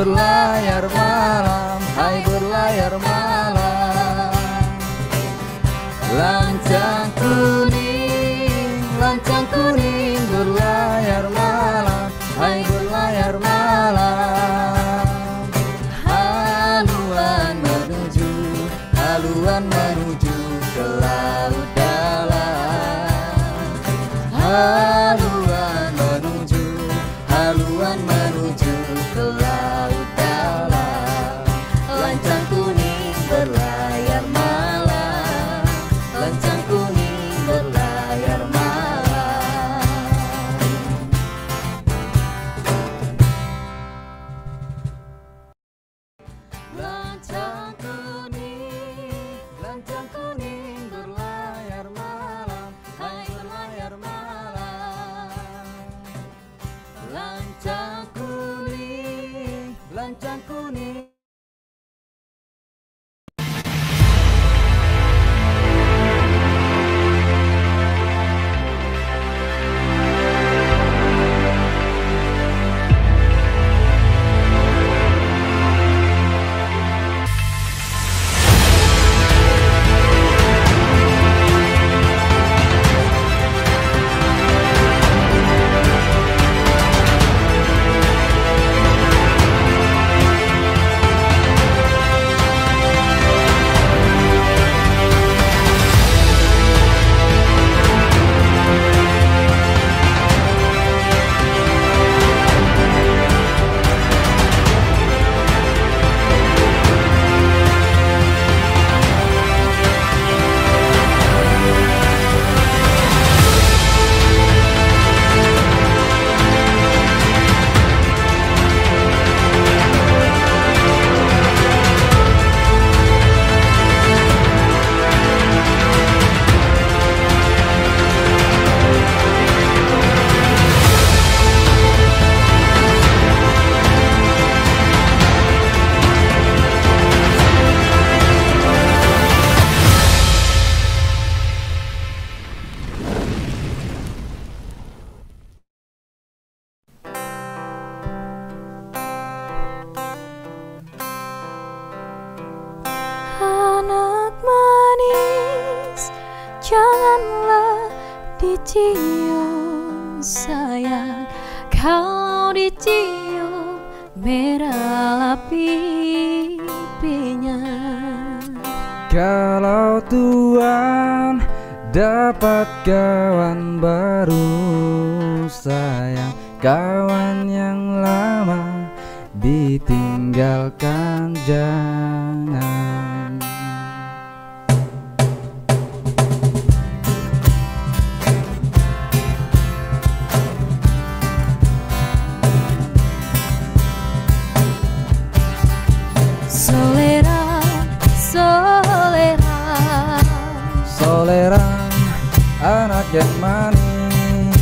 would lie Kalau Tuhan dapat kawan baru Sayang kawan yang lama ditinggalkan jangan Solera anak yang manis.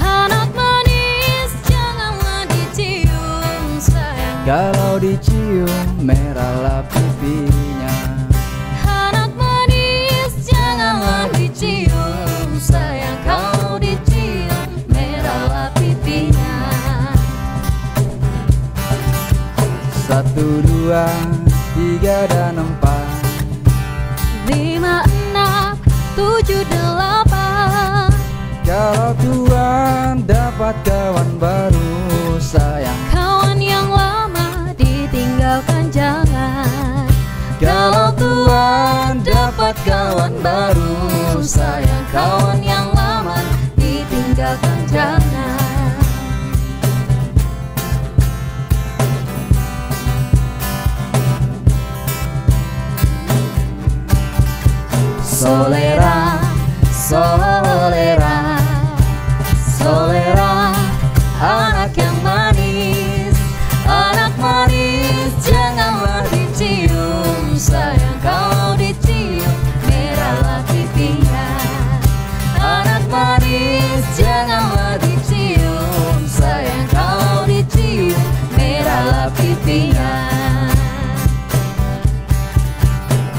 Anak manis janganlah dicium sayang. Kalau dicium merahlah pipinya. Anak manis janganlah dicium sayang. Kalau dicium merahlah pipinya. Satu, dua, tiga, dan empat tujuh, delapan. Kalau Tuhan dapat kawan baru sayang. Kawan yang lama ditinggalkan jangan. Kalau Tuhan dapat kawan baru sayang. Kawan yang lama ditinggalkan jangan. Solera, solera, solera Anak yang manis, anak manis Janganlah dicium sayang Kalau dicium merahlah pipinya. Anak manis janganlah dicium sayang Kalau dicium merahlah pipinya.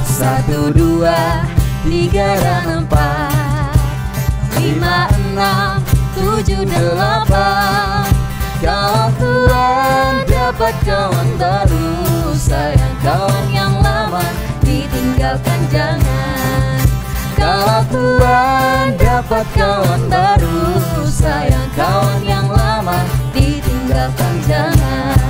Satu, dua, tiga, dan empat Lima, enam, tujuh, delapan. Kalau Tuhan dapat kawan baru. Sayang kawan yang lama ditinggalkan jangan. Kalau Tuhan dapat kawan baru. Sayang kawan yang lama ditinggalkan jangan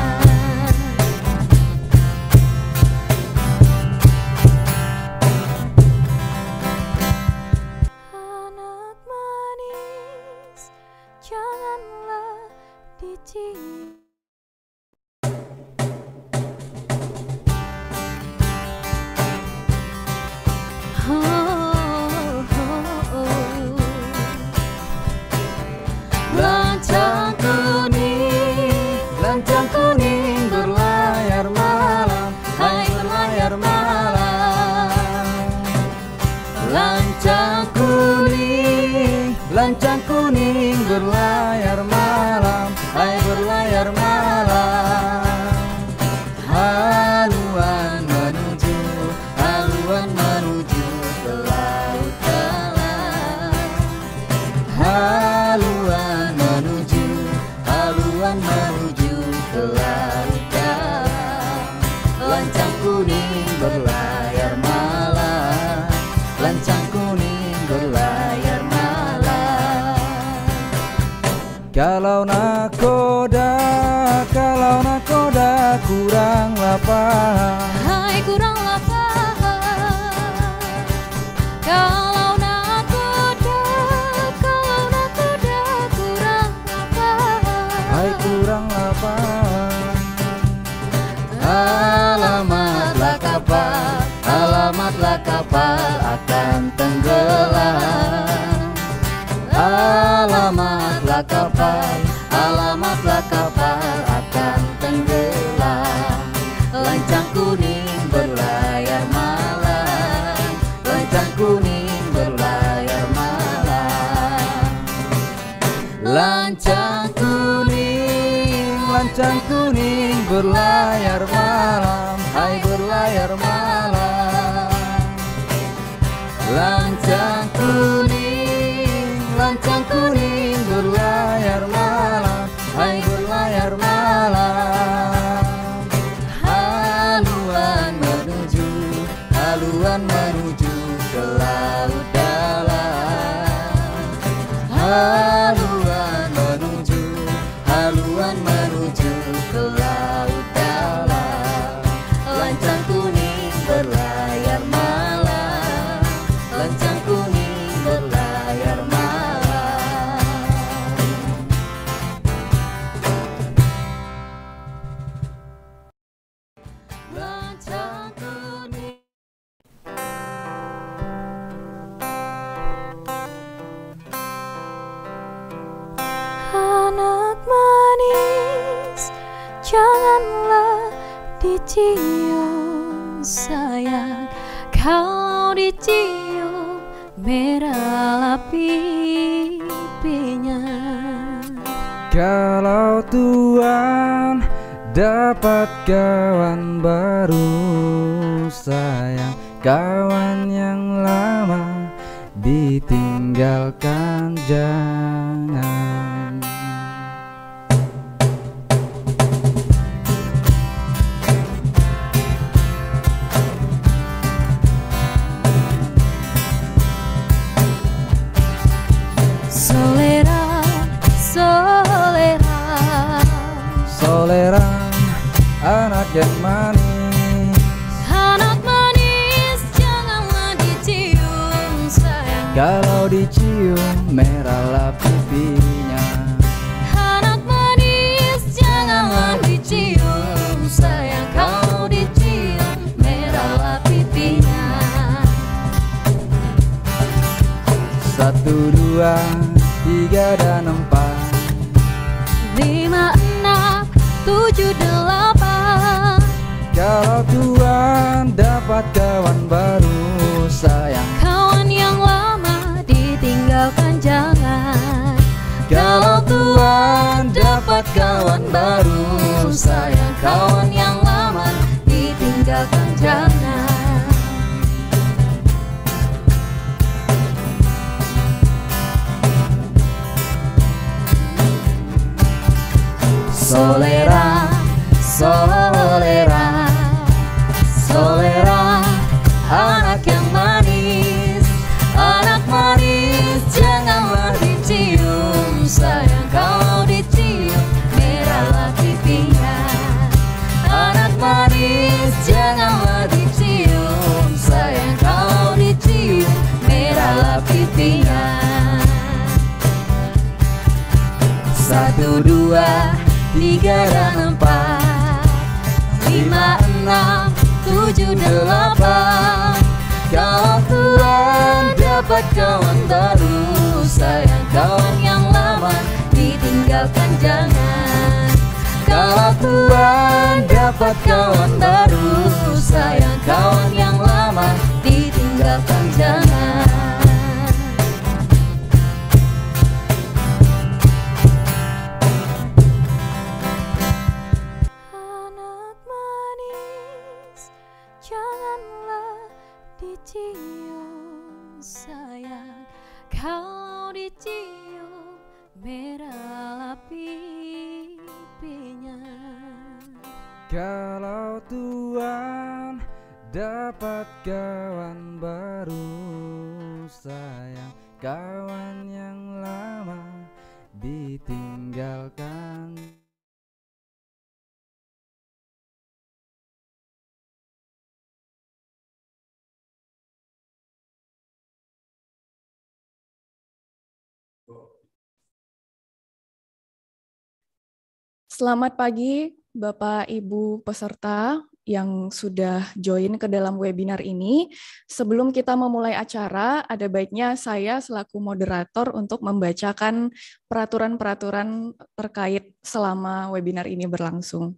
Selamat pagi Bapak Ibu peserta yang sudah join ke dalam webinar ini. Sebelum kita memulai acara, ada baiknya saya selaku moderator untuk membacakan peraturan-peraturan terkait selama webinar ini berlangsung.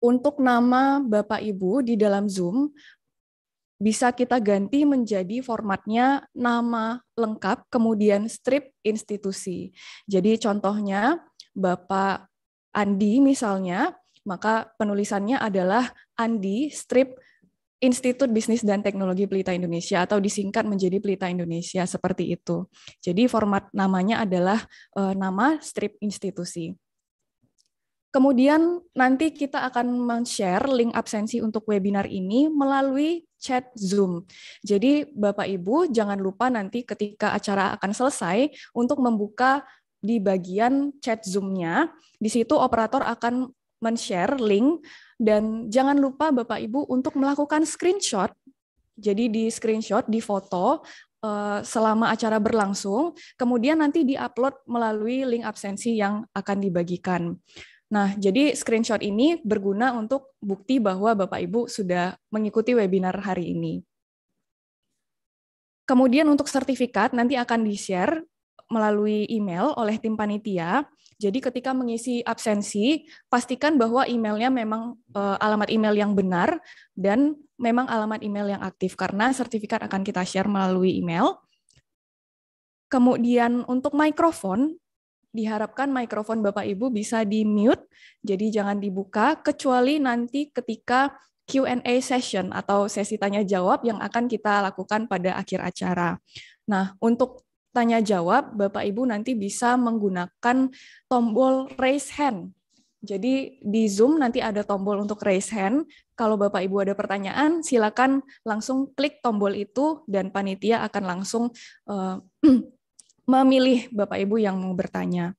Untuk nama Bapak Ibu di dalam Zoom, bisa kita ganti menjadi formatnya nama lengkap, kemudian strip institusi. Jadi contohnya Bapak Andi misalnya, maka penulisannya adalah Andi strip Institut Bisnis dan Teknologi Pelita Indonesia atau disingkat menjadi Pelita Indonesia seperti itu. Jadi format namanya adalah eh, nama strip institusi. Kemudian nanti kita akan men-share link absensi untuk webinar ini melalui chat Zoom. Jadi Bapak Ibu jangan lupa nanti ketika acara akan selesai untuk membuka di bagian chat Zoom-nya. Di situ operator akan men-share link dan jangan lupa Bapak Ibu untuk melakukan screenshot. Jadi di screenshot, di foto eh, selama acara berlangsung, kemudian nanti di-upload melalui link absensi yang akan dibagikan. Nah, jadi screenshot ini berguna untuk bukti bahwa Bapak Ibu sudah mengikuti webinar hari ini. Kemudian untuk sertifikat nanti akan di-share melalui email oleh tim panitia Jadi ketika mengisi absensi, pastikan bahwa emailnya memang uh, alamat email yang benar dan memang alamat email yang aktif karena sertifikat akan kita share melalui email. Kemudian untuk mikrofon, diharapkan mikrofon Bapak Ibu bisa di-mute, jadi jangan dibuka kecuali nanti ketika Q&A session atau sesi tanya jawab yang akan kita lakukan pada akhir acara. Nah, untuk tanya jawab, Bapak Ibu nanti bisa menggunakan tombol raise hand. Jadi di Zoom nanti ada tombol untuk raise hand. Kalau Bapak Ibu ada pertanyaan, silakan langsung klik tombol itu dan panitia akan langsung uh, memilih Bapak Ibu yang mau bertanya.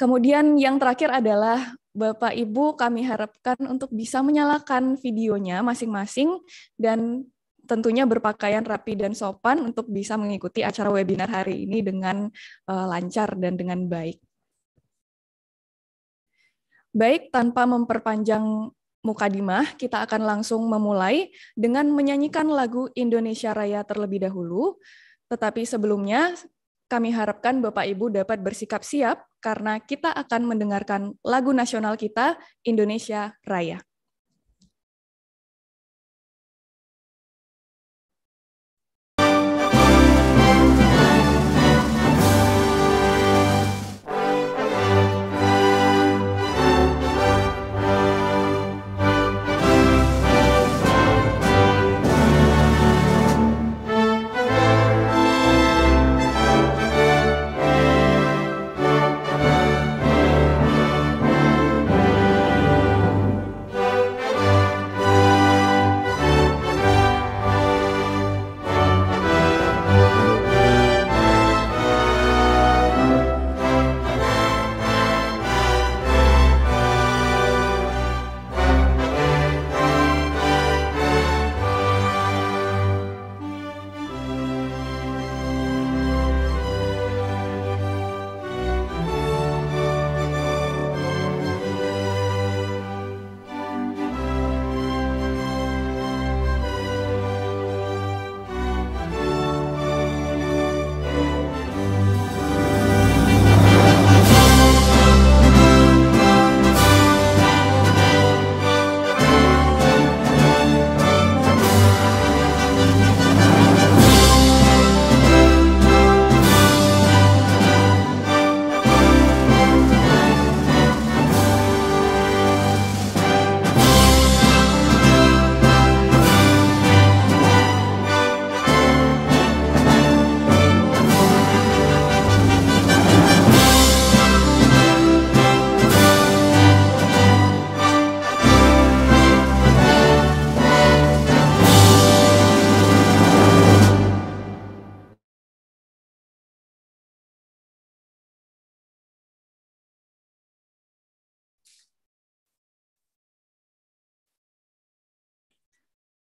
Kemudian yang terakhir adalah Bapak Ibu kami harapkan untuk bisa menyalakan videonya masing-masing dan tentunya berpakaian rapi dan sopan untuk bisa mengikuti acara webinar hari ini dengan uh, lancar dan dengan baik. Baik, tanpa memperpanjang mukadimah, kita akan langsung memulai dengan menyanyikan lagu Indonesia Raya terlebih dahulu. Tetapi sebelumnya, kami harapkan Bapak Ibu dapat bersikap siap karena kita akan mendengarkan lagu nasional kita, Indonesia Raya.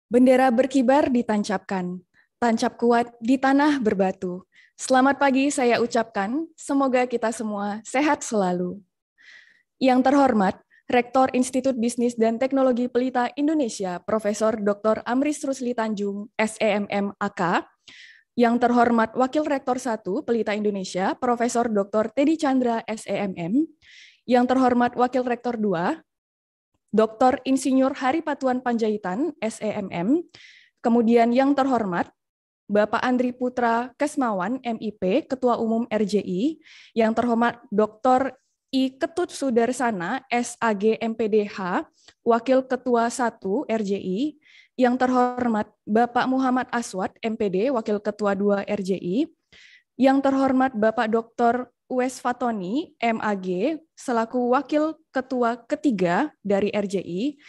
Bendera berkibar ditancapkan, tancap kuat di tanah berbatu. Selamat pagi saya ucapkan, semoga kita semua sehat selalu. Yang terhormat, Rektor Institut Bisnis dan Teknologi Pelita Indonesia, Profesor Dr. Amris Rusli Tanjung, SEMM AK, yang terhormat Wakil Rektor 1 Pelita Indonesia, Profesor Dr. Teddy Chandra, SEMM, yang terhormat Wakil Rektor 2, Dr. Insinyur Hari Patuan Panjaitan, SEMM, kemudian yang terhormat Bapak Andri Putra Kesmawan, MIP, Ketua Umum RJI, yang terhormat Dr. I Ketut Sudarsana, SAG MPDH, Wakil Ketua 1 RJI, yang terhormat Bapak Muhammad Aswad, MPD, Wakil Ketua 2 RJI, yang terhormat Bapak Dr. Wes Fatoni, MAG, selaku Wakil Ketua ketiga dari RJI,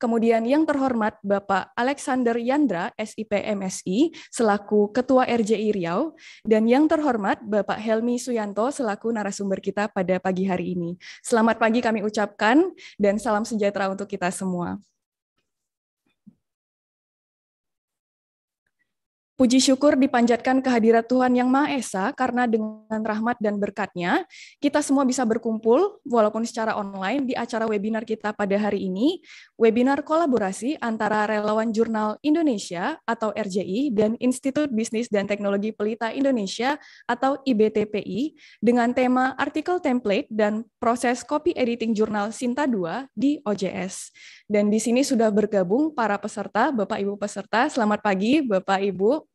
Kemudian yang terhormat Bapak Alexander Yandra, SIP MSI, selaku Ketua RJI Riau, dan yang terhormat Bapak Helmi Suyanto, selaku narasumber kita pada pagi hari ini. Selamat pagi kami ucapkan, dan salam sejahtera untuk kita semua. Puji syukur dipanjatkan kehadirat Tuhan Yang Maha Esa karena dengan rahmat dan berkatnya kita semua bisa berkumpul walaupun secara online di acara webinar kita pada hari ini, webinar kolaborasi antara Relawan Jurnal Indonesia atau RJI dan Institut Bisnis dan Teknologi Pelita Indonesia atau IBTPI dengan tema artikel template dan proses copy editing jurnal Sinta 2 di OJS. Dan di sini sudah bergabung para peserta, Bapak Ibu peserta. Selamat pagi Bapak Ibu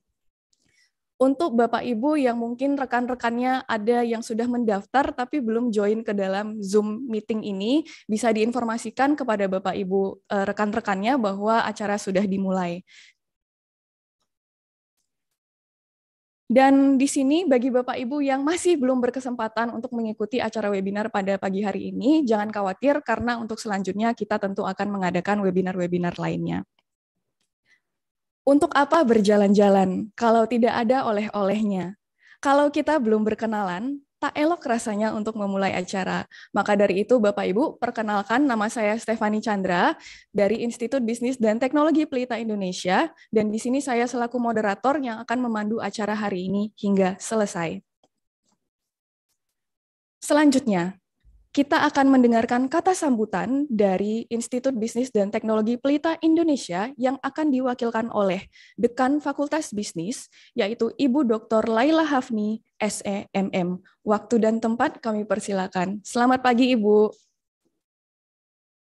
untuk Bapak Ibu yang mungkin rekan-rekannya ada yang sudah mendaftar tapi belum join ke dalam Zoom meeting ini, bisa diinformasikan kepada Bapak Ibu eh, rekan-rekannya bahwa acara sudah dimulai. Dan di sini bagi Bapak Ibu yang masih belum berkesempatan untuk mengikuti acara webinar pada pagi hari ini, jangan khawatir karena untuk selanjutnya kita tentu akan mengadakan webinar-webinar lainnya. Untuk apa berjalan-jalan kalau tidak ada oleh-olehnya? Kalau kita belum berkenalan, tak elok rasanya untuk memulai acara. Maka dari itu, Bapak Ibu, perkenalkan nama saya Stefani Chandra dari Institut Bisnis dan Teknologi Pelita Indonesia, dan di sini saya selaku moderator yang akan memandu acara hari ini hingga selesai. Selanjutnya, kita akan mendengarkan kata sambutan dari Institut Bisnis dan Teknologi Pelita Indonesia yang akan diwakilkan oleh Dekan Fakultas Bisnis, yaitu Ibu Dr. Laila Hafni, SEMM. Waktu dan tempat kami persilakan. Selamat pagi, Ibu.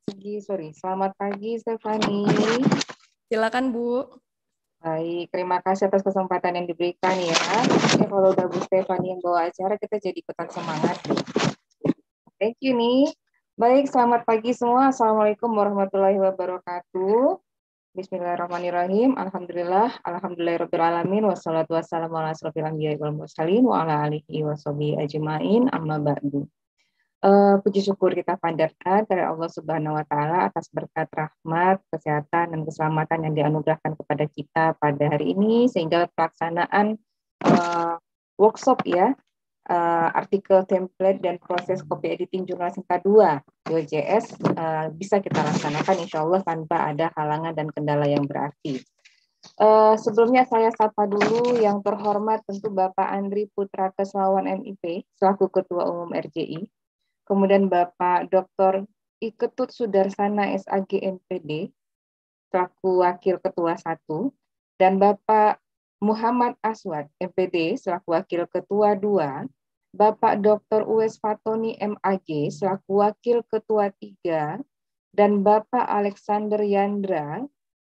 Pagi, sorry. Selamat pagi, Stefani. Silakan, Bu. Baik, terima kasih atas kesempatan yang diberikan ya. Oke, kalau udah Bu Stefani yang bawa acara, kita jadi ikutan semangat. Thank you nih. Baik, selamat pagi semua. Assalamualaikum warahmatullahi wabarakatuh. Bismillahirrahmanirrahim. Alhamdulillah, alhamdulillahirabbil wassalatu wassalamu ala asrofil anbiya'i wal wa ala alihi washabihi ajmain amma ba'du. Uh, puji syukur kita pandatkan dari Allah Subhanahu wa taala atas berkat rahmat, kesehatan dan keselamatan yang dianugerahkan kepada kita pada hari ini sehingga pelaksanaan uh, workshop ya uh, artikel template dan proses copy editing jurnal Sinta 2 DOJS uh, bisa kita laksanakan insya Allah tanpa ada halangan dan kendala yang berarti. Uh, sebelumnya saya sapa dulu yang terhormat tentu Bapak Andri Putra Kesawan MIP selaku Ketua Umum RJI, kemudian Bapak Dr. Iketut Sudarsana SAG MPD selaku Wakil Ketua 1, dan Bapak Muhammad Aswad, MPD, selaku Wakil Ketua 2, Bapak Dr. Uwes Fatoni MAG, selaku Wakil Ketua 3, dan Bapak Alexander Yandra,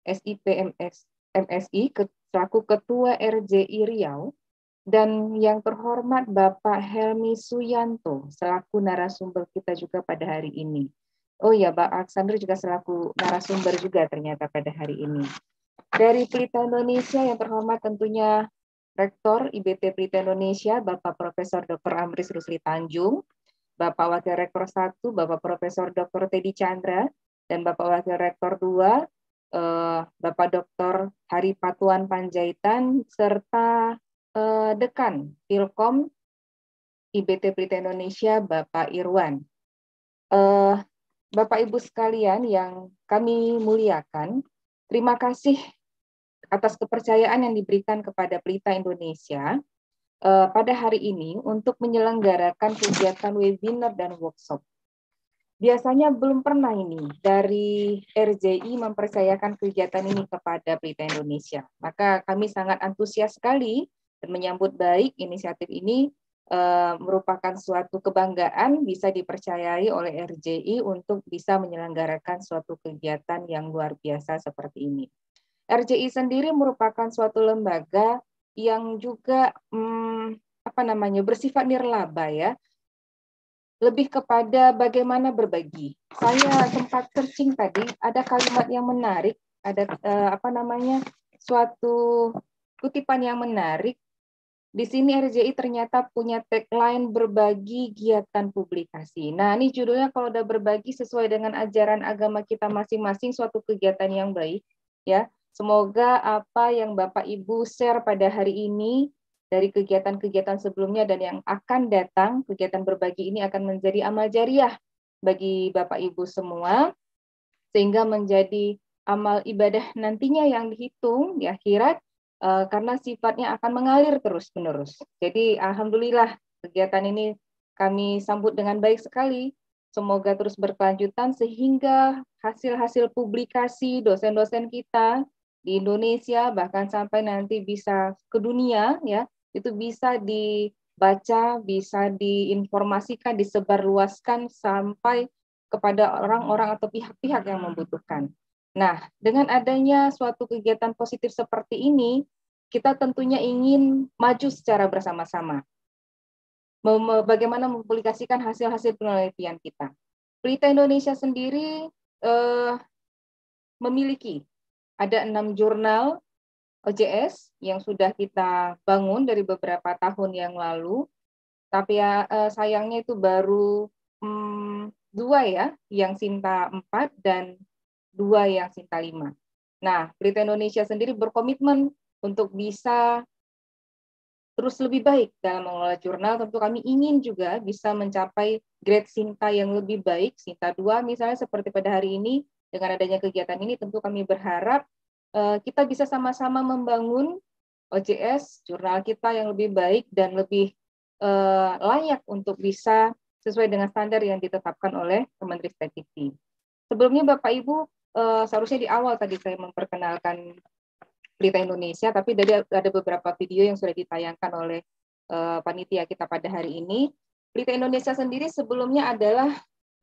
SIPMS, MSI, selaku Ketua RJI Riau, dan yang terhormat Bapak Helmi Suyanto, selaku narasumber kita juga pada hari ini. Oh ya, Pak Alexander juga selaku narasumber juga ternyata pada hari ini. Dari Pelita Indonesia yang terhormat tentunya Rektor IBT Pelita Indonesia, Bapak Profesor Dr. Amris Rusli Tanjung, Bapak Wakil Rektor 1, Bapak Profesor Dr. Teddy Chandra, dan Bapak Wakil Rektor 2, eh, Bapak Dr. Hari Patuan Panjaitan, serta eh, Dekan Pilkom IBT Pelita Indonesia, Bapak Irwan. Eh, Bapak Ibu sekalian yang kami muliakan, terima kasih atas kepercayaan yang diberikan kepada Pelita Indonesia uh, pada hari ini untuk menyelenggarakan kegiatan webinar dan workshop. Biasanya belum pernah ini dari RJI mempercayakan kegiatan ini kepada Pelita Indonesia. Maka kami sangat antusias sekali dan menyambut baik inisiatif ini uh, merupakan suatu kebanggaan bisa dipercayai oleh RJI untuk bisa menyelenggarakan suatu kegiatan yang luar biasa seperti ini. RJI sendiri merupakan suatu lembaga yang juga hmm, apa namanya bersifat nirlaba ya lebih kepada bagaimana berbagi. Saya sempat searching tadi ada kalimat yang menarik, ada eh, apa namanya suatu kutipan yang menarik. Di sini RJI ternyata punya tagline berbagi giatan publikasi. Nah, ini judulnya kalau udah berbagi sesuai dengan ajaran agama kita masing-masing suatu kegiatan yang baik ya. Semoga apa yang Bapak Ibu share pada hari ini dari kegiatan-kegiatan sebelumnya dan yang akan datang, kegiatan berbagi ini akan menjadi amal jariah bagi Bapak Ibu semua, sehingga menjadi amal ibadah nantinya yang dihitung di akhirat, uh, karena sifatnya akan mengalir terus-menerus. Jadi alhamdulillah kegiatan ini kami sambut dengan baik sekali. Semoga terus berkelanjutan sehingga hasil-hasil publikasi dosen-dosen kita di Indonesia bahkan sampai nanti bisa ke dunia ya itu bisa dibaca, bisa diinformasikan, disebarluaskan sampai kepada orang-orang atau pihak-pihak yang membutuhkan. Nah, dengan adanya suatu kegiatan positif seperti ini, kita tentunya ingin maju secara bersama-sama. Bagaimana mempublikasikan hasil-hasil penelitian kita. Pelita Indonesia sendiri eh, memiliki ada enam jurnal OJS yang sudah kita bangun dari beberapa tahun yang lalu, tapi ya eh, sayangnya itu baru hmm, dua ya, yang Sinta 4 dan dua yang Sinta 5. Nah, Berita Indonesia sendiri berkomitmen untuk bisa terus lebih baik dalam mengelola jurnal. Tentu kami ingin juga bisa mencapai grade Sinta yang lebih baik, Sinta 2 misalnya seperti pada hari ini, dengan adanya kegiatan ini tentu kami berharap uh, kita bisa sama-sama membangun OJS, jurnal kita yang lebih baik dan lebih uh, layak untuk bisa sesuai dengan standar yang ditetapkan oleh Kementerian Dikti. Sebelumnya Bapak Ibu uh, seharusnya di awal tadi saya memperkenalkan Berita Indonesia, tapi dari ada beberapa video yang sudah ditayangkan oleh uh, panitia kita pada hari ini. Berita Indonesia sendiri sebelumnya adalah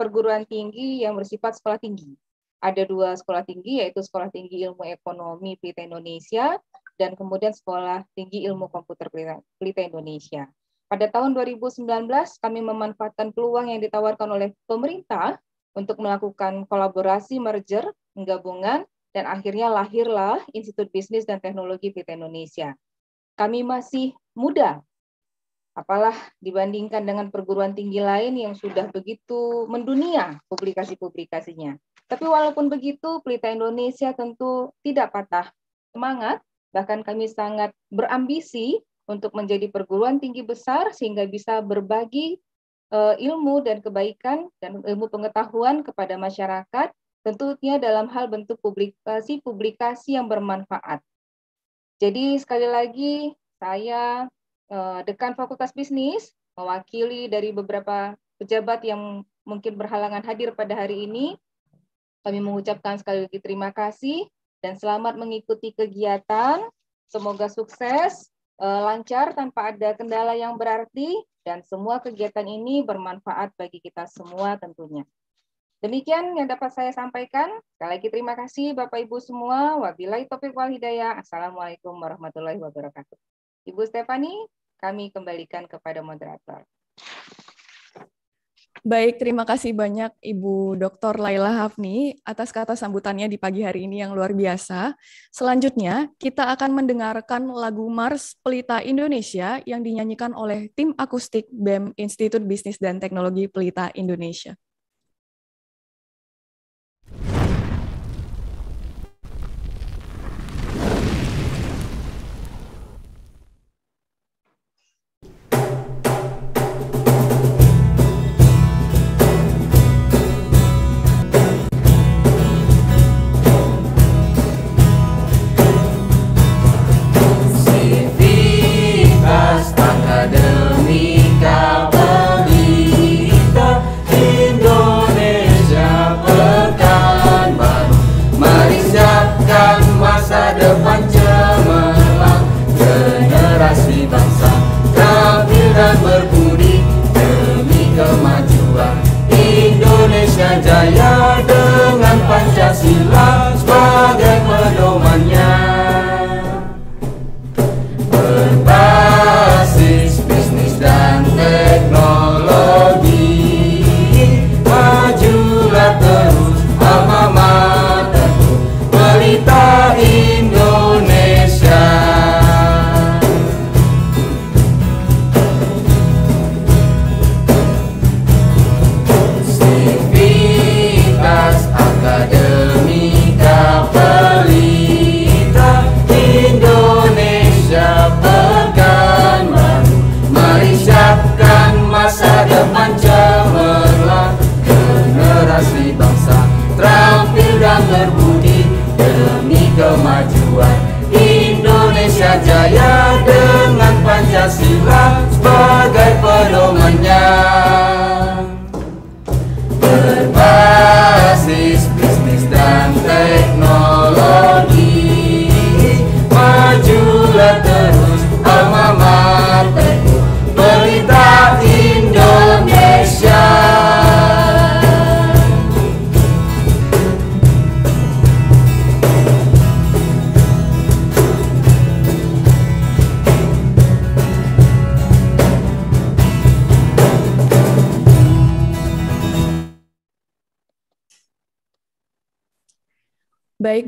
perguruan tinggi yang bersifat sekolah tinggi. Ada dua sekolah tinggi, yaitu Sekolah Tinggi Ilmu Ekonomi Pelita Indonesia dan kemudian Sekolah Tinggi Ilmu Komputer Pelita Indonesia. Pada tahun 2019, kami memanfaatkan peluang yang ditawarkan oleh pemerintah untuk melakukan kolaborasi merger, penggabungan, dan akhirnya lahirlah Institut Bisnis dan Teknologi PT Indonesia. Kami masih muda, apalah dibandingkan dengan perguruan tinggi lain yang sudah begitu mendunia publikasi-publikasinya. Tapi walaupun begitu, Pelita Indonesia tentu tidak patah semangat, bahkan kami sangat berambisi untuk menjadi perguruan tinggi besar sehingga bisa berbagi ilmu dan kebaikan dan ilmu pengetahuan kepada masyarakat, tentunya dalam hal bentuk publikasi-publikasi yang bermanfaat. Jadi sekali lagi saya uh, dekan Fakultas Bisnis mewakili dari beberapa pejabat yang mungkin berhalangan hadir pada hari ini. Kami mengucapkan sekali lagi terima kasih dan selamat mengikuti kegiatan. Semoga sukses, uh, lancar tanpa ada kendala yang berarti dan semua kegiatan ini bermanfaat bagi kita semua tentunya. Demikian yang dapat saya sampaikan. Sekali lagi terima kasih Bapak Ibu semua. Wabillahi taufiq wal hidayah. Assalamualaikum warahmatullahi wabarakatuh. Ibu Stefani, kami kembalikan kepada moderator. Baik, terima kasih banyak Ibu Dr. Laila Hafni atas kata sambutannya di pagi hari ini yang luar biasa. Selanjutnya, kita akan mendengarkan lagu Mars Pelita Indonesia yang dinyanyikan oleh tim akustik BEM Institut Bisnis dan Teknologi Pelita Indonesia.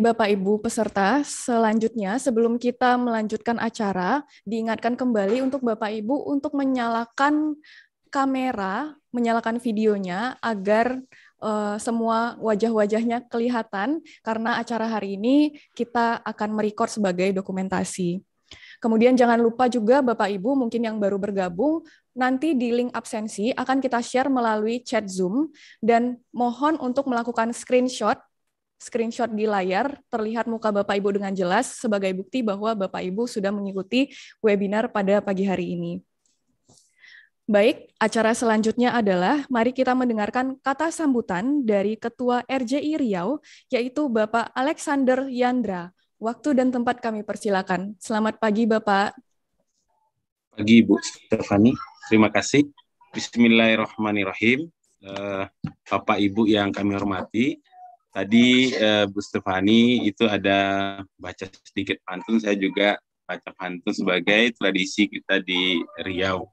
Bapak Ibu peserta, selanjutnya sebelum kita melanjutkan acara, diingatkan kembali untuk Bapak Ibu untuk menyalakan kamera, menyalakan videonya agar uh, semua wajah-wajahnya kelihatan karena acara hari ini kita akan merecord sebagai dokumentasi. Kemudian jangan lupa juga Bapak Ibu mungkin yang baru bergabung, nanti di link absensi akan kita share melalui chat Zoom dan mohon untuk melakukan screenshot screenshot di layar terlihat muka Bapak Ibu dengan jelas sebagai bukti bahwa Bapak Ibu sudah mengikuti webinar pada pagi hari ini. Baik, acara selanjutnya adalah mari kita mendengarkan kata sambutan dari Ketua RJI Riau, yaitu Bapak Alexander Yandra. Waktu dan tempat kami persilakan. Selamat pagi, Bapak. Pagi, Bu Stefani. Terima kasih. Bismillahirrahmanirrahim. Eh, Bapak Ibu yang kami hormati, Tadi uh, Bu Stefani itu ada baca sedikit pantun, saya juga baca pantun sebagai tradisi kita di Riau.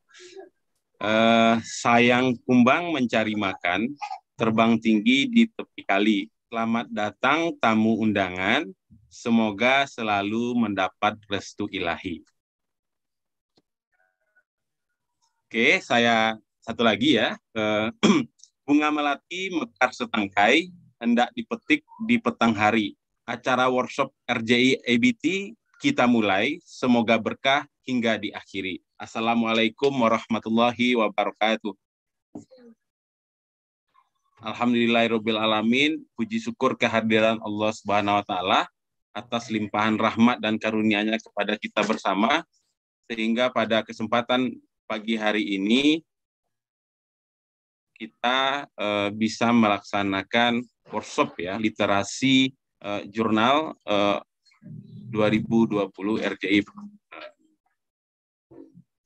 Uh, sayang kumbang mencari makan, terbang tinggi di tepi kali. Selamat datang tamu undangan, semoga selalu mendapat restu ilahi. Oke, saya satu lagi ya. Uh, bunga melati mekar setangkai, hendak dipetik di petang hari. Acara workshop RJI ABT kita mulai. Semoga berkah hingga diakhiri. Assalamualaikum warahmatullahi wabarakatuh. Alhamdulillahirabbil. Puji syukur kehadiran Allah Subhanahu wa taala atas limpahan rahmat dan karunia-Nya kepada kita bersama sehingga pada kesempatan pagi hari ini kita uh, bisa melaksanakan workshop ya literasi uh, jurnal uh, 2020 RJI.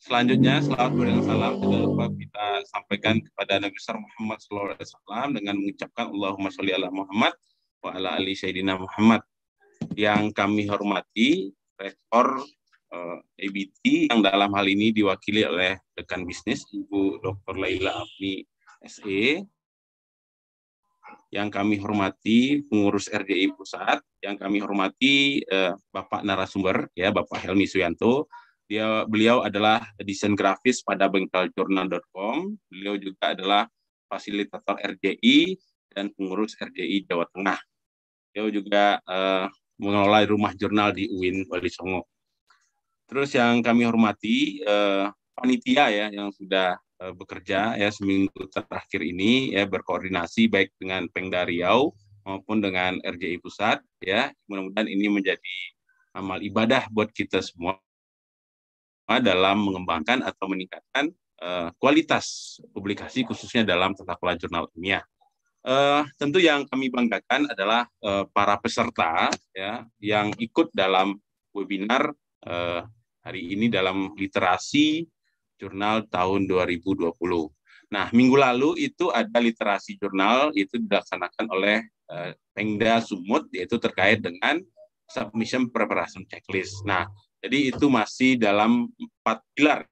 Selanjutnya, selawat dan salam tidak lupa kita sampaikan kepada Nabi besar Muhammad SAW dengan mengucapkan Allahumma sholli ala Muhammad wa ala ali Sayyidina Muhammad. Yang kami hormati, Rektor uh, eh, ABT yang dalam hal ini diwakili oleh rekan bisnis Ibu Dr. Laila Afni SE, yang kami hormati pengurus RJI Pusat, yang kami hormati eh, Bapak narasumber ya Bapak Helmi Suyanto. Dia beliau adalah desain grafis pada bengkeljurnal.com. Beliau juga adalah fasilitator RJI dan pengurus RJI Jawa Tengah. Beliau juga eh, mengelola rumah jurnal di UIN Wali Songo. Terus yang kami hormati eh, panitia ya yang sudah Eh, bekerja ya seminggu terakhir ini ya berkoordinasi baik dengan Pengda Riau maupun dengan RJI Pusat ya mudah-mudahan ini menjadi amal ibadah buat kita semua dalam mengembangkan atau meningkatkan uh, kualitas publikasi khususnya dalam tata kelola jurnal ilmiah. Uh, tentu yang kami banggakan adalah uh, para peserta ya yang ikut dalam webinar uh, hari ini dalam literasi jurnal tahun 2020. Nah, minggu lalu itu ada literasi jurnal itu dilaksanakan oleh uh, Pengda Sumut yaitu terkait dengan submission preparation checklist. Nah, jadi itu masih dalam empat pilar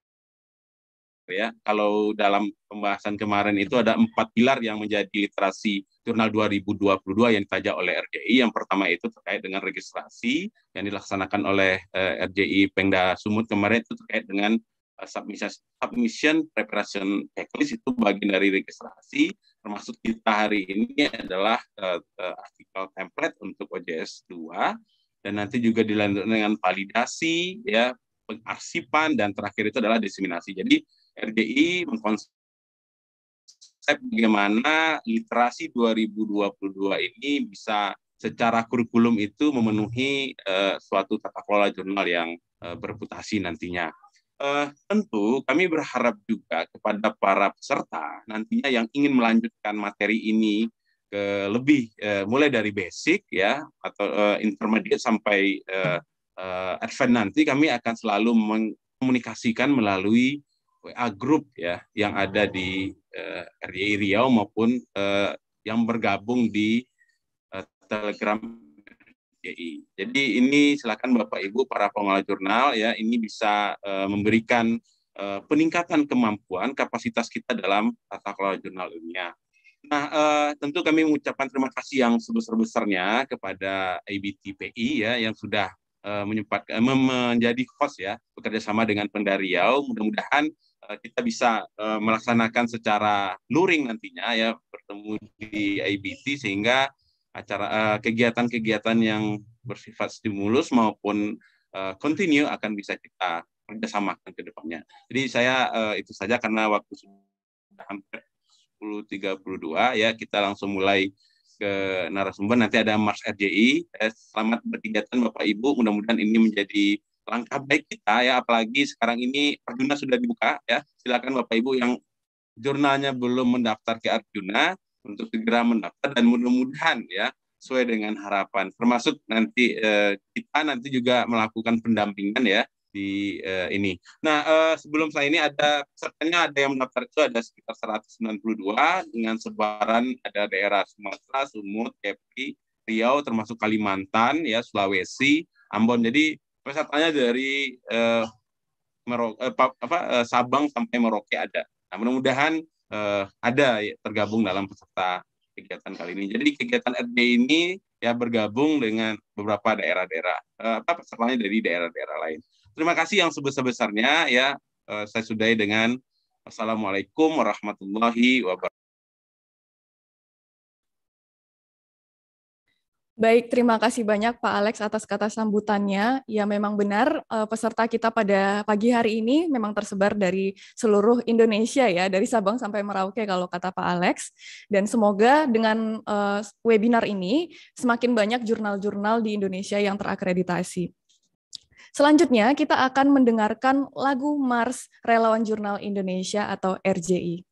ya. Kalau dalam pembahasan kemarin itu ada empat pilar yang menjadi literasi jurnal 2022 yang ditajak oleh RJI. Yang pertama itu terkait dengan registrasi yang dilaksanakan oleh eh, RJI Pengda Sumut kemarin itu terkait dengan submission, submission preparation checklist itu bagian dari registrasi termasuk kita hari ini adalah uh, uh, artikel template untuk OJS 2 dan nanti juga dilanjutkan dengan validasi ya pengarsipan dan terakhir itu adalah diseminasi. Jadi RDI mengkonsep bagaimana literasi 2022 ini bisa secara kurikulum itu memenuhi uh, suatu tata kelola jurnal yang uh, bereputasi nantinya. Uh, tentu kami berharap juga kepada para peserta nantinya yang ingin melanjutkan materi ini ke lebih uh, mulai dari basic ya atau uh, intermediate sampai uh, uh, advance nanti kami akan selalu mengkomunikasikan melalui WA group ya yang ada di uh, RYI Riau maupun uh, yang bergabung di uh, Telegram RYI. Jadi ini silakan Bapak Ibu para pengelola jurnal ya ini bisa uh, memberikan uh, peningkatan kemampuan kapasitas kita dalam tata kelola jurnal ilmiah. Nah, uh, tentu kami mengucapkan terima kasih yang sebesar-besarnya kepada IBTPI ya yang sudah uh, menyempatkan menjadi host ya bekerja sama dengan Pemda Riau. Mudah-mudahan kita bisa uh, melaksanakan secara luring nantinya ya bertemu di IBT sehingga acara kegiatan-kegiatan uh, yang bersifat stimulus maupun uh, continue akan bisa kita kerjasamakan ke depannya. Jadi saya uh, itu saja karena waktu sudah hampir 10.32 ya kita langsung mulai ke narasumber. Nanti ada Mars RJI. Eh, selamat berkegiatan Bapak Ibu. Mudah-mudahan ini menjadi langkah baik kita ya. Apalagi sekarang ini Arjuna sudah dibuka ya. Silakan Bapak Ibu yang jurnalnya belum mendaftar ke Arjuna untuk segera mendaftar dan mudah-mudahan ya sesuai dengan harapan. Termasuk nanti eh, kita nanti juga melakukan pendampingan ya di uh, ini. Nah, uh, sebelum saya ini ada pesertanya ada yang mendaftar itu ada sekitar 192 dengan sebaran ada daerah Sumatera, Sumut, Kepri, Riau termasuk Kalimantan ya, Sulawesi, Ambon. Jadi pesertanya dari uh, Merok, uh, apa uh, Sabang sampai Merauke ada. Nah, mudah-mudahan uh, ada ya, tergabung dalam peserta kegiatan kali ini. Jadi kegiatan RD ini ya bergabung dengan beberapa daerah-daerah uh, apa pesertanya dari daerah-daerah lain. Terima kasih yang sebesar-besarnya ya. Eh, saya sudahi dengan Assalamualaikum warahmatullahi wabarakatuh. Baik, terima kasih banyak Pak Alex atas kata sambutannya. Ya, memang benar eh, peserta kita pada pagi hari ini memang tersebar dari seluruh Indonesia ya, dari Sabang sampai Merauke kalau kata Pak Alex. Dan semoga dengan uh, webinar ini semakin banyak jurnal-jurnal di Indonesia yang terakreditasi. Selanjutnya, kita akan mendengarkan lagu Mars Relawan Jurnal Indonesia atau RJI.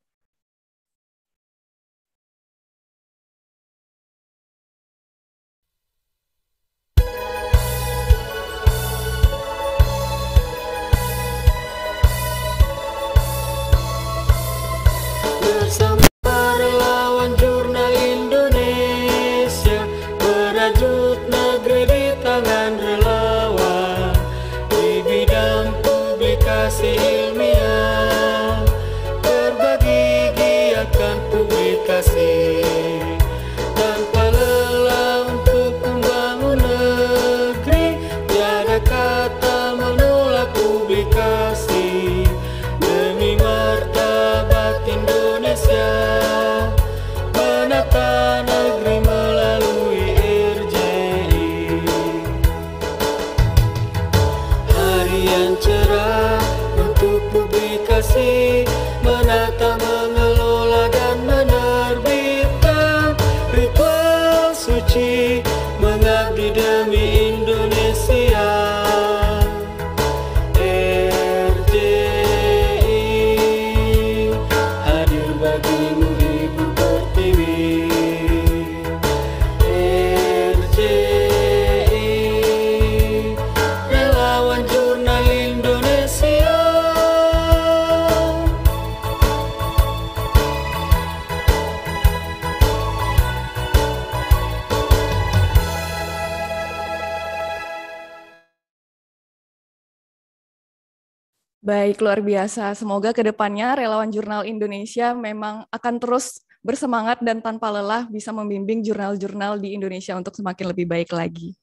Baik, luar biasa. Semoga ke depannya relawan jurnal Indonesia memang akan terus bersemangat dan tanpa lelah bisa membimbing jurnal-jurnal di Indonesia untuk semakin lebih baik lagi.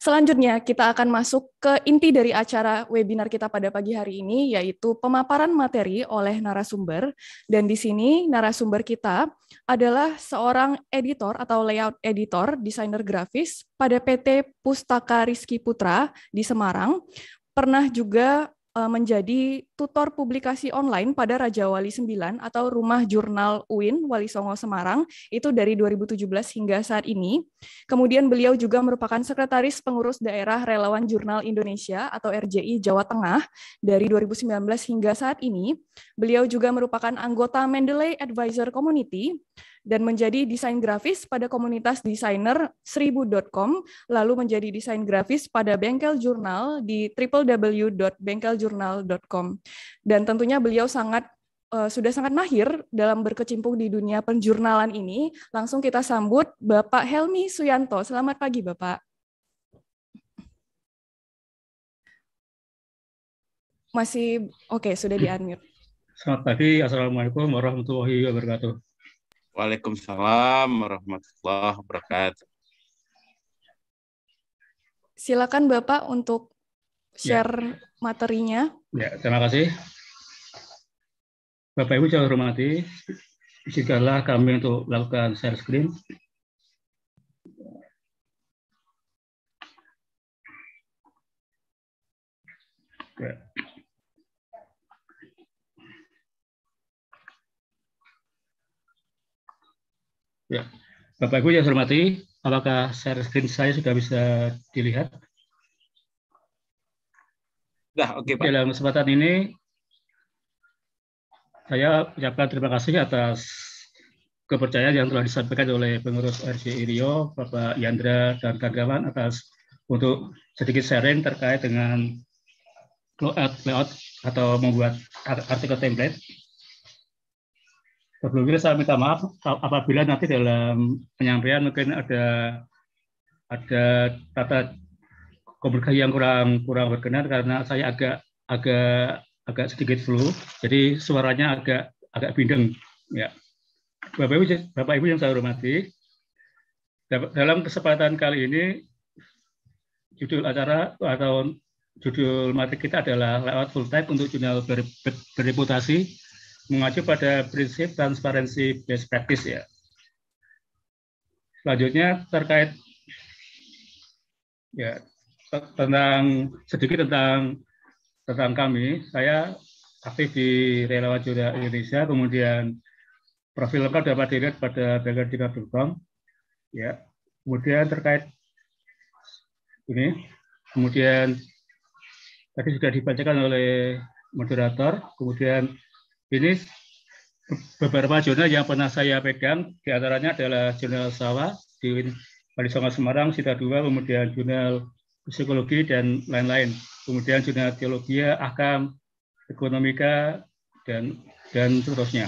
Selanjutnya, kita akan masuk ke inti dari acara webinar kita pada pagi hari ini, yaitu pemaparan materi oleh narasumber. Dan di sini narasumber kita adalah seorang editor atau layout editor, desainer grafis pada PT Pustaka Rizky Putra di Semarang. Pernah juga menjadi tutor publikasi online pada Raja Wali 9 atau Rumah Jurnal UIN Wali Songo Semarang itu dari 2017 hingga saat ini. Kemudian beliau juga merupakan sekretaris pengurus daerah Relawan Jurnal Indonesia atau RJI Jawa Tengah dari 2019 hingga saat ini. Beliau juga merupakan anggota Mendeley Advisor Community dan menjadi desain grafis pada komunitas desainer seribu.com, lalu menjadi desain grafis pada Bengkel Jurnal di www.bengkeljurnal.com. Dan tentunya beliau sangat uh, sudah sangat mahir dalam berkecimpung di dunia penjurnalan ini. Langsung kita sambut Bapak Helmi Suyanto. Selamat pagi, Bapak. Masih oke, okay, sudah di-unmute. Selamat pagi, Assalamualaikum warahmatullahi wabarakatuh. Waalaikumsalam warahmatullahi wabarakatuh. Silakan Bapak untuk share ya. materinya. Ya, terima kasih. Bapak Ibu yang hormati, izinkanlah kami untuk melakukan share screen. Ya. Ya, Bapak Ibu yang hormati, apakah share screen saya sudah bisa dilihat? Sudah, oke okay, Pak. Dalam kesempatan ini, saya ucapkan terima kasih atas kepercayaan yang telah disampaikan oleh pengurus RC Rio, Bapak Yandra dan kawan atas untuk sedikit sharing terkait dengan layout atau membuat artikel template sebelumnya saya minta maaf apabila nanti dalam penyampaian mungkin ada ada tata komunikasi yang kurang kurang berkenan karena saya agak agak agak sedikit flu, jadi suaranya agak agak bindeng ya. Bapak Ibu, Bapak Ibu yang saya hormati, dalam kesempatan kali ini judul acara atau judul materi kita adalah lewat full type untuk jurnal ber, ber, berreputasi mengacu pada prinsip transparansi best practice ya. Selanjutnya terkait ya tentang sedikit tentang tentang kami, saya aktif di Relawan Jurnal Indonesia, kemudian profil lengkap dapat dilihat pada bengkeldina.com. Ya, kemudian terkait ini, kemudian tadi sudah dibacakan oleh moderator, kemudian ini beberapa jurnal yang pernah saya pegang, di antaranya adalah jurnal Sawah di Wali Songo Semarang, Sita Dua, kemudian jurnal Psikologi dan lain-lain, kemudian jurnal Teologi, Akam, Ekonomika, dan dan seterusnya.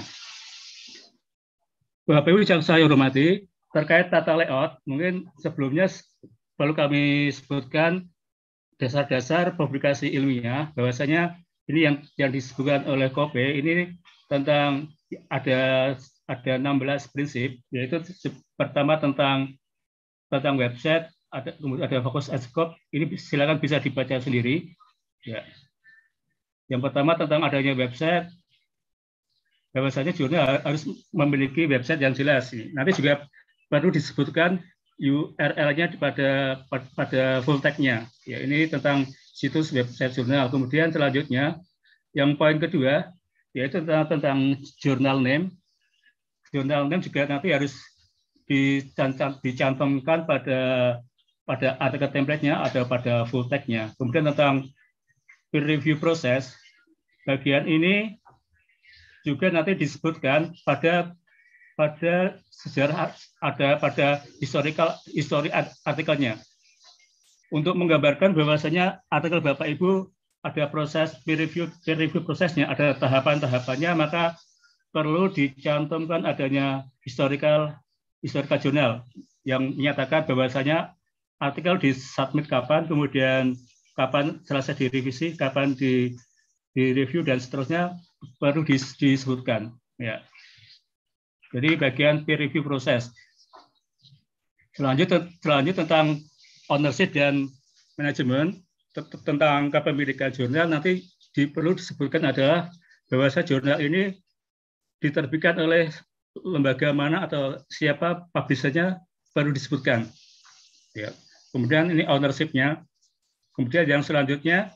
Bapak Ibu yang saya hormati, terkait tata layout, mungkin sebelumnya perlu kami sebutkan dasar-dasar publikasi ilmiah, bahwasanya ini yang yang disebutkan oleh Kobe ini tentang ada ada 16 prinsip yaitu pertama tentang tentang website ada ada fokus scope ini silakan bisa dibaca sendiri. Ya. Yang pertama tentang adanya website. Bahwasanya jurnal harus memiliki website yang jelas nanti juga perlu disebutkan URL-nya pada pada full tag-nya ya ini tentang situs website jurnal. Kemudian selanjutnya yang poin kedua yaitu tentang, tentang jurnal name. Jurnal name juga nanti harus dicantumkan pada pada artikel template-nya atau pada full tag-nya. Kemudian tentang peer review proses, bagian ini juga nanti disebutkan pada pada sejarah ada pada historical histori artikelnya untuk menggambarkan bahwasanya artikel Bapak Ibu ada proses peer review, peer review prosesnya, ada tahapan-tahapannya, maka perlu dicantumkan adanya historical historical journal yang menyatakan bahwasanya artikel disubmit kapan, kemudian kapan selesai direvisi, kapan di di review dan seterusnya perlu disebutkan. Ya. Jadi bagian peer review proses. Selanjutnya, selanjutnya tentang ownership dan manajemen tentang kepemilikan jurnal nanti perlu disebutkan adalah bahwa jurnal ini diterbitkan oleh lembaga mana atau siapa publishernya baru disebutkan. Ya. Kemudian ini ownership-nya. Kemudian yang selanjutnya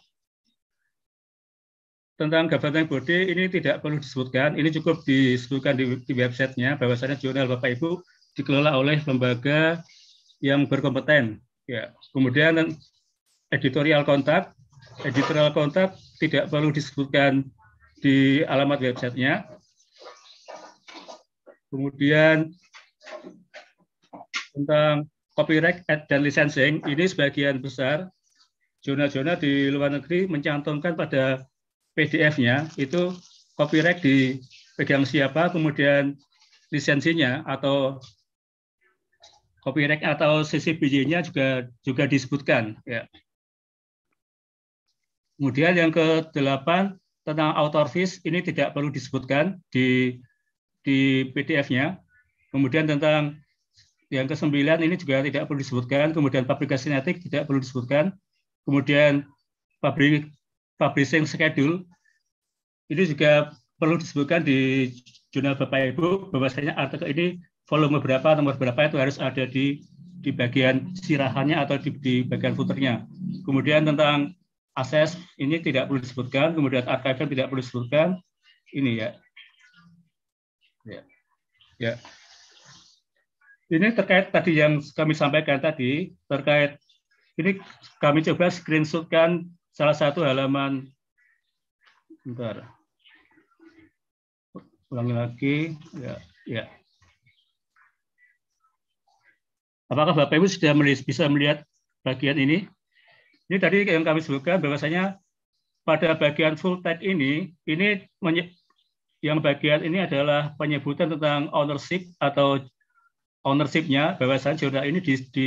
tentang governing body ini tidak perlu disebutkan, ini cukup disebutkan di, di websitenya bahwasanya jurnal Bapak Ibu dikelola oleh lembaga yang berkompeten. Ya, kemudian editorial kontak, editorial kontak tidak perlu disebutkan di alamat websitenya. Kemudian tentang copyright dan licensing ini sebagian besar zona-zona di luar negeri mencantumkan pada PDF-nya itu copyright dipegang siapa, kemudian lisensinya atau copyright atau CCBY-nya juga juga disebutkan. Ya. Kemudian yang ke-8 tentang author fees ini tidak perlu disebutkan di di PDF-nya. Kemudian tentang yang ke-9 ini juga tidak perlu disebutkan. Kemudian publikasi netik tidak perlu disebutkan. Kemudian public publishing schedule ini juga perlu disebutkan di jurnal Bapak Ibu bahwasanya artikel ini volume berapa, nomor berapa itu harus ada di di bagian sirahannya atau di, di bagian footernya. Kemudian tentang akses ini tidak perlu disebutkan, kemudian archive tidak perlu disebutkan. Ini ya. Ya. Ya. Ini terkait tadi yang kami sampaikan tadi terkait ini kami coba screenshotkan salah satu halaman. Bentar. Ulangi lagi. Ya ya. Apakah bapak ibu sudah bisa melihat bagian ini? Ini tadi yang kami sebutkan bahwasanya pada bagian full text ini ini yang bagian ini adalah penyebutan tentang ownership atau ownershipnya. Bahwasanya jurnal ini di, di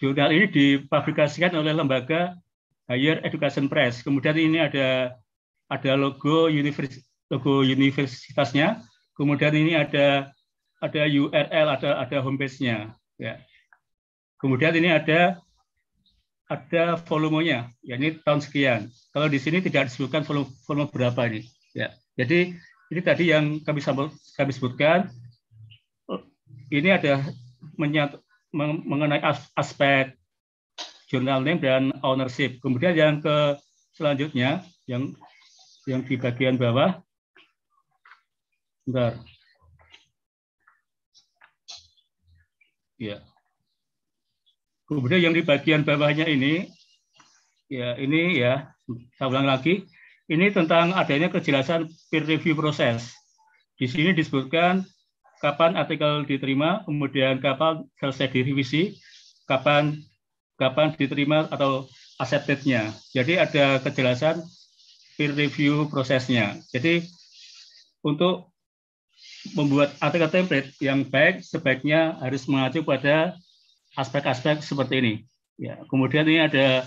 jurnal ini dipublikasikan oleh lembaga Higher Education Press. Kemudian ini ada ada logo univers, logo universitasnya. Kemudian ini ada ada URL, ada ada homepage-nya. Ya. Kemudian ini ada ada volumenya, ya ini tahun sekian. Kalau di sini tidak disebutkan volume, volume berapa ini. Ya. Jadi ini tadi yang kami kami sebutkan. Ini ada menyat, mengenai aspek journal name dan ownership. Kemudian yang ke selanjutnya yang yang di bagian bawah. Bentar. Ya. Kemudian yang di bagian bawahnya ini ya ini ya saya ulang lagi ini tentang adanya kejelasan peer review proses. Di sini disebutkan kapan artikel diterima, kemudian kapan selesai direvisi, kapan kapan diterima atau accepted-nya. Jadi ada kejelasan peer review prosesnya. Jadi untuk membuat artikel template yang baik sebaiknya harus mengacu pada aspek-aspek seperti ini. Ya, kemudian ini ada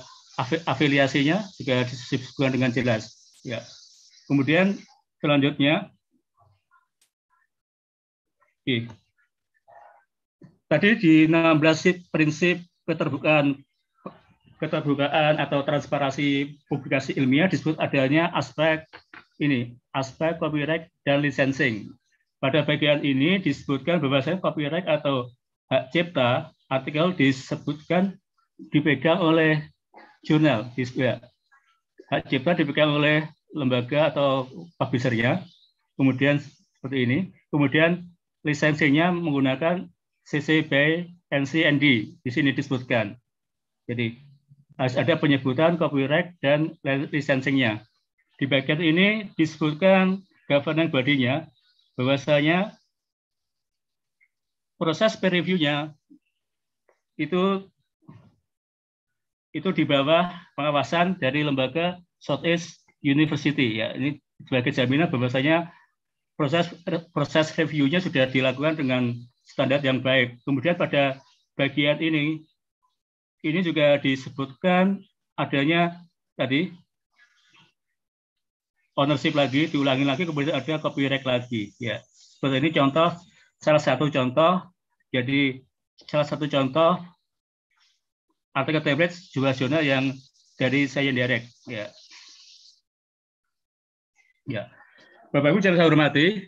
afiliasinya juga disebutkan dengan jelas. Ya. Kemudian selanjutnya Oke. Tadi di 16 prinsip keterbukaan keterbukaan atau transparansi publikasi ilmiah disebut adanya aspek ini, aspek copyright dan licensing. Pada bagian ini disebutkan bahwasanya copyright atau hak cipta artikel disebutkan dipegang oleh jurnal, ya. hak cipta dipegang oleh lembaga atau publishernya. Kemudian seperti ini. Kemudian lisensinya menggunakan CC BY NCND di sini disebutkan. Jadi harus ada penyebutan copyright dan licensingnya. Di bagian ini disebutkan governance body-nya bahwasanya proses peer review-nya itu itu di bawah pengawasan dari lembaga Southeast University ya. Ini sebagai jaminan bahwasanya proses proses review-nya sudah dilakukan dengan standar yang baik. Kemudian pada bagian ini, ini juga disebutkan adanya tadi ownership lagi, diulangi lagi, kemudian ada copyright lagi. Ya, seperti ini contoh, salah satu contoh. Jadi salah satu contoh artikel template juga jurnal yang dari saya direct. Ya. Ya. Bapak Ibu yang saya hormati,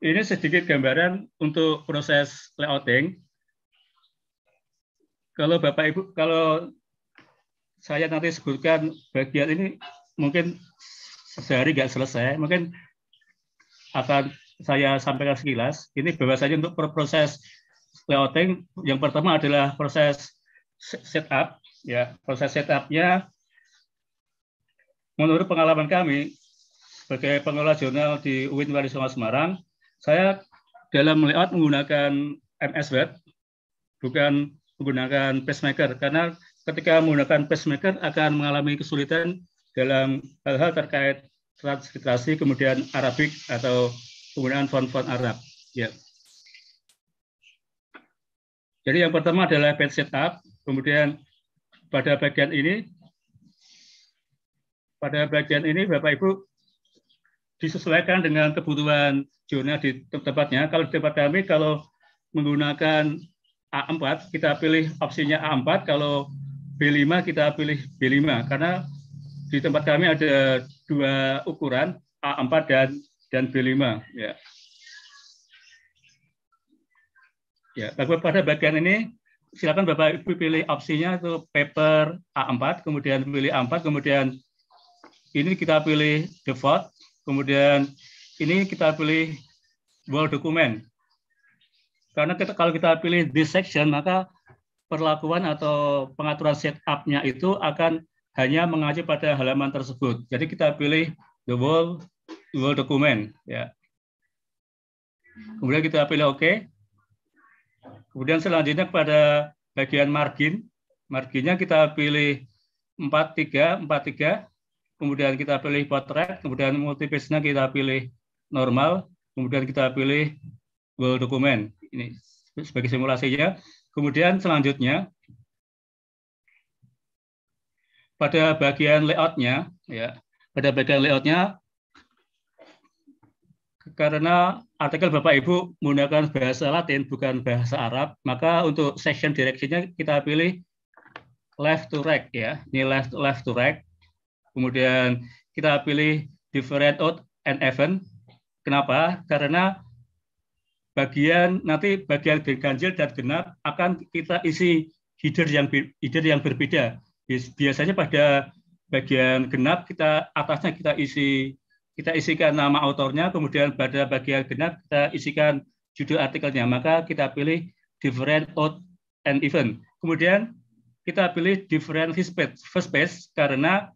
ini sedikit gambaran untuk proses layouting. Kalau Bapak Ibu, kalau saya nanti sebutkan bagian ini mungkin sehari nggak selesai. Mungkin akan saya sampaikan sekilas. Ini bahwasanya untuk proses layouting yang pertama adalah proses setup. Ya, proses setupnya menurut pengalaman kami sebagai pengelola jurnal di UIN Wali Semarang, saya dalam layout menggunakan MS Word, bukan menggunakan pacemaker karena ketika menggunakan pacemaker akan mengalami kesulitan dalam hal-hal terkait transliterasi kemudian Arabik atau penggunaan font-font Arab. Ya. Jadi yang pertama adalah page setup, kemudian pada bagian ini pada bagian ini Bapak Ibu disesuaikan dengan kebutuhan zona di tempatnya. Kalau di tempat kami kalau menggunakan A4 kita pilih opsinya A4, kalau B5 kita pilih B5 karena di tempat kami ada dua ukuran A4 dan dan B5 ya. Ya, pada bagian ini silakan Bapak Ibu pilih opsinya itu paper A4, kemudian pilih A4, kemudian ini kita pilih default, kemudian ini kita pilih wall document. Karena kita, kalau kita pilih this section, maka perlakuan atau pengaturan setup-nya itu akan hanya mengacu pada halaman tersebut. Jadi kita pilih the whole, the document. Ya. Kemudian kita pilih OK. Kemudian selanjutnya pada bagian margin, marginnya kita pilih 43, 43. Kemudian kita pilih portrait, kemudian multipage-nya kita pilih normal, kemudian kita pilih whole document. Ini sebagai simulasinya. Kemudian selanjutnya pada bagian layoutnya, ya, pada bagian layoutnya karena artikel Bapak Ibu menggunakan bahasa Latin bukan bahasa Arab, maka untuk section direction-nya kita pilih left to right ya. Ini left left to right. Kemudian kita pilih different out and even. Kenapa? Karena bagian nanti bagian ganjil dan genap akan kita isi header yang header yang berbeda. Biasanya pada bagian genap kita atasnya kita isi kita isikan nama autornya, kemudian pada bagian genap kita isikan judul artikelnya. Maka kita pilih different out and even. Kemudian kita pilih different first page karena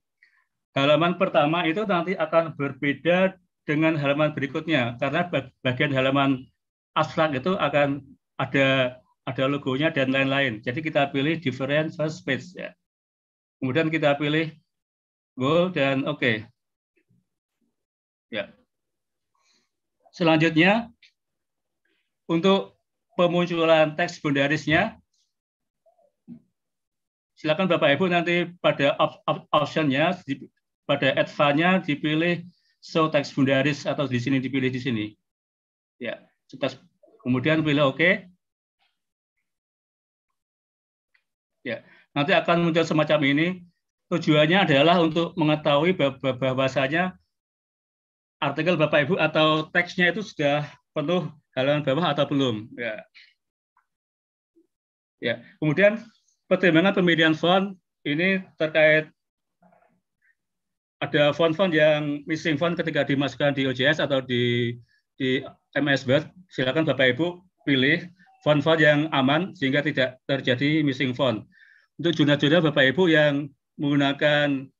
halaman pertama itu nanti akan berbeda dengan halaman berikutnya karena bagian halaman abstrak itu akan ada ada logonya dan lain-lain. Jadi kita pilih different first page ya. Kemudian kita pilih go dan oke. Okay. Ya. Selanjutnya untuk pemunculan teks bundarisnya silakan Bapak Ibu nanti pada op op optionnya pada adva-nya dipilih show teks bundaris atau di sini dipilih di sini. Ya. Kemudian pilih OK. Ya, nanti akan muncul semacam ini. Tujuannya adalah untuk mengetahui bahwasanya artikel Bapak Ibu atau teksnya itu sudah penuh halaman bawah atau belum. Ya. Ya. Kemudian pertimbangan pemilihan font ini terkait ada font-font yang missing font ketika dimasukkan di OJS atau di di MS Word, silakan Bapak Ibu pilih font-font yang aman sehingga tidak terjadi missing font. Untuk jurnal-jurnal Bapak Ibu yang menggunakan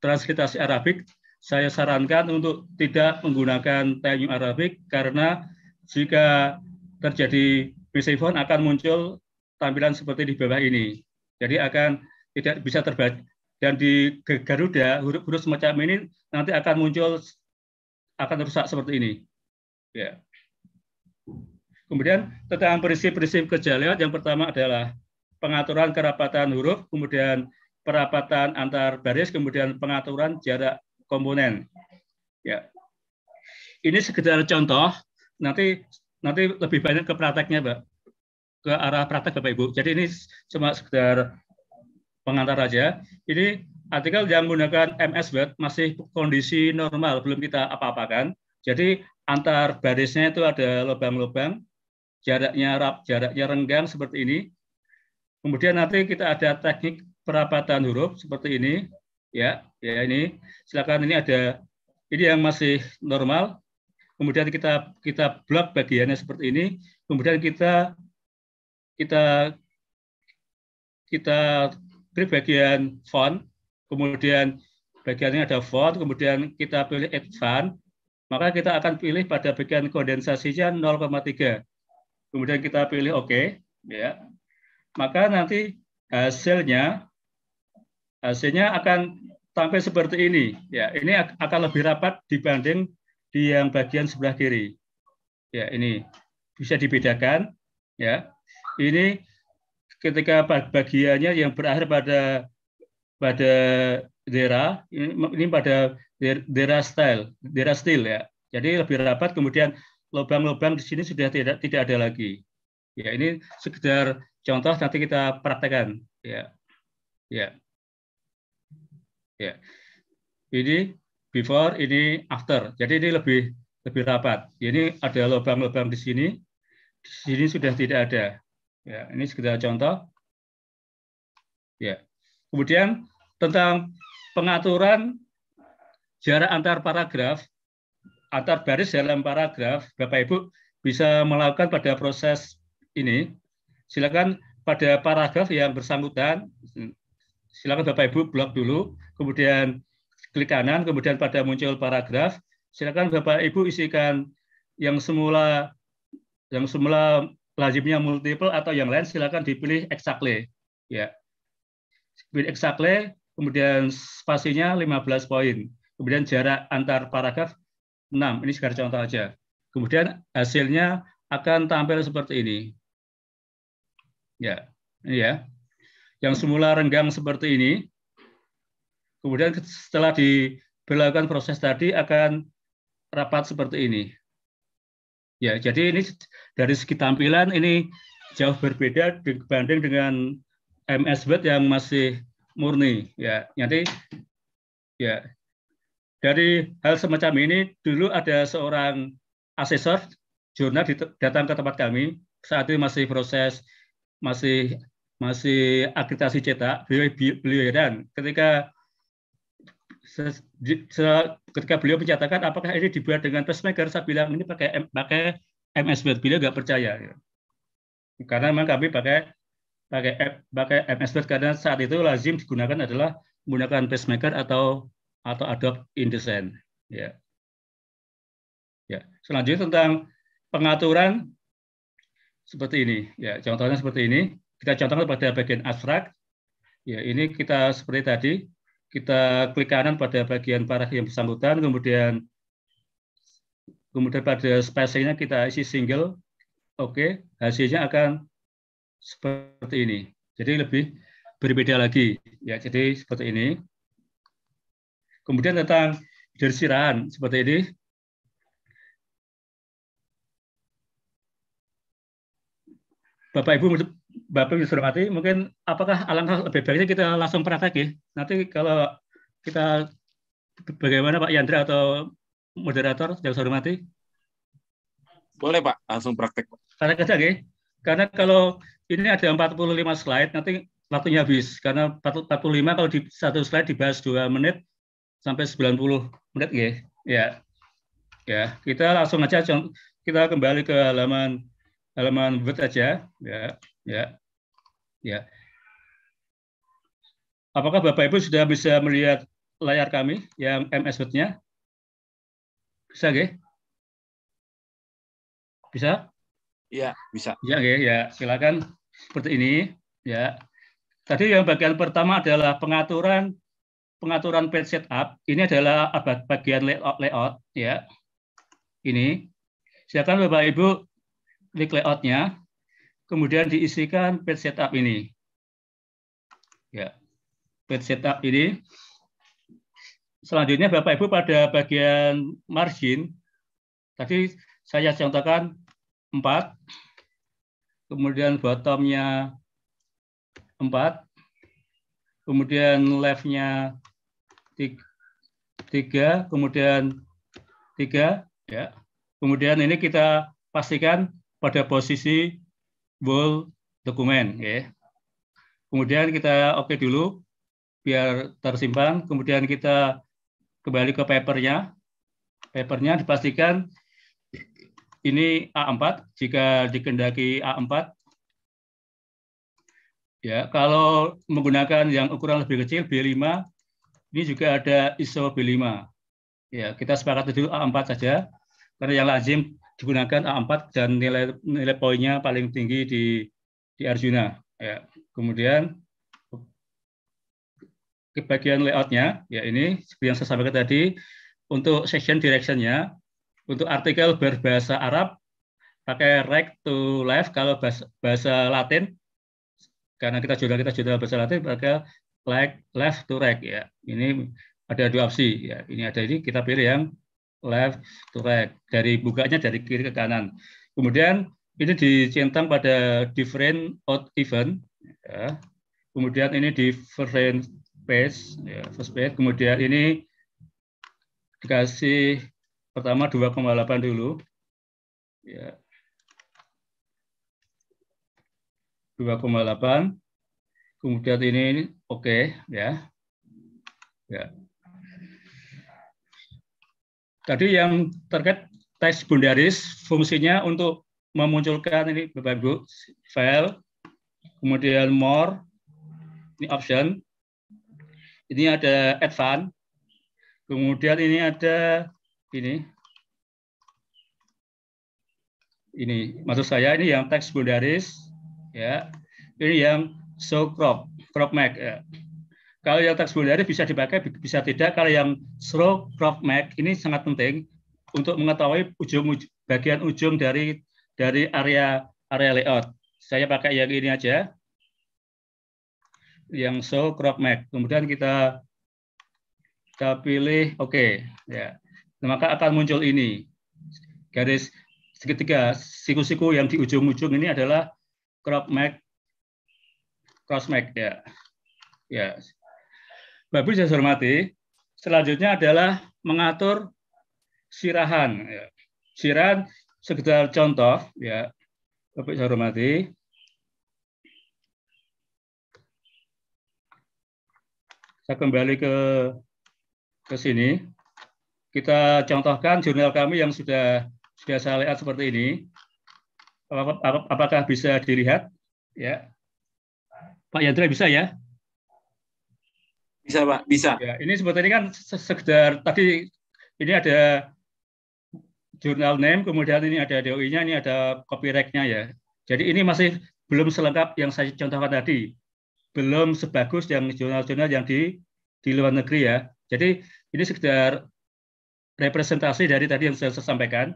transliterasi Arabik, saya sarankan untuk tidak menggunakan Time Arabik karena jika terjadi missing font akan muncul tampilan seperti di bawah ini. Jadi akan tidak bisa terbaca dan di Garuda huruf-huruf semacam ini nanti akan muncul akan rusak seperti ini. Ya. Kemudian tentang prinsip-prinsip kerja lewat yang pertama adalah pengaturan kerapatan huruf, kemudian perapatan antar baris, kemudian pengaturan jarak komponen. Ya. Ini sekedar contoh, nanti nanti lebih banyak ke prakteknya, Mbak. Ke arah praktek Bapak Ibu. Jadi ini cuma sekedar pengantar aja. Ini artikel yang menggunakan MS Word masih kondisi normal, belum kita apa-apakan. Jadi antar barisnya itu ada lubang-lubang, jaraknya rap, jaraknya renggang seperti ini. Kemudian nanti kita ada teknik perapatan huruf seperti ini. Ya, ya ini silakan ini ada ini yang masih normal. Kemudian kita kita blok bagiannya seperti ini. Kemudian kita kita kita klik bagian font, kemudian bagiannya ada font, kemudian kita pilih advance, maka kita akan pilih pada bagian kondensasinya 0,3. Kemudian kita pilih OK, ya. Maka nanti hasilnya hasilnya akan tampil seperti ini. Ya, ini akan lebih rapat dibanding di yang bagian sebelah kiri. Ya, ini bisa dibedakan. Ya, ini ketika bagiannya yang berakhir pada pada dera ini, pada dera style, dera style ya. Jadi lebih rapat kemudian lubang-lubang di sini sudah tidak tidak ada lagi. Ya, ini sekedar contoh nanti kita praktekkan ya. Ya. Ya. Ini before, ini after. Jadi ini lebih lebih rapat. Ini ada lubang-lubang di sini. Di sini sudah tidak ada. Ya, ini sekedar contoh. Ya. Kemudian tentang pengaturan jarak antar paragraf, antar baris dalam paragraf, Bapak Ibu bisa melakukan pada proses ini. Silakan pada paragraf yang bersangkutan, silakan Bapak Ibu blok dulu, kemudian klik kanan, kemudian pada muncul paragraf, silakan Bapak Ibu isikan yang semula yang semula lazimnya multiple atau yang lain silakan dipilih exactly ya pilih exactly kemudian spasinya 15 poin kemudian jarak antar paragraf 6. Ini sekedar contoh aja. Kemudian hasilnya akan tampil seperti ini. Ya, ini ya. Yang semula renggang seperti ini, kemudian setelah diberlakukan proses tadi akan rapat seperti ini. Ya, jadi ini dari segi tampilan ini jauh berbeda dibanding dengan MS Word yang masih murni. Ya, nanti ya dari hal semacam ini, dulu ada seorang asesor jurnal datang ke tempat kami. Saat itu masih proses, masih masih akreditasi cetak. Beliau, beliau heran ketika ketika beliau menyatakan apakah ini dibuat dengan pacemaker, saya bilang ini pakai pakai MS Word. Beliau nggak percaya. Karena memang kami pakai pakai pakai MS Word karena saat itu lazim digunakan adalah menggunakan pacemaker atau atau Adobe InDesign. Ya. Ya. Selanjutnya tentang pengaturan seperti ini. Ya, contohnya seperti ini. Kita contohkan pada bagian abstrak. Ya, ini kita seperti tadi, kita klik kanan pada bagian parah yang bersangkutan, kemudian kemudian pada spacingnya kita isi single. Oke, hasilnya akan seperti ini. Jadi lebih berbeda lagi. Ya, jadi seperti ini. Kemudian tentang dersirahan seperti ini. Bapak Ibu Bapak Ibu hormati, mungkin apakah alangkah lebih baiknya kita langsung praktek ya? Nanti kalau kita bagaimana Pak Yandra atau moderator yang saya hormati? Boleh Pak, langsung praktek Pak. Kerja ya. Karena kalau ini ada 45 slide, nanti waktunya habis. Karena 45 kalau di satu slide dibahas dua menit, sampai 90 menit ya. Ya. Ya, kita langsung aja kita kembali ke halaman halaman Word aja, ya. Ya. Ya. Apakah Bapak Ibu sudah bisa melihat layar kami yang MS Word-nya? Bisa, nggih? Bisa? Iya, bisa. Ya, nggih, ya. Silakan seperti ini, ya. Tadi yang bagian pertama adalah pengaturan pengaturan page setup ini adalah bagian layout, layout ya. Ini silakan Bapak Ibu klik layoutnya, kemudian diisikan page setup ini. Ya, page setup ini. Selanjutnya Bapak Ibu pada bagian margin, tadi saya contohkan 4, kemudian bottomnya 4, kemudian left-nya tiga, kemudian tiga, ya. Kemudian ini kita pastikan pada posisi bold dokumen, ya. Kemudian kita oke okay dulu, biar tersimpan. Kemudian kita kembali ke papernya. Papernya dipastikan ini A4 jika dikendaki A4 Ya, kalau menggunakan yang ukuran lebih kecil B5, ini juga ada ISO B5. Ya, kita sepakat dulu A4 saja, karena yang lazim digunakan A4 dan nilai nilai poinnya paling tinggi di di Arjuna. Ya, kemudian ke bagian layoutnya, ya ini seperti yang saya sampaikan tadi, untuk section directionnya, untuk artikel berbahasa Arab pakai right to left, kalau bahasa, bahasa Latin karena kita sudah kita sudah bahasa Latin maka like left to right ya. Ini ada dua opsi ya. Ini ada ini kita pilih yang left to right dari bukanya dari kiri ke kanan. Kemudian ini dicentang pada different out event ya. Kemudian ini different page ya, first page. Kemudian ini dikasih pertama 2,8 dulu. Ya, 2,8. Kemudian ini, oke okay, ya. Ya. Tadi yang terkait teks bundaris fungsinya untuk memunculkan ini Bapak Ibu file, kemudian more, ini option, ini ada advance, kemudian ini ada ini, ini maksud saya ini yang teks bundaris, ya. Ini yang show crop crop mag ya. Kalau yang binary bisa dipakai bisa tidak. Kalau yang show crop mag ini sangat penting untuk mengetahui ujung, bagian ujung dari dari area area layout. Saya pakai yang ini aja. Yang show crop mag. Kemudian kita kita pilih oke okay, ya. Maka akan muncul ini. Garis segitiga siku-siku yang di ujung-ujung ini adalah crop mag, cross mag ya. Ya. Bapak saya hormati, selanjutnya adalah mengatur sirahan. Ya. Sirahan sekedar contoh ya. Bapak saya hormati. Saya kembali ke ke sini. Kita contohkan jurnal kami yang sudah sudah saya lihat seperti ini apakah bisa dilihat? Ya. Pak Yandra bisa ya? Bisa Pak, bisa. Ya, ini sebetulnya kan sekedar tadi ini ada jurnal name, kemudian ini ada DOI-nya, ini ada copyright-nya ya. Jadi ini masih belum selengkap yang saya contohkan tadi. Belum sebagus yang jurnal-jurnal yang di di luar negeri ya. Jadi ini sekedar representasi dari tadi yang saya sampaikan.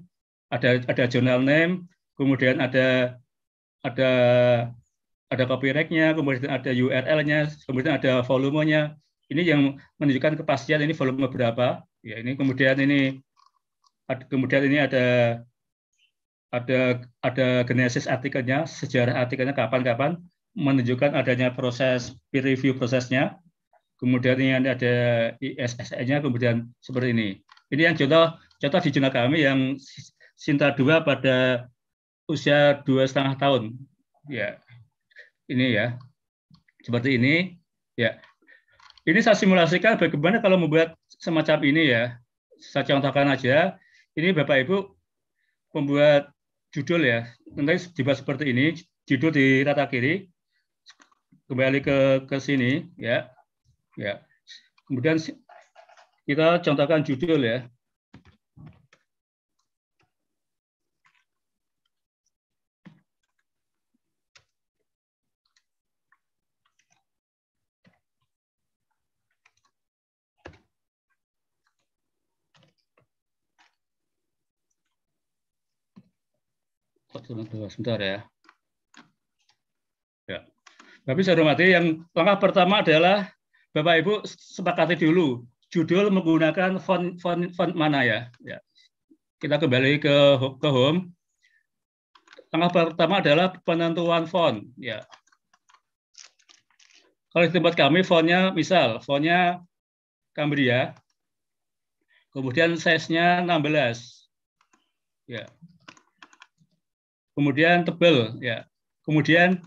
Ada ada jurnal name, kemudian ada ada ada copyright-nya, kemudian ada URL-nya, kemudian ada volumenya. Ini yang menunjukkan kepastian ini volume berapa. Ya, ini kemudian ini kemudian ini ada ada ada genesis artikelnya, sejarah artikelnya kapan-kapan menunjukkan adanya proses peer review prosesnya. Kemudian ini ada ISSN-nya, kemudian seperti ini. Ini yang contoh contoh di jurnal kami yang Sinta 2 pada usia dua setengah tahun. Ya, ini ya, seperti ini. Ya, ini saya simulasikan bagaimana kalau membuat semacam ini ya. Saya contohkan aja. Ini Bapak Ibu membuat judul ya. Nanti dibuat seperti ini. Judul di rata kiri. Kembali ke ke sini ya. Ya. Kemudian kita contohkan judul ya. Sebentar ya. Ya. Tapi saya hormati yang langkah pertama adalah Bapak Ibu sepakati dulu judul menggunakan font font font mana ya. ya. Kita kembali ke ke home. Langkah pertama adalah penentuan font ya. Kalau di tempat kami fontnya misal fontnya Cambria. Kemudian size-nya 16. Ya kemudian tebal ya kemudian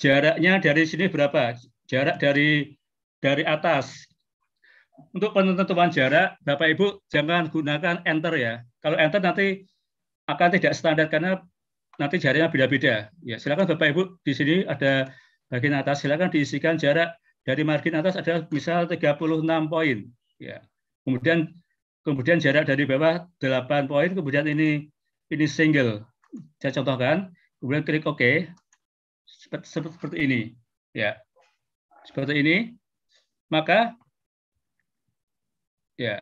jaraknya dari sini berapa jarak dari dari atas. Untuk penentuan jarak, Bapak Ibu jangan gunakan enter ya. Kalau enter nanti akan tidak standar karena nanti jaraknya beda-beda. Ya, silakan Bapak Ibu di sini ada bagian atas silakan diisikan jarak dari margin atas adalah misal 36 poin. Ya. Kemudian kemudian jarak dari bawah 8 poin, kemudian ini ini single. Saya contohkan, kemudian klik OK. Seperti, seperti ini. Ya. Seperti ini. Maka Ya.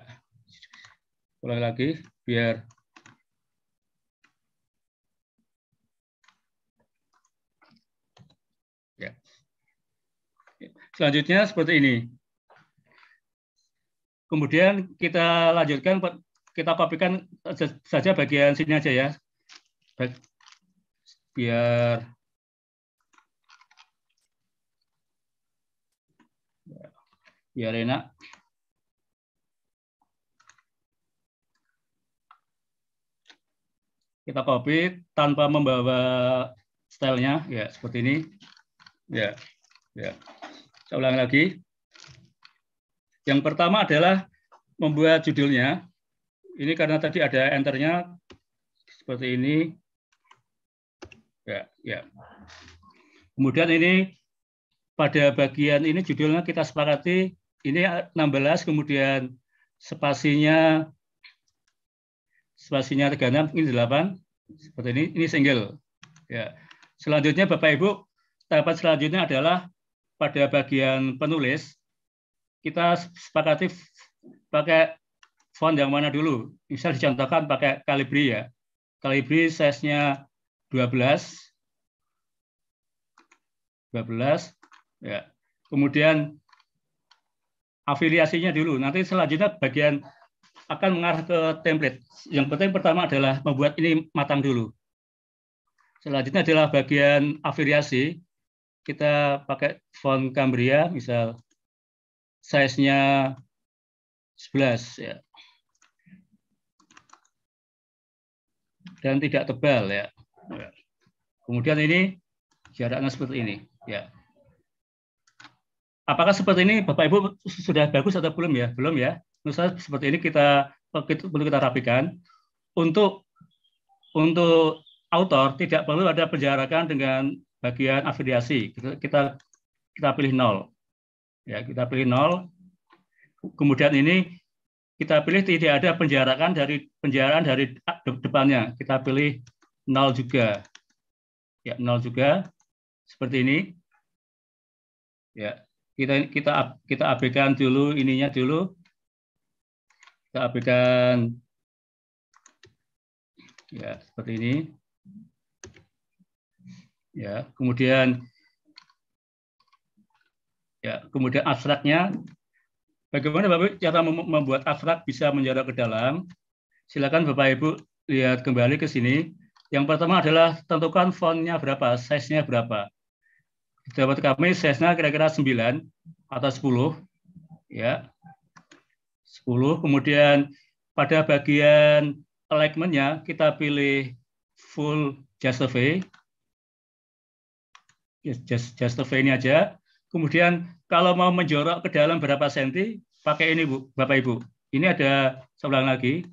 Ulang lagi biar Ya. Selanjutnya seperti ini. Kemudian kita lanjutkan, kita kopikan saja bagian sini aja ya. Biar biar enak. kita copy tanpa membawa stylenya. Ya seperti ini. Ya ya. Saya ulang lagi. Yang pertama adalah membuat judulnya. Ini karena tadi ada enternya. Seperti ini ya ya. Kemudian ini pada bagian ini judulnya kita sepakati ini 16 kemudian spasinya spasinya 36 ini 8 seperti ini ini single. Ya. Selanjutnya Bapak Ibu tahapan selanjutnya adalah pada bagian penulis kita sepakati pakai font yang mana dulu. Misal dicontohkan pakai Calibri ya. Calibri size-nya 12 12 ya kemudian afiliasinya dulu nanti selanjutnya bagian akan mengarah ke template. Yang penting pertama adalah membuat ini matang dulu. Selanjutnya adalah bagian afiliasi. Kita pakai font Cambria, misal size-nya 11 ya. Dan tidak tebal ya. Kemudian ini jaraknya seperti ini. Ya. Apakah seperti ini Bapak Ibu sudah bagus atau belum ya? Belum ya. Misalnya seperti ini kita perlu kita rapikan. Untuk untuk autor tidak perlu ada penjarakan dengan bagian afiliasi. Kita kita pilih nol. Ya kita pilih nol. Kemudian ini kita pilih tidak ada penjarakan dari penjaraan dari depannya. Kita pilih nol juga. Ya nol juga. Seperti ini. Ya kita kita kita abaikan dulu ininya dulu. Kita abaikan ya seperti ini. Ya kemudian. Ya kemudian abstraknya. Bagaimana Bapak cara membuat abstrak bisa menjarak ke dalam? Silakan Bapak Ibu lihat kembali ke sini yang pertama adalah tentukan fontnya berapa size-nya berapa dapat kami size-nya kira-kira 9 atau 10 ya 10. Kemudian pada bagian alignment-nya kita pilih full justify. Just, justify ini aja. Kemudian kalau mau menjorok ke dalam berapa senti, pakai ini Bu, Bapak Ibu. Ini ada, ulang lagi,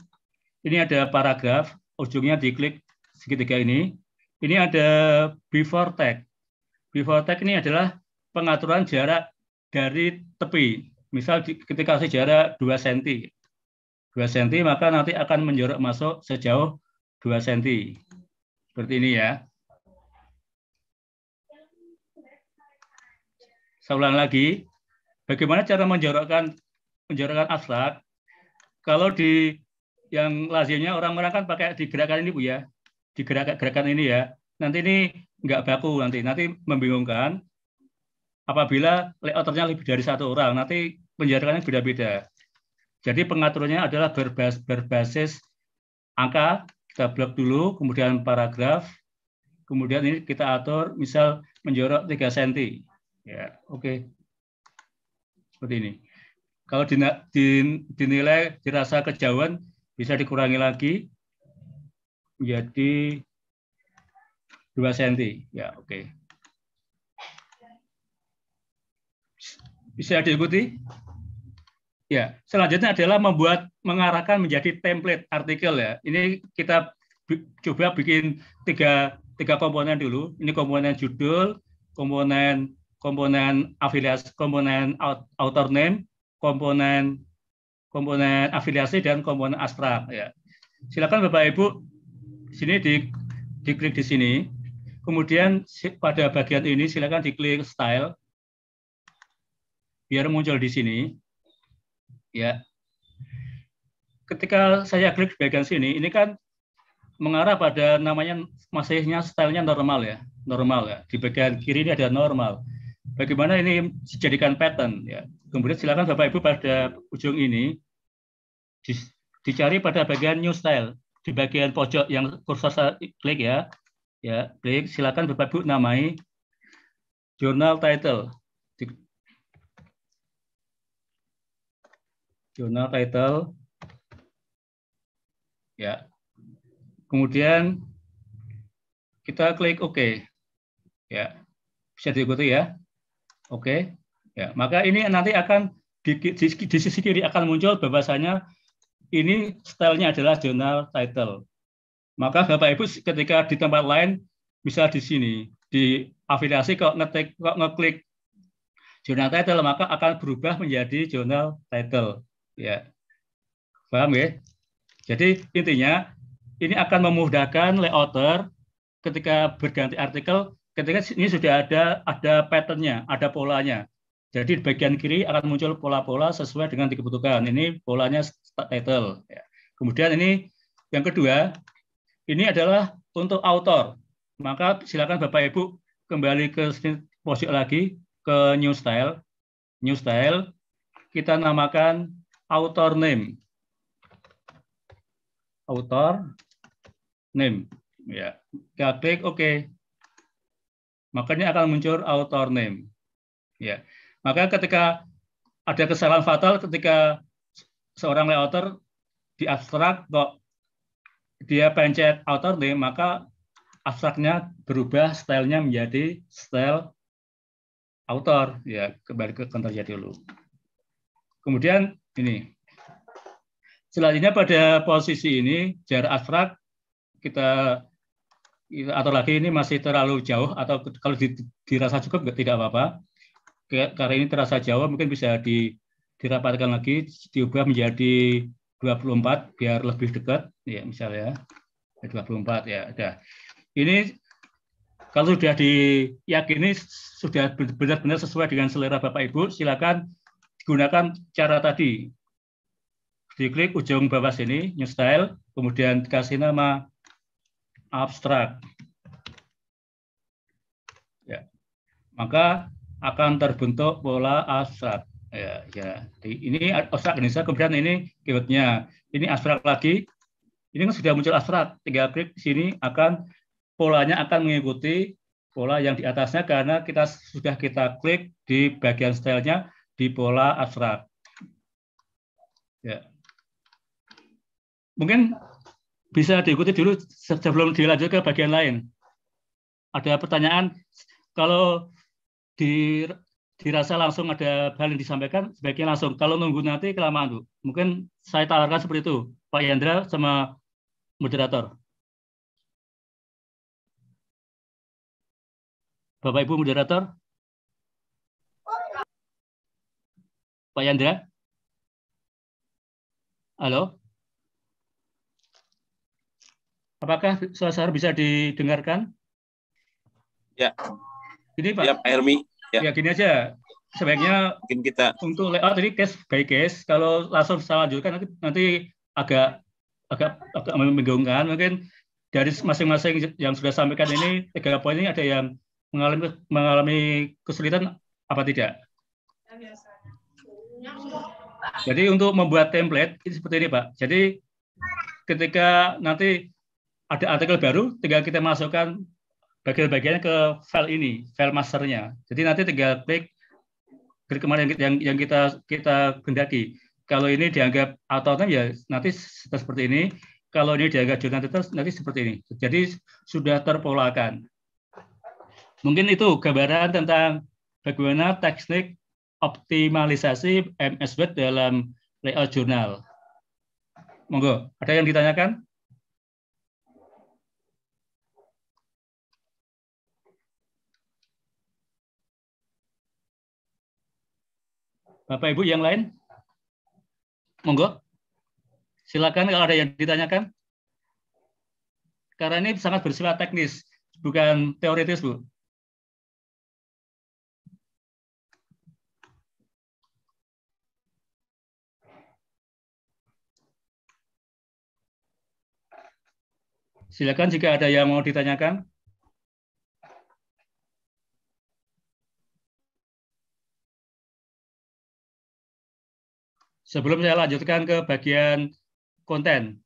ini ada paragraf, ujungnya diklik segitiga ini. Ini ada before tag. Before tag ini adalah pengaturan jarak dari tepi misal ketika sejarah 2 cm, 2 cm maka nanti akan menjorok masuk sejauh 2 cm. Seperti ini ya. Saya ulang lagi, bagaimana cara menjorokkan menjorokkan abstrak? Kalau di yang lazimnya orang-orang kan pakai di gerakan ini Bu ya, di gerakan, gerakan ini ya. Nanti ini nggak baku nanti, nanti membingungkan. Apabila layouternya lebih dari satu orang, nanti penjarakannya beda-beda. Jadi pengaturannya adalah berbasis, berbasis angka, kita blok dulu, kemudian paragraf, kemudian ini kita atur, misal menjorok 3 cm. Ya, oke. Okay. Seperti ini. Kalau dinilai dirasa kejauhan, bisa dikurangi lagi menjadi 2 cm. Ya, oke. Bisa diikuti? Ya, selanjutnya adalah membuat mengarahkan menjadi template artikel ya. Ini kita coba bikin tiga tiga komponen dulu. Ini komponen judul, komponen komponen afiliasi, komponen author name, komponen komponen afiliasi dan komponen abstrak ya. Silakan Bapak Ibu sini di diklik di sini. Kemudian pada bagian ini silakan diklik style biar muncul di sini ya. Ketika saya klik bagian sini, ini kan mengarah pada namanya masihnya stylenya normal ya, normal ya. Di bagian kiri ini ada normal. Bagaimana ini dijadikan pattern ya. Kemudian silakan Bapak Ibu pada ujung ini dicari pada bagian new style di bagian pojok yang kursor saya klik ya. Ya, klik silakan Bapak Ibu namai journal title. jurnal title. Ya. Kemudian kita klik OK. Ya. Bisa diikuti ya. Oke. Ya, maka ini nanti akan di, di, di sisi kiri akan muncul bahwasanya ini stylenya adalah jurnal title. Maka Bapak Ibu ketika di tempat lain bisa di sini di afiliasi kok ngetik kok ngeklik jurnal title maka akan berubah menjadi jurnal title Ya. Paham ya? Jadi intinya ini akan memudahkan layouter ketika berganti artikel ketika ini sudah ada ada patternnya, ada polanya. Jadi di bagian kiri akan muncul pola-pola sesuai dengan dibutuhkan. Ini polanya title. Ya. Kemudian ini yang kedua, ini adalah untuk author. Maka silakan Bapak Ibu kembali ke pojok lagi ke new style. New style kita namakan author name. Author name. Ya, kita klik OK. Makanya akan muncul author name. Ya. Maka ketika ada kesalahan fatal ketika seorang layouter di abstrak kok dia pencet author name, maka abstraknya berubah stylenya menjadi style author. Ya, kembali ke konternya dulu. Kemudian ini. Selanjutnya pada posisi ini jarak abstrak kita atau lagi ini masih terlalu jauh atau kalau dirasa cukup tidak apa-apa. Karena ini terasa jauh mungkin bisa di, dirapatkan lagi diubah menjadi 24 biar lebih dekat ya misalnya 24 ya ada. Ini kalau sudah diyakini sudah benar-benar sesuai dengan selera Bapak Ibu silakan gunakan cara tadi. Diklik ujung bawah sini, New Style, kemudian kasih nama abstrak. Ya. Maka akan terbentuk pola abstrak. Ya, ya. Ini abstrak Indonesia, kemudian ini keywordnya. Ini abstrak lagi. Ini kan sudah muncul abstrak. Tinggal klik di sini akan polanya akan mengikuti pola yang di atasnya karena kita sudah kita klik di bagian stylenya di pola abstrak. Ya. Mungkin bisa diikuti dulu sebelum dilanjut ke bagian lain. Ada pertanyaan, kalau di, dirasa langsung ada hal yang disampaikan, sebaiknya langsung. Kalau nunggu nanti kelamaan, Bu. Mungkin saya tawarkan seperti itu, Pak Yandra sama moderator. Bapak Ibu moderator. Pak Yandra? Halo? Apakah suara bisa didengarkan? Ya. Ini Pak. Ya, Pak Hermi. Ya. ya, gini aja. Sebaiknya mungkin kita untuk layout tadi case by case. Kalau langsung saya lanjutkan nanti nanti agak agak agak membingungkan. Mungkin dari masing-masing yang sudah sampaikan ini tiga poin ini ada yang mengalami mengalami kesulitan apa tidak? Jadi untuk membuat template ini seperti ini Pak. Jadi ketika nanti ada artikel baru, tinggal kita masukkan bagian-bagiannya ke file ini, file masternya. Jadi nanti tinggal klik klik kemarin yang yang kita kita gendaki. Kalau ini dianggap auto ya nanti seperti ini. Kalau ini dianggap jurnal nanti seperti ini. Jadi sudah terpolakan. Mungkin itu gambaran tentang bagaimana teknik optimalisasi MS Word dalam layout jurnal. Monggo, ada yang ditanyakan? Bapak Ibu yang lain? Monggo. Silakan kalau ada yang ditanyakan. Karena ini sangat bersifat teknis, bukan teoritis, Bu. Silakan jika ada yang mau ditanyakan. Sebelum saya lanjutkan ke bagian konten.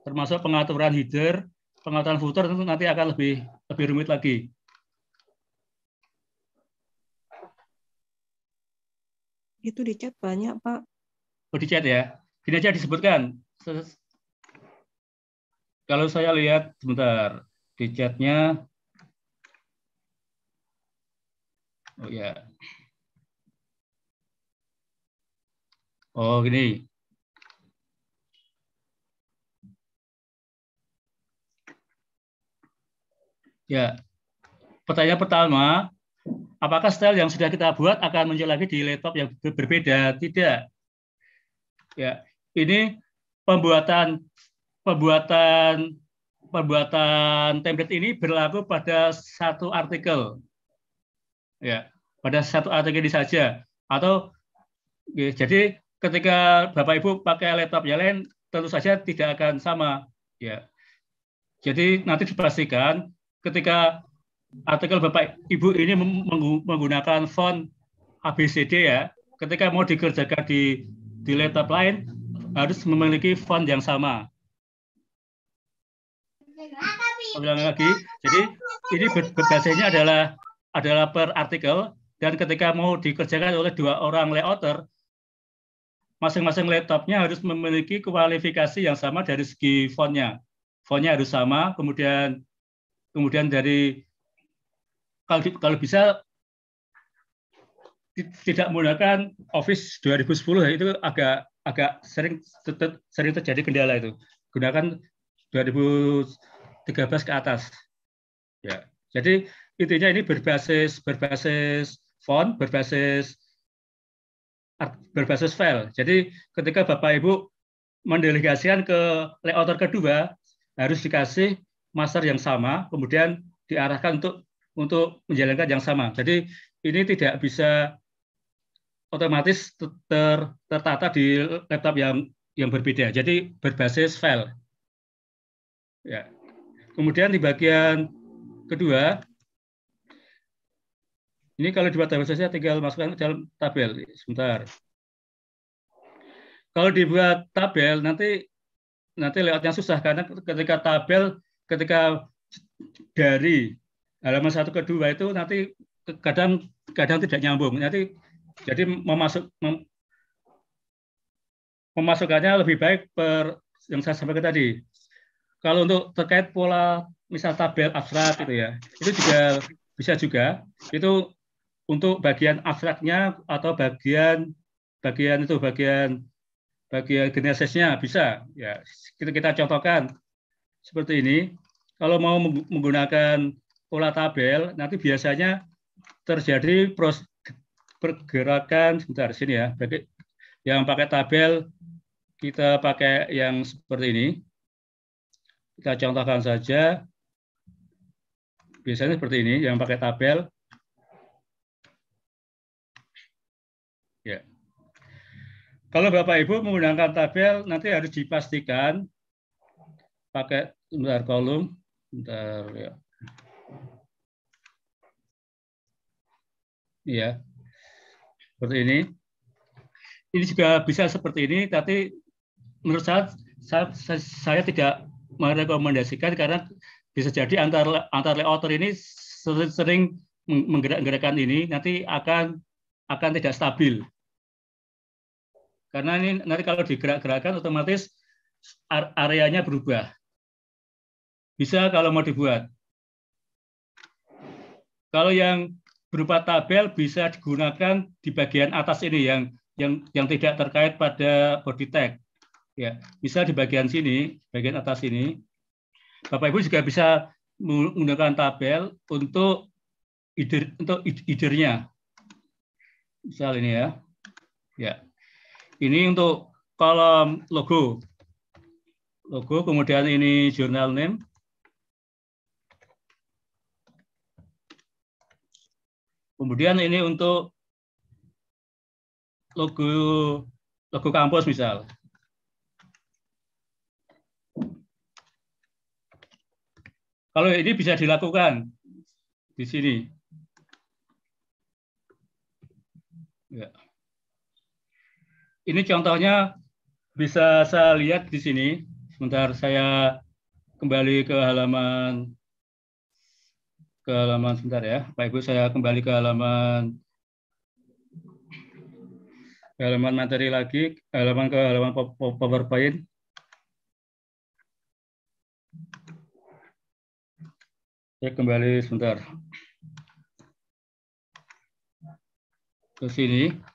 Termasuk pengaturan header, pengaturan footer tentu nanti akan lebih lebih rumit lagi. Itu di chat banyak, Pak. Oh, di chat ya. Gini aja disebutkan. Kalau saya lihat sebentar di chatnya, oh ya, oh gini, ya, pertanyaan pertama, apakah style yang sudah kita buat akan muncul lagi di laptop yang berbeda? Tidak. Ya, ini pembuatan pembuatan pembuatan template ini berlaku pada satu artikel. Ya, pada satu artikel ini saja. Atau ya, jadi ketika Bapak Ibu pakai laptop yang lain tentu saja tidak akan sama. Ya. Jadi nanti dipastikan ketika artikel Bapak Ibu ini menggunakan font ABCD ya, ketika mau dikerjakan di di laptop lain harus memiliki font yang sama ulang lagi. Jadi ini berbasisnya adalah adalah per artikel dan ketika mau dikerjakan oleh dua orang layouter, masing-masing laptopnya harus memiliki kualifikasi yang sama dari segi fontnya. Fontnya harus sama, kemudian kemudian dari kalau, kalau bisa tidak menggunakan Office 2010 itu agak agak sering sering terjadi kendala itu. Gunakan 2000 13 ke atas. Ya. Jadi intinya ini berbasis berbasis font, berbasis berbasis file. Jadi ketika Bapak Ibu mendelegasikan ke layouter kedua harus dikasih master yang sama, kemudian diarahkan untuk untuk menjalankan yang sama. Jadi ini tidak bisa otomatis ter, tertata di laptop yang yang berbeda. Jadi berbasis file. Ya. Kemudian di bagian kedua, ini kalau dibuat tabel saya tinggal masukkan ke dalam tabel. Sebentar. Kalau dibuat tabel nanti nanti layoutnya susah karena ketika tabel ketika dari halaman satu ke dua itu nanti kadang kadang tidak nyambung. Nanti jadi memasuk mem, memasukkannya lebih baik per yang saya sampaikan tadi kalau untuk terkait pola misal tabel abstrak gitu ya, itu juga bisa juga itu untuk bagian abstraknya atau bagian bagian itu bagian bagian genesisnya bisa. Ya kita kita contohkan seperti ini. Kalau mau menggunakan pola tabel nanti biasanya terjadi proses pergerakan. Sebentar sini ya. Bagi yang pakai tabel kita pakai yang seperti ini. Kita contohkan saja. Biasanya seperti ini, yang pakai tabel. Ya. Kalau Bapak Ibu menggunakan tabel, nanti harus dipastikan pakai sebentar kolom, sebentar ya. Iya. Seperti ini. Ini juga bisa seperti ini, tapi menurut saya, saya, saya tidak merekomendasikan karena bisa jadi antar antar layouter ini sering menggerak-gerakkan ini nanti akan akan tidak stabil. Karena ini nanti kalau digerak-gerakkan otomatis areanya berubah. Bisa kalau mau dibuat. Kalau yang berupa tabel bisa digunakan di bagian atas ini yang yang yang tidak terkait pada body tag. Ya, bisa di bagian sini, bagian atas ini. Bapak Ibu juga bisa menggunakan tabel untuk ide untuk idernya. Misal ini ya. Ya. Ini untuk kolom logo. Logo, kemudian ini jurnal name. Kemudian ini untuk logo logo kampus misal. Kalau ini bisa dilakukan di sini. Ya. Ini contohnya bisa saya lihat di sini. Sebentar saya kembali ke halaman ke halaman sebentar ya. Pak Ibu saya kembali ke halaman ke halaman materi lagi, halaman ke halaman PowerPoint. Saya kembali sebentar. Ke sini.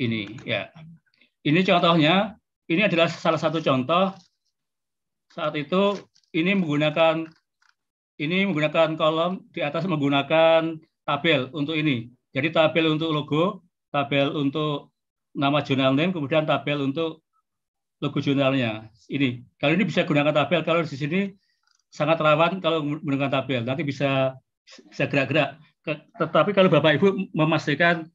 Ini ya. Ini contohnya, ini adalah salah satu contoh saat itu ini menggunakan ini menggunakan kolom di atas menggunakan tabel untuk ini. Jadi tabel untuk logo, tabel untuk nama jurnal name, kemudian tabel untuk logo jurnalnya. Ini. Kalau ini bisa gunakan tabel, kalau di sini sangat rawan kalau menggunakan tabel. Nanti bisa bisa gerak-gerak. Tetapi kalau Bapak Ibu memastikan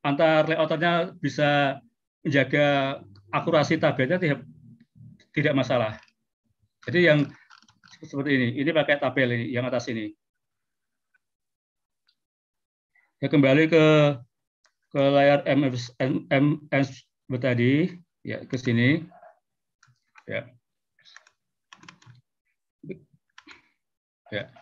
antar layouternya bisa menjaga akurasi tabelnya tidak tidak masalah. Jadi yang seperti ini, ini pakai tabel ini, yang atas ini. Ya kembali ke ke layar MS, MS tadi, ya ke sini, ya. Ya.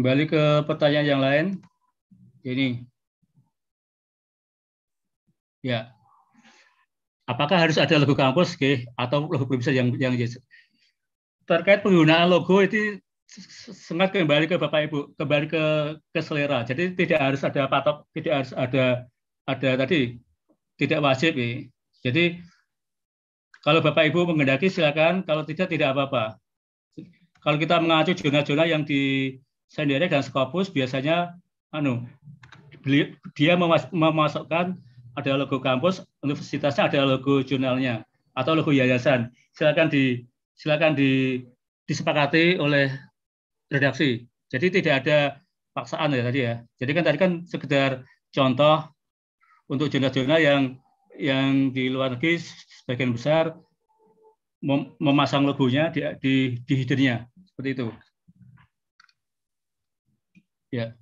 Kembali ke pertanyaan yang lain. Ini. Ya. Apakah harus ada logo kampus okay, atau logo bisa yang yang terkait penggunaan logo itu sangat kembali ke Bapak Ibu, kembali ke ke selera. Jadi tidak harus ada patok, tidak harus ada ada tadi tidak wajib ya. Jadi kalau Bapak Ibu menghendaki silakan, kalau tidak tidak apa-apa. Kalau kita mengacu zona-zona yang di sendiri dan Scopus biasanya anu dia memas memasukkan ada logo kampus, universitasnya ada logo jurnalnya atau logo yayasan. Silakan di silakan di disepakati oleh redaksi. Jadi tidak ada paksaan ya tadi ya. Jadi kan tadi kan sekedar contoh untuk jurnal-jurnal yang yang di luar negeri sebagian besar mem memasang logonya di di, di seperti itu. Ya.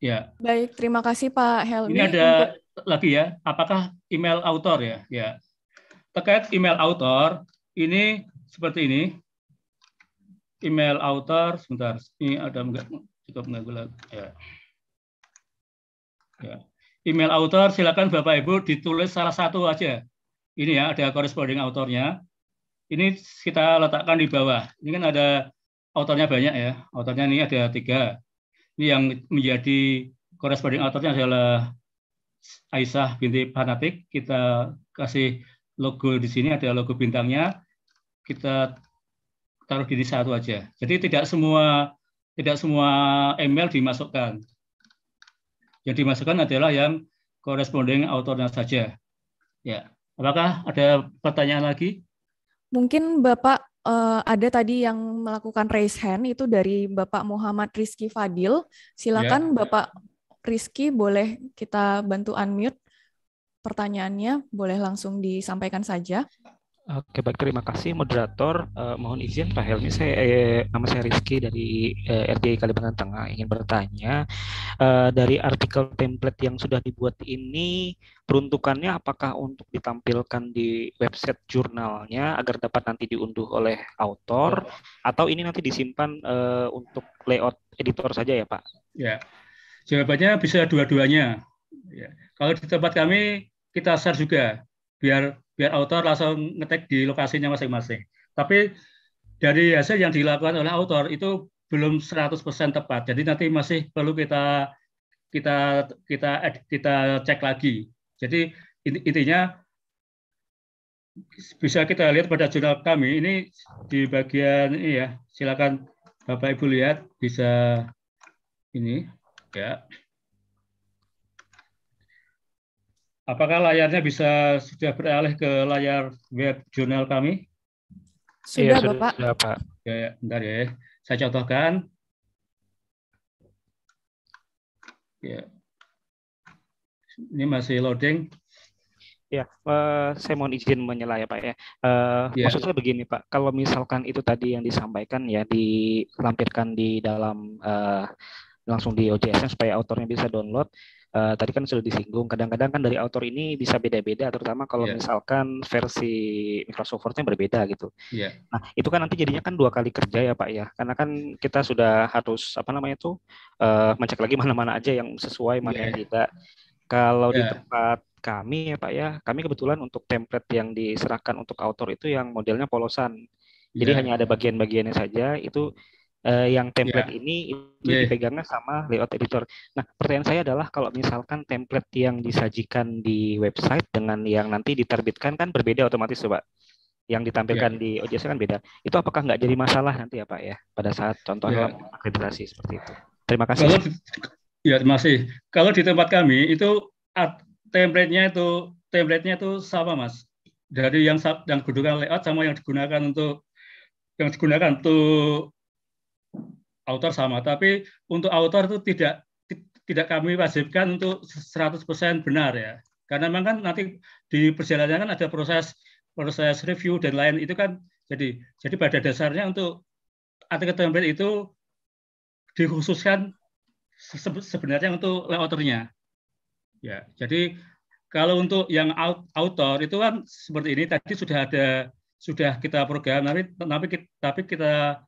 Ya. Baik, terima kasih Pak Helmi. Ini ada untuk... lagi ya, apakah email autor ya? Ya. Terkait email autor, ini seperti ini. Email autor, sebentar. Ini ada enggak cukup enggak. Ya. Ya. Email autor silakan Bapak Ibu ditulis salah satu aja. Ini ya, ada corresponding autornya. Ini kita letakkan di bawah. Ini kan ada autornya banyak ya. Autornya ini ada tiga. Ini yang menjadi corresponding autornya adalah Aisyah binti Fanatik. Kita kasih logo di sini, ada logo bintangnya. Kita taruh di satu aja. Jadi tidak semua tidak semua email dimasukkan. Yang dimasukkan adalah yang corresponding autornya saja. Ya. Apakah ada pertanyaan lagi? Mungkin Bapak uh, ada tadi yang melakukan raise hand itu dari Bapak Muhammad Rizky Fadil. Silakan ya. Bapak Rizky boleh kita bantu unmute pertanyaannya, boleh langsung disampaikan saja. Oke baik terima kasih moderator. Uh, mohon izin Pak Helmi, saya eh, nama saya Rizky dari eh, RDI Kalimantan Tengah ingin bertanya uh, dari artikel template yang sudah dibuat ini peruntukannya apakah untuk ditampilkan di website jurnalnya agar dapat nanti diunduh oleh autor atau ini nanti disimpan uh, untuk layout editor saja ya Pak? Ya, jawabannya bisa dua-duanya. Ya. Kalau di tempat kami kita share juga biar biar autor langsung ngetek di lokasinya masing-masing. Tapi dari hasil yang dilakukan oleh autor itu belum 100% tepat. Jadi nanti masih perlu kita kita kita kita cek lagi. Jadi intinya bisa kita lihat pada jurnal kami ini di bagian ini ya. Silakan Bapak Ibu lihat bisa ini ya. Apakah layarnya bisa sudah beralih ke layar web jurnal kami? Sudah, ya, Bapak. Sudah, Pak. Ya, ya, bentar ya. Saya contohkan. Ya. Ini masih loading. Ya, uh, saya mohon izin menyela ya Pak ya. Uh, ya. Maksud saya begini Pak, kalau misalkan itu tadi yang disampaikan ya dilampirkan di dalam uh, langsung di OJSN supaya autornya bisa download, uh, tadi kan sudah disinggung kadang-kadang kan dari autor ini bisa beda-beda terutama kalau yeah. misalkan versi Microsoft Word-nya berbeda gitu. Yeah. Nah, itu kan nanti jadinya kan dua kali kerja ya Pak ya. Karena kan kita sudah harus apa namanya tuh uh, mencek lagi mana-mana aja yang sesuai mana yeah. yang tidak. Kalau yeah. di tempat kami ya Pak ya, kami kebetulan untuk template yang diserahkan untuk autor itu yang modelnya polosan. Jadi yeah. hanya ada bagian-bagiannya saja itu uh, yang template yeah. ini itu yeah. dipegangnya sama layout editor. Nah, pertanyaan saya adalah kalau misalkan template yang disajikan di website dengan yang nanti diterbitkan kan berbeda otomatis, Pak. Yang ditampilkan yeah. di OJS kan beda. Itu apakah nggak jadi masalah nanti ya, Pak ya, pada saat contohnya yeah. akreditasi seperti itu? Terima kasih. Kalau, ya, terima kasih. Kalau di tempat kami itu template-nya itu template-nya itu sama, Mas. Dari yang yang digunakan layout sama yang digunakan untuk yang digunakan untuk autor sama, tapi untuk autor itu tidak tidak kami wajibkan untuk 100% benar ya. Karena memang kan nanti di perjalanan kan ada proses proses review dan lain itu kan jadi jadi pada dasarnya untuk artikel template itu dikhususkan sebenarnya untuk layouternya. Ya, jadi kalau untuk yang autor itu kan seperti ini tadi sudah ada sudah kita program tapi tapi tapi kita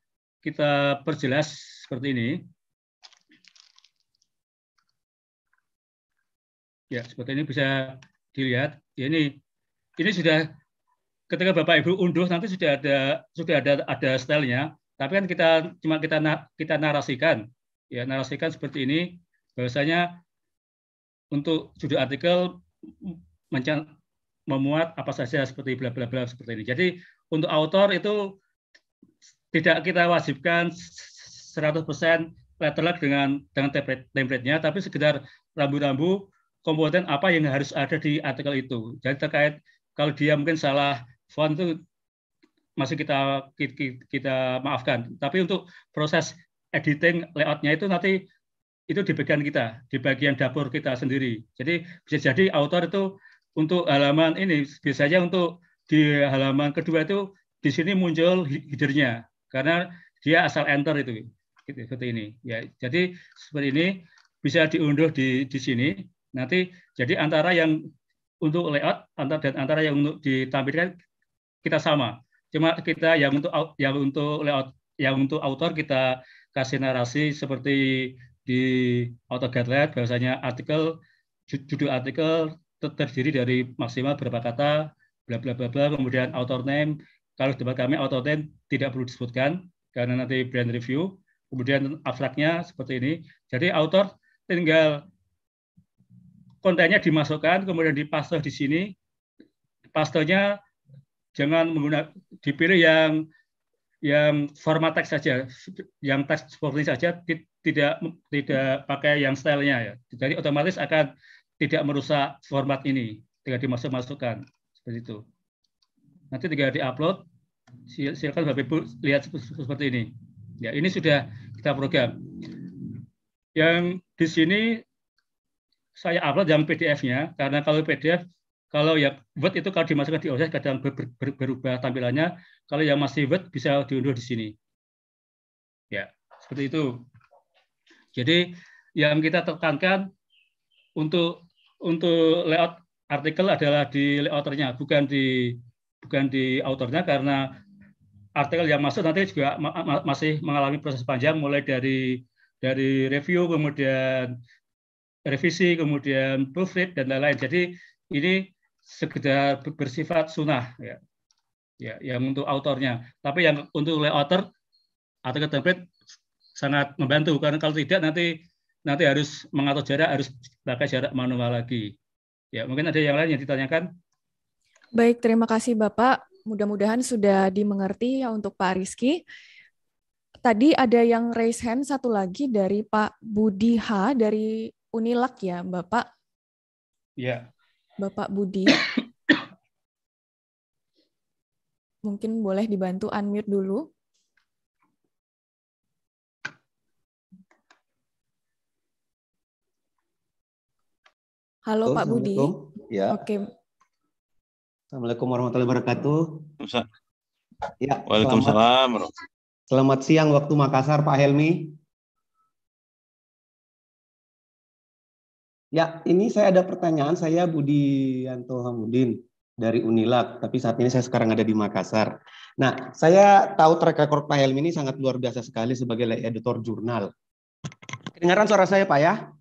kita perjelas seperti ini. Ya, seperti ini bisa dilihat. Ya, ini ini sudah ketika Bapak Ibu unduh nanti sudah ada sudah ada ada stylenya, tapi kan kita cuma kita kita narasikan. Ya, narasikan seperti ini bahwasanya untuk judul artikel memuat apa saja seperti bla bla bla seperti ini. Jadi untuk autor itu tidak kita wajibkan 100% letterlock dengan dengan template-nya, tapi sekedar rambu-rambu komponen apa yang harus ada di artikel itu. Jadi terkait kalau dia mungkin salah font itu masih kita kita, maafkan. Tapi untuk proses editing layoutnya itu nanti itu di bagian kita, di bagian dapur kita sendiri. Jadi bisa jadi author itu untuk halaman ini biasanya untuk di halaman kedua itu di sini muncul headernya karena dia asal enter itu gitu, seperti ini. Ya jadi seperti ini bisa diunduh di di sini. Nanti jadi antara yang untuk layout antara dan antara yang untuk ditampilkan kita sama. Cuma kita yang untuk yang untuk layout yang untuk author kita kasih narasi seperti di auto guideline bahwasanya artikel judul artikel terdiri dari maksimal berapa kata bla bla bla bla kemudian author name kalau di tempat kami auto name tidak perlu disebutkan karena nanti brand review. Kemudian abstraknya seperti ini. Jadi author tinggal kontennya dimasukkan, kemudian dipaste di sini. Pastenya jangan menggunakan dipilih yang yang format teks saja, yang teks seperti saja tidak tidak pakai yang stylenya ya. Jadi otomatis akan tidak merusak format ini, tinggal dimasuk-masukkan seperti itu. Nanti tinggal diupload. Silakan Bapak Ibu lihat seperti ini. Ya, ini sudah kita program. Yang di sini saya upload yang PDF-nya karena kalau PDF kalau ya Word itu kalau dimasukkan di OS kadang ber, ber, berubah tampilannya. Kalau yang masih Word bisa diunduh di sini. Ya, seperti itu. Jadi yang kita tekankan untuk untuk layout artikel adalah di layouternya, bukan di bukan di autornya karena artikel yang masuk nanti juga ma ma masih mengalami proses panjang mulai dari dari review kemudian revisi kemudian proofread dan lain-lain. Jadi ini sekedar bersifat sunnah ya. Ya, yang untuk autornya. Tapi yang untuk layouter artikel template sangat membantu karena kalau tidak nanti nanti harus mengatur jarak harus pakai jarak manual lagi. Ya, mungkin ada yang lain yang ditanyakan. Baik, terima kasih Bapak. Mudah-mudahan sudah dimengerti ya untuk Pak Rizky. Tadi ada yang raise hand satu lagi dari Pak Budi H dari Unilak ya, Bapak. Ya. Bapak Budi. Mungkin boleh dibantu unmute dulu. Halo Pak Budi. Ya. Oke. Assalamualaikum warahmatullahi wabarakatuh. Ya. Waalaikumsalam. Selamat, selamat siang waktu Makassar Pak Helmi. Ya, ini saya ada pertanyaan. Saya Budi Yanto Hamudin dari Unilak, tapi saat ini saya sekarang ada di Makassar. Nah, saya tahu track record Pak Helmi ini sangat luar biasa sekali sebagai editor jurnal. Kedengaran suara saya, Pak ya?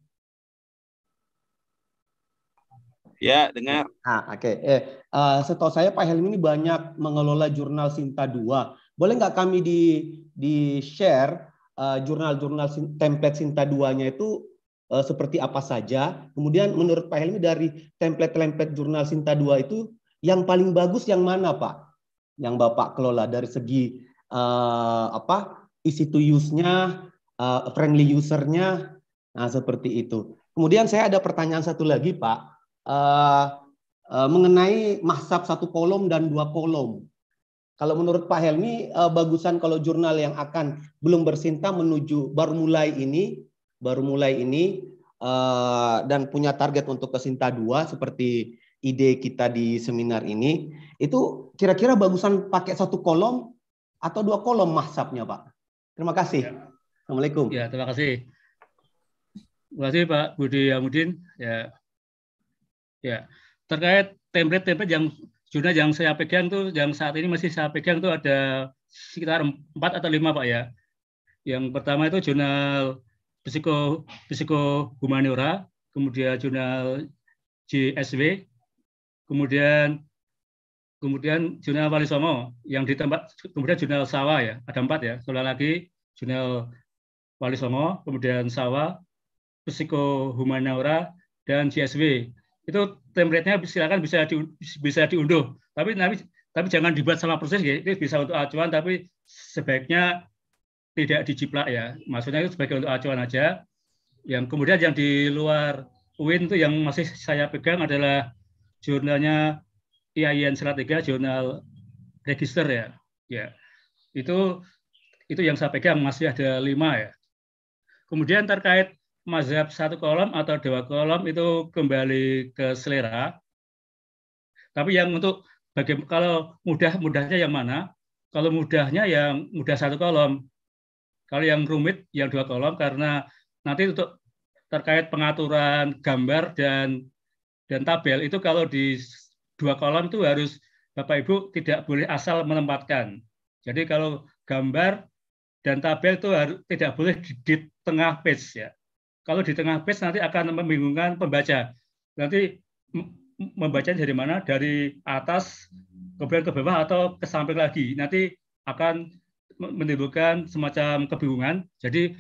Ya, dengar. Ah, oke. Okay. Eh, uh, setahu saya Pak Helmi ini banyak mengelola jurnal Sinta 2. Boleh nggak kami di di share uh, jurnal-jurnal template Sinta 2-nya itu uh, seperti apa saja? Kemudian menurut Pak Helmi dari template-template jurnal Sinta 2 itu yang paling bagus yang mana, Pak? Yang Bapak kelola dari segi uh, apa? easy to use-nya, uh, friendly user-nya. Nah, seperti itu. Kemudian saya ada pertanyaan satu lagi, Pak uh, uh, mengenai mahsab satu kolom dan dua kolom. Kalau menurut Pak Helmi, uh, bagusan kalau jurnal yang akan belum bersinta menuju baru mulai ini, baru mulai ini uh, dan punya target untuk ke Sinta 2 seperti ide kita di seminar ini, itu kira-kira bagusan pakai satu kolom atau dua kolom mahsabnya, Pak? Terima kasih. Ya. Assalamualaikum. Ya, terima kasih. Terima kasih Pak Budi Yamudin. Ya, Ya, terkait template-template yang jurnal yang saya pegang tuh yang saat ini masih saya pegang tuh ada sekitar empat atau lima pak ya. Yang pertama itu jurnal psiko psiko humaniora, kemudian jurnal JSW, kemudian kemudian jurnal Wali yang di tempat kemudian jurnal Sawa ya ada empat ya. Sekali lagi jurnal Wali Songo, kemudian Sawa, psiko humaniora dan JSW itu template-nya silakan bisa di, bisa diunduh. Tapi tapi tapi jangan dibuat sama proses ya. Itu bisa untuk acuan tapi sebaiknya tidak dijiplak ya. Maksudnya itu sebagai untuk acuan aja. Yang kemudian yang di luar UIN itu yang masih saya pegang adalah jurnalnya IAIN Salatiga, jurnal register ya. Ya. Itu itu yang saya pegang masih ada lima ya. Kemudian terkait mazhab satu kolom atau dua kolom itu kembali ke selera. Tapi yang untuk bagaimana kalau mudah-mudahnya yang mana? Kalau mudahnya yang mudah satu kolom. Kalau yang rumit yang dua kolom karena nanti untuk terkait pengaturan gambar dan dan tabel itu kalau di dua kolom itu harus Bapak Ibu tidak boleh asal menempatkan. Jadi kalau gambar dan tabel itu harus tidak boleh di, di tengah page ya. Kalau di tengah page nanti akan membingungkan pembaca. Nanti membaca dari mana? Dari atas kemudian ke bawah atau ke samping lagi. Nanti akan menimbulkan semacam kebingungan. Jadi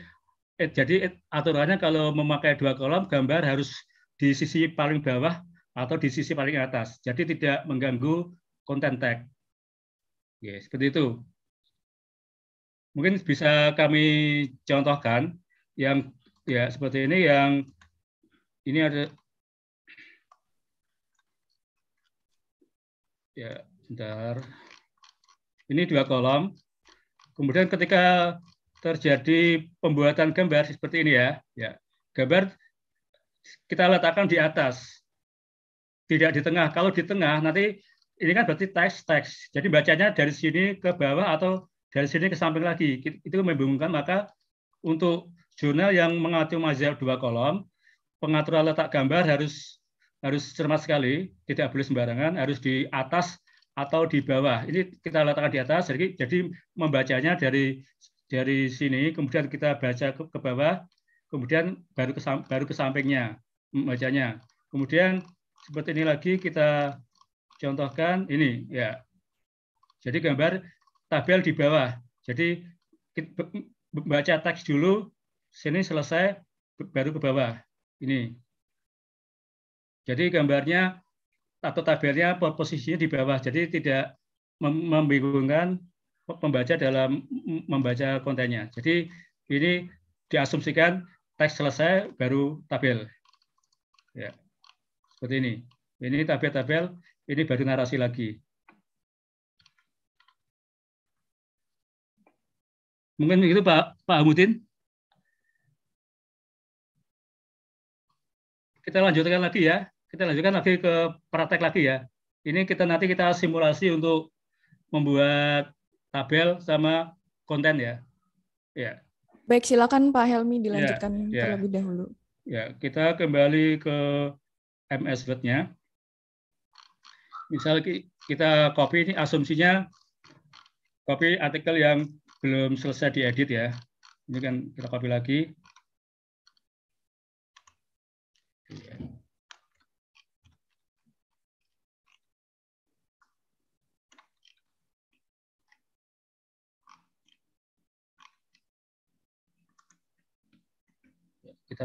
eh, jadi aturannya kalau memakai dua kolom gambar harus di sisi paling bawah atau di sisi paling atas. Jadi tidak mengganggu konten tag. Yes, seperti itu. Mungkin bisa kami contohkan yang ya seperti ini yang ini ada ya bentar ini dua kolom. Kemudian ketika terjadi pembuatan gambar seperti ini ya ya. Gambar kita letakkan di atas tidak di tengah. Kalau di tengah nanti ini kan berarti teks teks jadi bacanya dari sini ke bawah atau dari sini ke samping lagi. Itu membingungkan maka untuk jurnal yang mengatur mazhab dua kolom, pengaturan letak gambar harus harus cermat sekali, tidak boleh sembarangan, harus di atas atau di bawah. Ini kita letakkan di atas, jadi jadi membacanya dari dari sini, kemudian kita baca ke, ke bawah, kemudian baru ke baru ke sampingnya membacanya. Kemudian seperti ini lagi kita contohkan ini ya. Jadi gambar tabel di bawah. Jadi baca teks dulu, sini selesai, baru ke bawah. Ini. Jadi gambarnya atau tabelnya posisinya di bawah. Jadi tidak membingungkan pembaca dalam membaca kontennya. Jadi ini diasumsikan teks selesai baru tabel. Ya. Seperti ini. Ini tabel-tabel, ini baru narasi lagi. Mungkin itu Pak Pak. Kita lanjutkan lagi ya. Kita lanjutkan lagi ke praktek lagi ya. Ini kita nanti kita simulasi untuk membuat tabel sama konten ya. Ya. Baik, silakan Pak Helmi dilanjutkan ya, ya. terlebih dahulu. Ya, kita kembali ke MS Word-nya. Misal kita copy ini asumsinya copy artikel yang belum selesai diedit ya. Ini kan kita copy lagi. Kita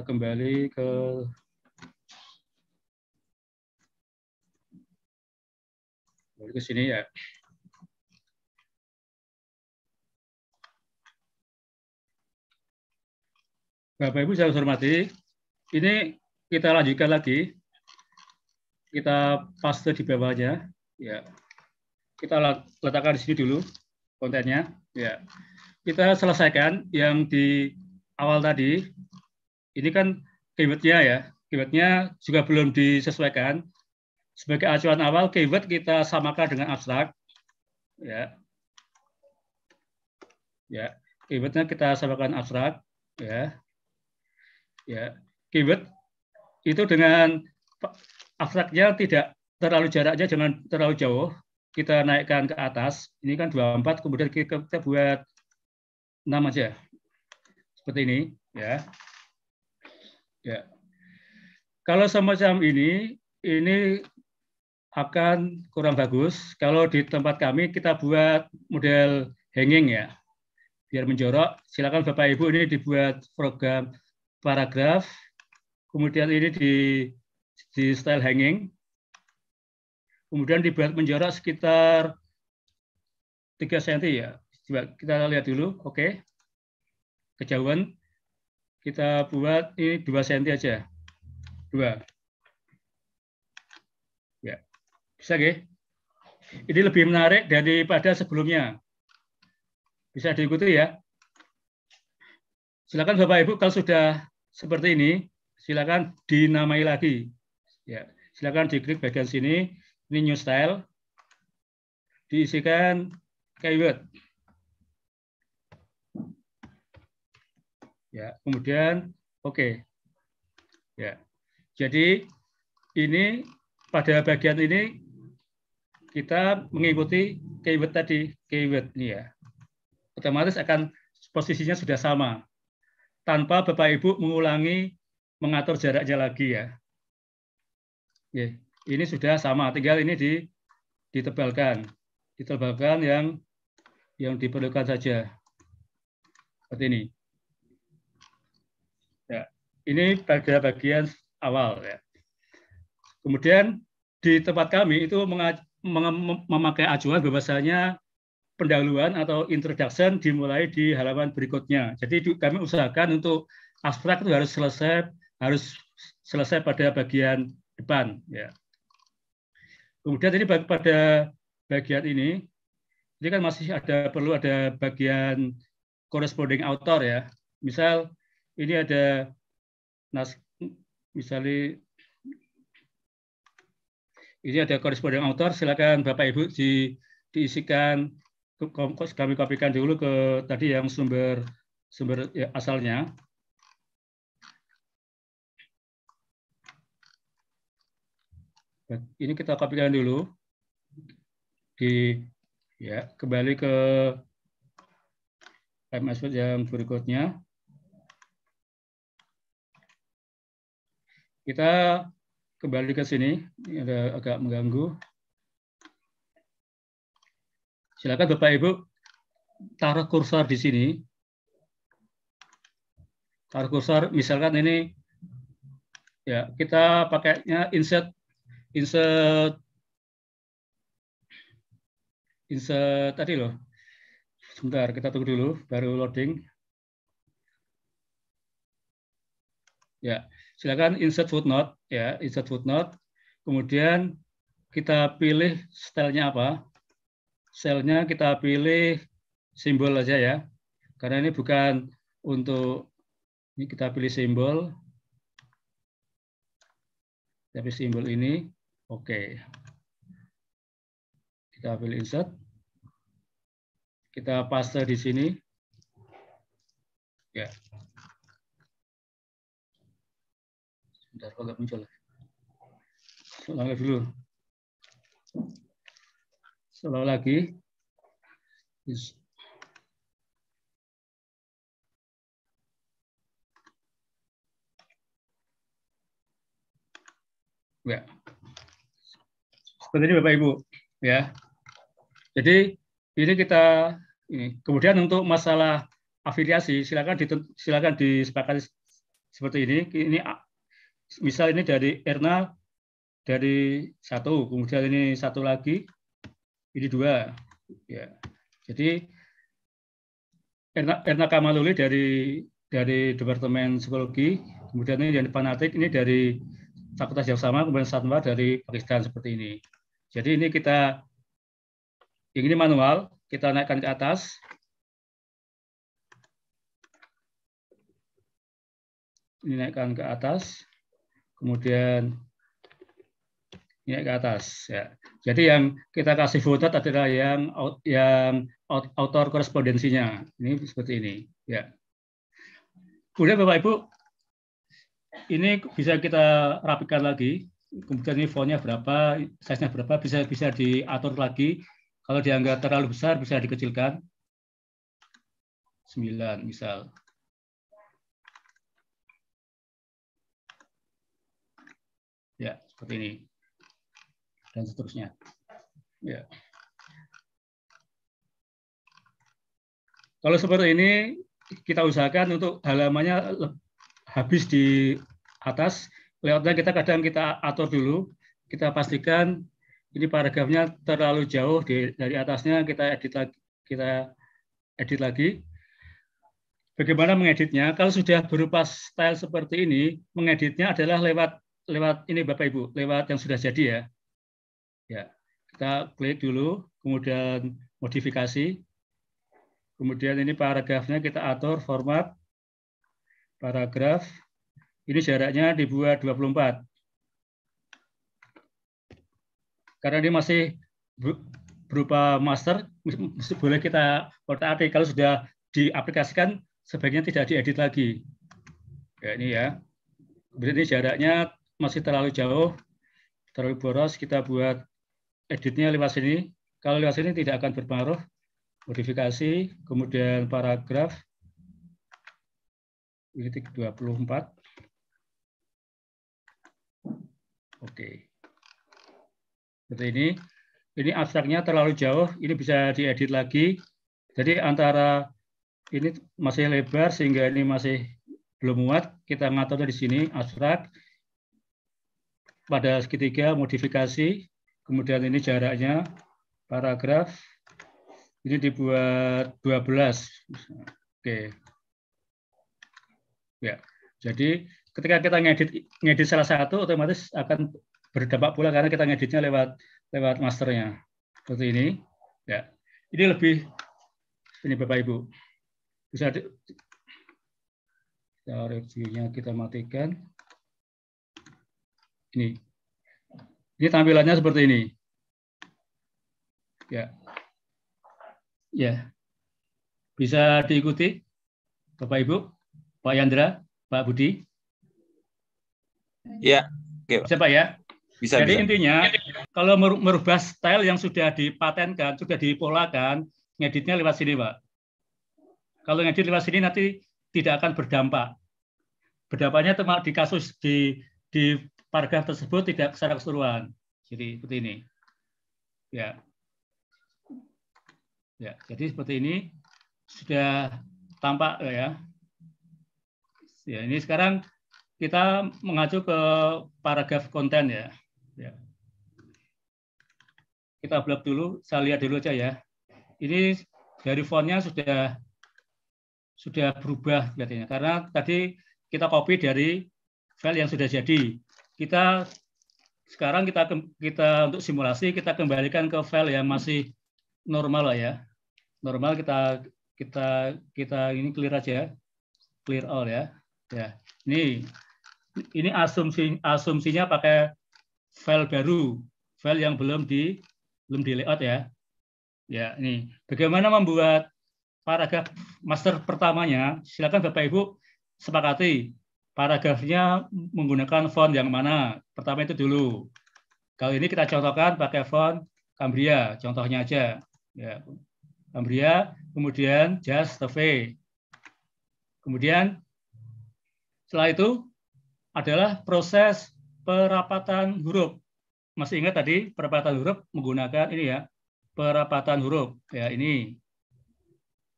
kembali ke kembali ke sini ya. Bapak Ibu saya hormati, ini kita lanjutkan lagi. Kita paste di bawahnya, ya. Kita letakkan di sini dulu kontennya, ya. Kita selesaikan yang di awal tadi. Ini kan keywordnya ya, keywordnya juga belum disesuaikan. Sebagai acuan awal, keyword kita samakan dengan abstrak, ya. Ya, keywordnya kita samakan abstrak, ya ya keyword itu dengan abstraknya tidak terlalu jaraknya jangan terlalu jauh. Kita naikkan ke atas. Ini kan 24 kemudian kita, buat 6 aja. Seperti ini ya. Ya. Kalau semacam ini ini akan kurang bagus. Kalau di tempat kami kita buat model hanging ya. Biar menjorok. Silakan Bapak Ibu ini dibuat program paragraf, kemudian ini di, di style hanging, kemudian dibuat menjarak sekitar 3 cm ya. Coba kita lihat dulu, oke. Kejauhan kita buat ini 2 cm aja. 2. Ya. Bisa nggih? Ini lebih menarik daripada sebelumnya. Bisa diikuti ya. Silakan Bapak Ibu kalau sudah seperti ini, silakan dinamai lagi. Ya, silakan diklik bagian sini, ini new style, diisikan keyword. Ya, kemudian oke. Okay. Ya. Jadi ini pada bagian ini kita mengikuti keyword tadi, keyword ini ya. Otomatis akan posisinya sudah sama tanpa Bapak Ibu mengulangi mengatur jaraknya lagi ya. Oke, ini sudah sama, tinggal ini di, ditebalkan. Ditebalkan yang yang diperlukan saja. Seperti ini. Ya, ini pada bagian awal ya. Kemudian di tempat kami itu memakai acuan bahwasanya pendahuluan atau introduction dimulai di halaman berikutnya. Jadi kami usahakan untuk abstrak itu harus selesai harus selesai pada bagian depan ya. Kemudian ini pada bagian ini ini kan masih ada perlu ada bagian corresponding author ya. Misal ini ada nas misalnya ini ada corresponding author silakan Bapak Ibu di diisikan kami kopikan dulu ke tadi yang sumber sumber ya, asalnya. Ini kita kopikan dulu di ya kembali ke MS yang berikutnya. Kita kembali ke sini. Ini ada agak mengganggu. Silakan Bapak Ibu taruh kursor di sini. Taruh kursor, misalkan ini ya kita pakainya insert insert insert tadi loh. Sebentar, kita tunggu dulu baru loading. Ya, silakan insert footnote ya, insert footnote. Kemudian kita pilih stylenya apa? Selnya kita pilih simbol aja ya. Karena ini bukan untuk ini kita pilih simbol. Tapi simbol ini oke. Kita pilih insert. Kita paste di sini. Ya. Sebentar nggak muncul. Ulang dulu. Ulang lagi. Ya. Seperti ini Bapak Ibu, ya. Jadi ini kita ini. Kemudian untuk masalah afiliasi silakan di, silakan disepakati seperti ini. Ini misal ini dari Erna dari satu, kemudian ini satu lagi, ini dua. Ya. Jadi Erna, Erna Kamaluli dari dari Departemen Psikologi, kemudian ini yang Panatik ini dari Fakultas yang sama, kemudian Satwa dari Pakistan seperti ini. Jadi ini kita ini manual, kita naikkan ke atas. Ini naikkan ke atas, kemudian ini naik ke atas. Ya. Jadi yang kita kasih foto adalah yang yang autor korespondensinya. Ini seperti ini. Ya. Kemudian Bapak Ibu, ini bisa kita rapikan lagi. Kemudian ini fontnya berapa, size-nya berapa, bisa bisa diatur lagi. Kalau dianggap terlalu besar, bisa dikecilkan. 9 misal. Ya, seperti ini. Dan seterusnya. Ya. Kalau seperti ini, kita usahakan untuk halamannya habis di atas. Layoutnya kita kadang kita atur dulu, kita pastikan ini paragrafnya terlalu jauh di, dari atasnya kita edit lagi, kita edit lagi. Bagaimana mengeditnya? Kalau sudah berupa style seperti ini, mengeditnya adalah lewat lewat ini Bapak Ibu, lewat yang sudah jadi ya. Ya, kita klik dulu, kemudian modifikasi, kemudian ini paragrafnya kita atur format paragraf ini jaraknya dibuat 24. Karena ini masih berupa master, boleh kita kotak atik. Kalau sudah diaplikasikan, sebaiknya tidak diedit lagi. Ya, ini ya. Kemudian ini jaraknya masih terlalu jauh, terlalu boros, kita buat editnya lewat sini. Kalau lewat sini tidak akan berpengaruh. Modifikasi, kemudian paragraf, ini 24. Oke. Seperti ini. Ini abstraknya terlalu jauh, ini bisa diedit lagi. Jadi antara ini masih lebar sehingga ini masih belum muat, kita ngatur di sini abstrak. Pada segitiga modifikasi, kemudian ini jaraknya paragraf. Ini dibuat 12. Oke. Ya. Jadi ketika kita ngedit ngedit salah satu otomatis akan berdampak pula karena kita ngeditnya lewat lewat masternya. Seperti ini ya. Ini lebih ini bapak ibu. Bisa di, kita reviewnya kita matikan. Ini. Ini tampilannya seperti ini. Ya. Ya. Bisa diikuti bapak ibu pak Yandra pak Budi Ya, oke. Siapa ya? Bisa, Jadi bisa. intinya kalau mer- merubah style yang sudah dipatenkan, sudah dipolakan, ngeditnya lewat sini, Pak. Kalau ngedit lewat sini nanti tidak akan berdampak. Berdampaknya cuma di kasus di di paragraf tersebut tidak secara keseluruhan. Jadi seperti ini. Ya. Ya, jadi seperti ini sudah tampak ya. Ya, ini sekarang kita mengacu ke paragraf konten ya. ya. Kita blok dulu, saya lihat dulu aja ya. Ini dari fontnya sudah sudah berubah kelihatannya karena tadi kita copy dari file yang sudah jadi. Kita sekarang kita kita untuk simulasi kita kembalikan ke file yang masih normal lah ya. Normal kita kita kita ini clear aja. Clear all ya. Ya. Ini ini asumsi asumsinya pakai file baru, file yang belum di belum di layout ya. Ya, ini bagaimana membuat paragraf master pertamanya? Silakan Bapak Ibu sepakati paragrafnya menggunakan font yang mana. Pertama itu dulu. Kalau ini kita contohkan pakai font Cambria, contohnya aja. Ya. Cambria, kemudian just the V. Kemudian setelah itu adalah proses perapatan huruf. Masih ingat tadi perapatan huruf menggunakan ini ya, perapatan huruf. Ya, ini.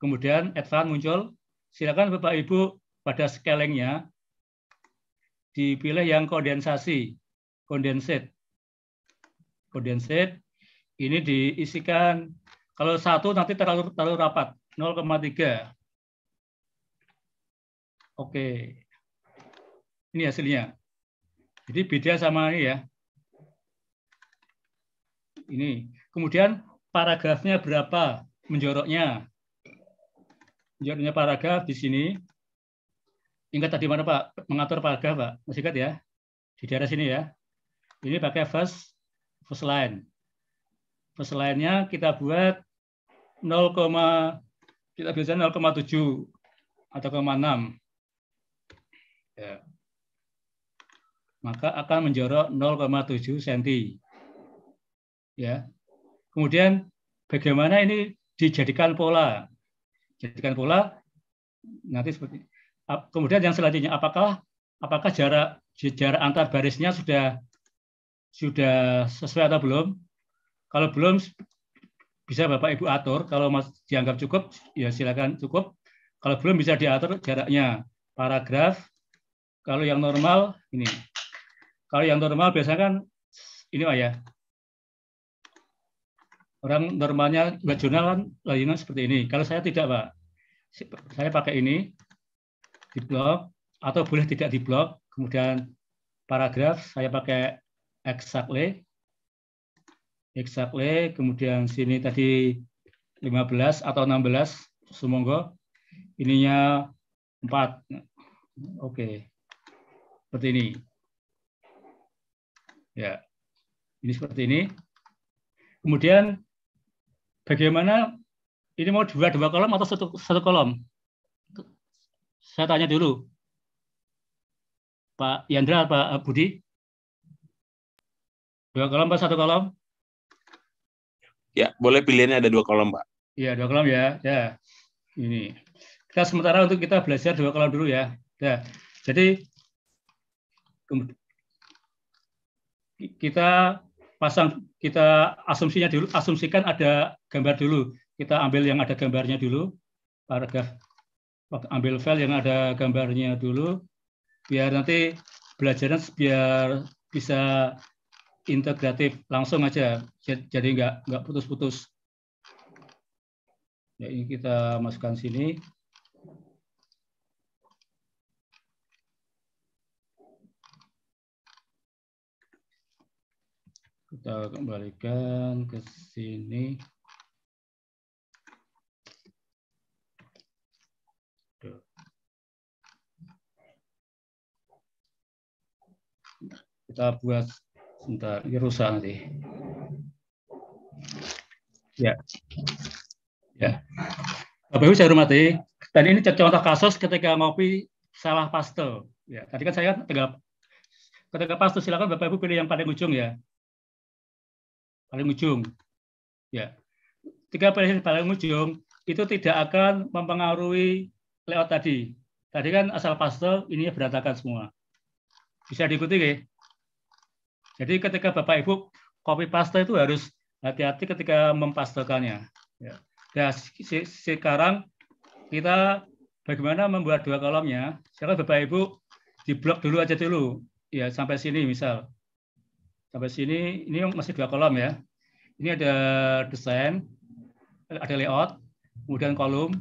Kemudian advance muncul. Silakan Bapak Ibu pada scalingnya dipilih yang kondensasi, condensate. Condensate ini diisikan kalau satu nanti terlalu terlalu rapat 0,3. Oke. Ini hasilnya. Jadi beda sama ini ya. Ini. Kemudian paragrafnya berapa menjoroknya. Menjoroknya paragraf di sini. Ingat tadi mana Pak? Mengatur paragraf Pak. Masih ingat ya? Di daerah sini ya. Ini pakai first, first line. First line-nya kita buat 0, kita biasanya 0,7 atau 0,6. Ya maka akan menjorok 0,7 cm. Ya. Kemudian bagaimana ini dijadikan pola? Jadikan pola nanti seperti kemudian yang selanjutnya apakah apakah jarak jarak antar barisnya sudah sudah sesuai atau belum? Kalau belum bisa Bapak Ibu atur, kalau Mas dianggap cukup ya silakan cukup. Kalau belum bisa diatur jaraknya. Paragraf kalau yang normal ini kalau yang normal biasanya kan ini Pak ya. Orang normalnya buat jurnal kan layanan seperti ini. Kalau saya tidak Pak. Saya pakai ini di blok atau boleh tidak di blok. Kemudian paragraf saya pakai exactly. Exactly. Kemudian sini tadi 15 atau 16. Semoga ininya 4. Oke. Seperti ini. Ya, ini seperti ini. Kemudian bagaimana ini mau dua dua kolom atau satu satu kolom? Saya tanya dulu, Pak Yandra, Pak Budi. Dua kolom Pak satu kolom? Ya, boleh pilihannya ada dua kolom, Pak. Iya, dua kolom ya. Ya, ini. Kita sementara untuk kita belajar dua kolom dulu ya. Ya, jadi kita pasang kita asumsinya dulu asumsikan ada gambar dulu. Kita ambil yang ada gambarnya dulu. Paragraf ambil file yang ada gambarnya dulu. Biar nanti belajarnya biar bisa integratif langsung aja. Jadi nggak nggak putus-putus. Ya ini kita masukkan sini kita kembalikan ke sini. Kita buat sebentar, ini rusak nanti. Ya. Ya. Bapak Ibu saya hormati, tadi ini contoh kasus ketika ngopi salah paste. Ya, tadi kan saya tinggal ketika paste silakan Bapak Ibu pilih yang paling ujung ya. Paling ujung. Ya. Tiga pilih yang paling ujung itu tidak akan mempengaruhi layout tadi. Tadi kan asal paste ini berantakan semua. Bisa diikuti ya? Jadi ketika Bapak Ibu copy paste itu harus hati-hati ketika mempastekannya. Ya. Nah, sekarang kita bagaimana membuat dua kolomnya. Sekarang Bapak Ibu di blok dulu aja dulu. Ya, sampai sini misal. Sampai sini, ini masih dua kolom ya. Ini ada desain, ada layout, kemudian kolom,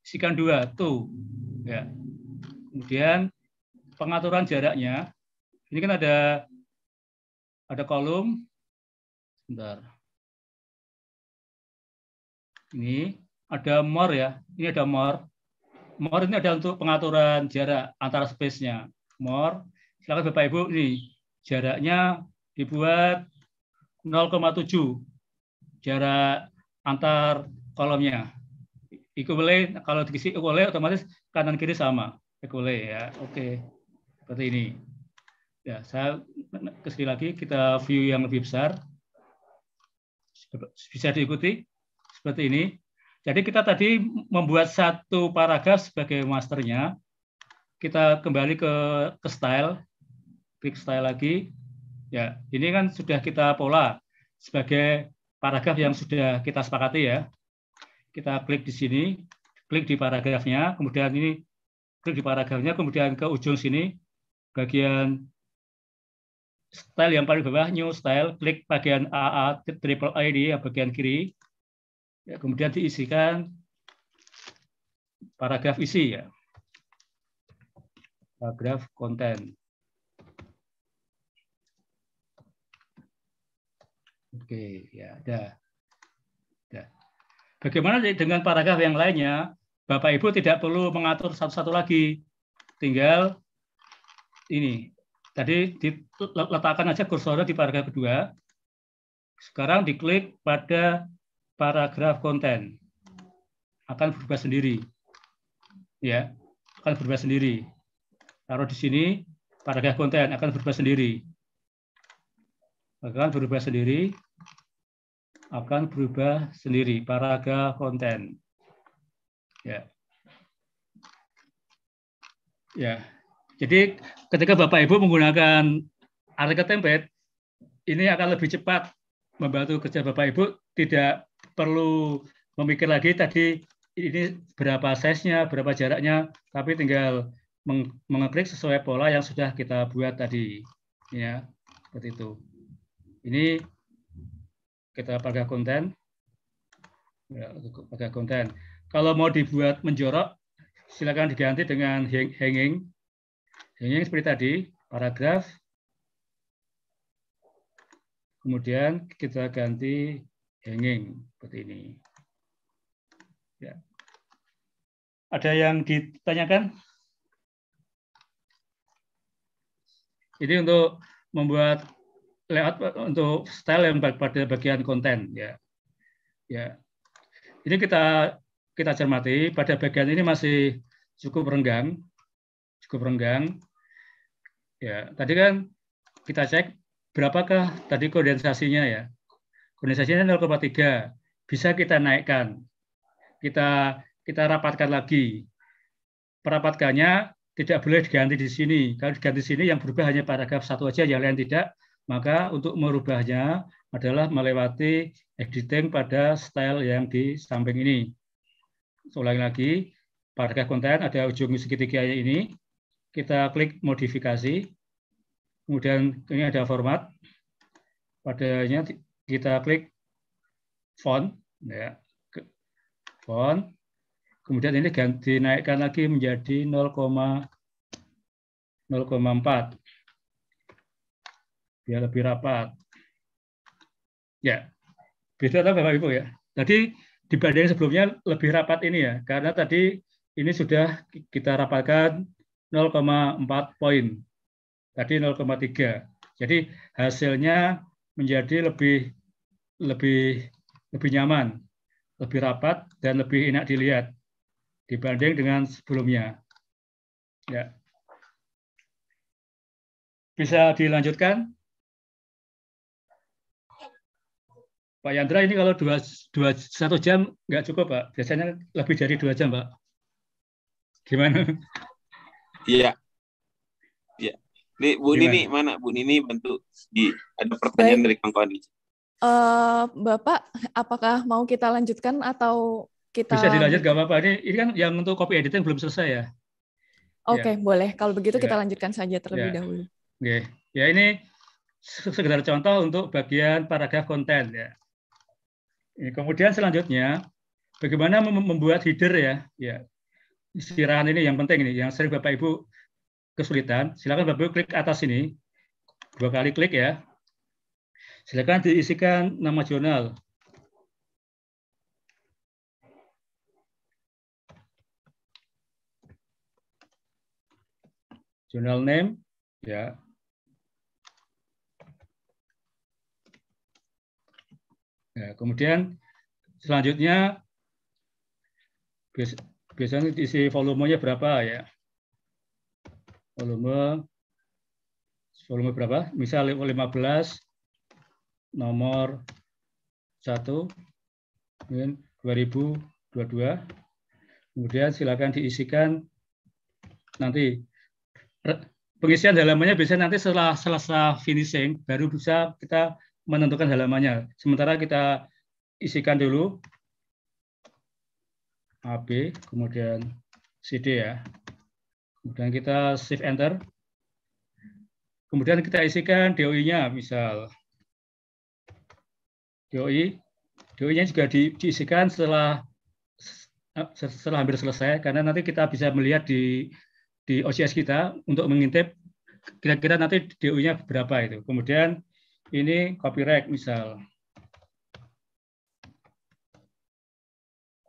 isikan dua, tuh. Ya. Kemudian pengaturan jaraknya, ini kan ada ada kolom, sebentar. Ini ada more ya, ini ada more. More ini ada untuk pengaturan jarak antara space-nya. More, silakan Bapak Ibu, ini jaraknya dibuat 0,7 jarak antar kolomnya. Equal kalau diisi equal otomatis kanan kiri sama. Equal ya. Oke. Seperti ini. Ya, saya ke sini lagi kita view yang lebih besar. Bisa diikuti seperti ini. Jadi kita tadi membuat satu paragraf sebagai masternya. Kita kembali ke, ke style, klik style lagi. Ya, ini kan sudah kita pola sebagai paragraf yang sudah kita sepakati ya. Kita klik di sini, klik di paragrafnya, kemudian ini klik di paragrafnya, kemudian ke ujung sini, bagian style yang paling bawah, new style, klik bagian AA, triple A ini, bagian kiri, Ya, kemudian diisikan paragraf isi ya. Paragraf konten. Oke, ya, ada. Ya. Bagaimana dengan paragraf yang lainnya? Bapak Ibu tidak perlu mengatur satu-satu lagi. Tinggal ini. Tadi diletakkan aja kursornya di paragraf kedua. Sekarang diklik pada paragraf konten akan berubah sendiri. Ya, akan berubah sendiri. Taruh di sini paragraf konten akan berubah sendiri. Akan berubah sendiri. Akan berubah sendiri paragraf konten. Ya. Ya. Jadi ketika Bapak Ibu menggunakan artikel template ini akan lebih cepat membantu kerja Bapak Ibu tidak perlu memikir lagi tadi ini berapa size-nya, berapa jaraknya, tapi tinggal meng mengeklik sesuai pola yang sudah kita buat tadi. Ya, seperti itu. Ini kita pakai konten. Ya, pakai konten. Kalau mau dibuat menjorok, silakan diganti dengan hanging. Hanging seperti tadi, paragraf. Kemudian kita ganti hanging seperti ini. Ya. Ada yang ditanyakan? Ini untuk membuat layout untuk style yang pada bagian konten ya. Ya. Ini kita kita cermati pada bagian ini masih cukup renggang. Cukup renggang. Ya, tadi kan kita cek berapakah tadi kondensasinya ya kondensasinya 0,3 bisa kita naikkan kita kita rapatkan lagi perapatkannya tidak boleh diganti di sini kalau diganti di sini yang berubah hanya paragraf satu aja yang lain tidak maka untuk merubahnya adalah melewati editing pada style yang di samping ini. Ulangi lagi paragraf konten ada ujung segitiga ini. Kita klik modifikasi. Kemudian ini ada format. Padanya kita klik font ya. Font. Kemudian ini ganti naikkan lagi menjadi 0,04 biar lebih rapat ya beda atau bapak ibu ya tadi dibanding sebelumnya lebih rapat ini ya karena tadi ini sudah kita rapatkan 0,4 poin tadi 0,3 jadi hasilnya menjadi lebih lebih lebih nyaman, lebih rapat dan lebih enak dilihat dibanding dengan sebelumnya. Ya. bisa dilanjutkan? Pak Yandra ini kalau dua, dua satu jam nggak cukup Pak. Biasanya lebih dari dua jam Pak. Gimana? Iya. Iya. Nih, Bu Gimana? Nini mana? Bu Nini bantu di ada pertanyaan Baik. dari Kang Koni. Eh, Bapak, apakah mau kita lanjutkan atau kita Bisa dilanjut nggak apa-apa. Ini, ini kan yang untuk copy editing belum selesai ya. Oke, boleh. Kalau begitu kita Ya. lanjutkan saja terlebih Ya. dahulu. Oke. Ya ini sekedar contoh untuk bagian paragraf konten ya. Kemudian selanjutnya bagaimana mem- membuat header ya. Ya. Istirahat ini yang penting ini yang sering Bapak Ibu kesulitan. Silakan Bapak Ibu klik atas ini. Dua kali klik ya. Silakan diisikan nama jurnal. Jurnal name ya. Ya, kemudian selanjutnya bias- biasanya diisi volumenya berapa ya? Volume volume berapa? Misal 15 nomor 1 kemudian 2022. Kemudian silakan diisikan nanti pengisian halamannya biasanya nanti setelah selesai finishing baru bisa kita menentukan halamannya. Sementara kita isikan dulu AB, kemudian CD ya. Kemudian kita shift enter. Kemudian kita isikan DOI-nya misal DOI. DOI-nya juga di- diisikan setelah setelah hampir selesai karena nanti kita bisa melihat di di OCS kita untuk mengintip kira-kira nanti DU-nya berapa itu. Kemudian ini copyright misal.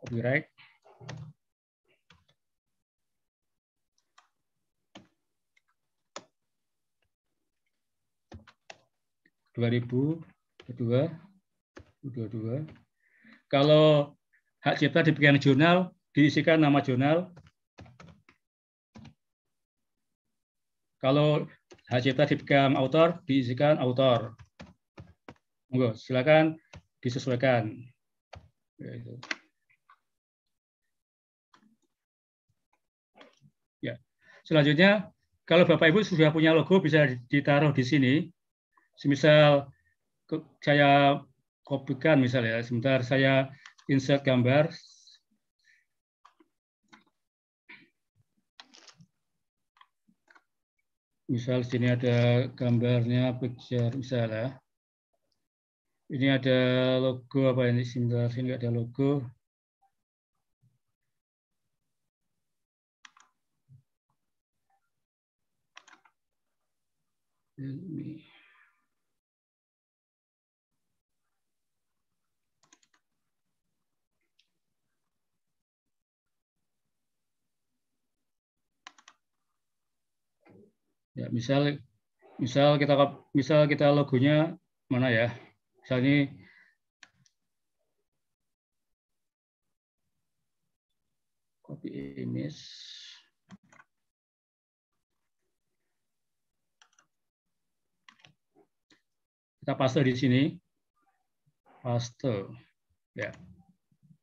Copyright. dua ribu dua dua dua. Kalau hak cipta di bagian jurnal diisikan nama jurnal Kalau hak cipta dipegang autor, diisikan autor. Monggo, silakan disesuaikan. Ya. Ya. Selanjutnya, kalau Bapak Ibu sudah punya logo bisa ditaruh di sini. Semisal saya kopikan misalnya, sebentar saya insert gambar, misal sini ada gambarnya picture misalnya ini ada logo apa ini sebentar sini ada logo. Ya, misal misal kita misal kita logonya mana ya? Misalnya copy image. Kita paste di sini. Paste. Ya.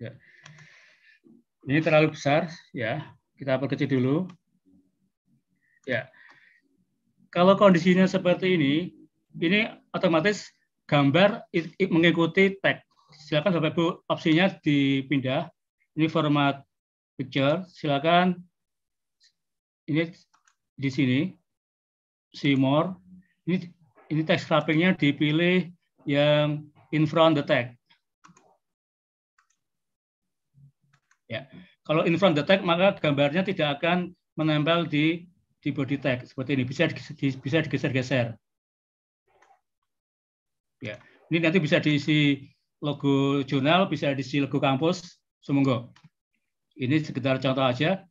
Ya. Ini terlalu besar ya. Kita perkecil dulu. Ya kalau kondisinya seperti ini, ini otomatis gambar mengikuti tag. Silakan Bapak Ibu opsinya dipindah. Ini format picture. Silakan ini di sini see more. Ini ini text wrappingnya dipilih yang in front the tag. Ya, kalau in front the tag maka gambarnya tidak akan menempel di di body tag seperti ini bisa bisa digeser-geser. Ya, ini nanti bisa diisi logo jurnal, bisa diisi logo kampus. Semoga ini sekedar contoh aja,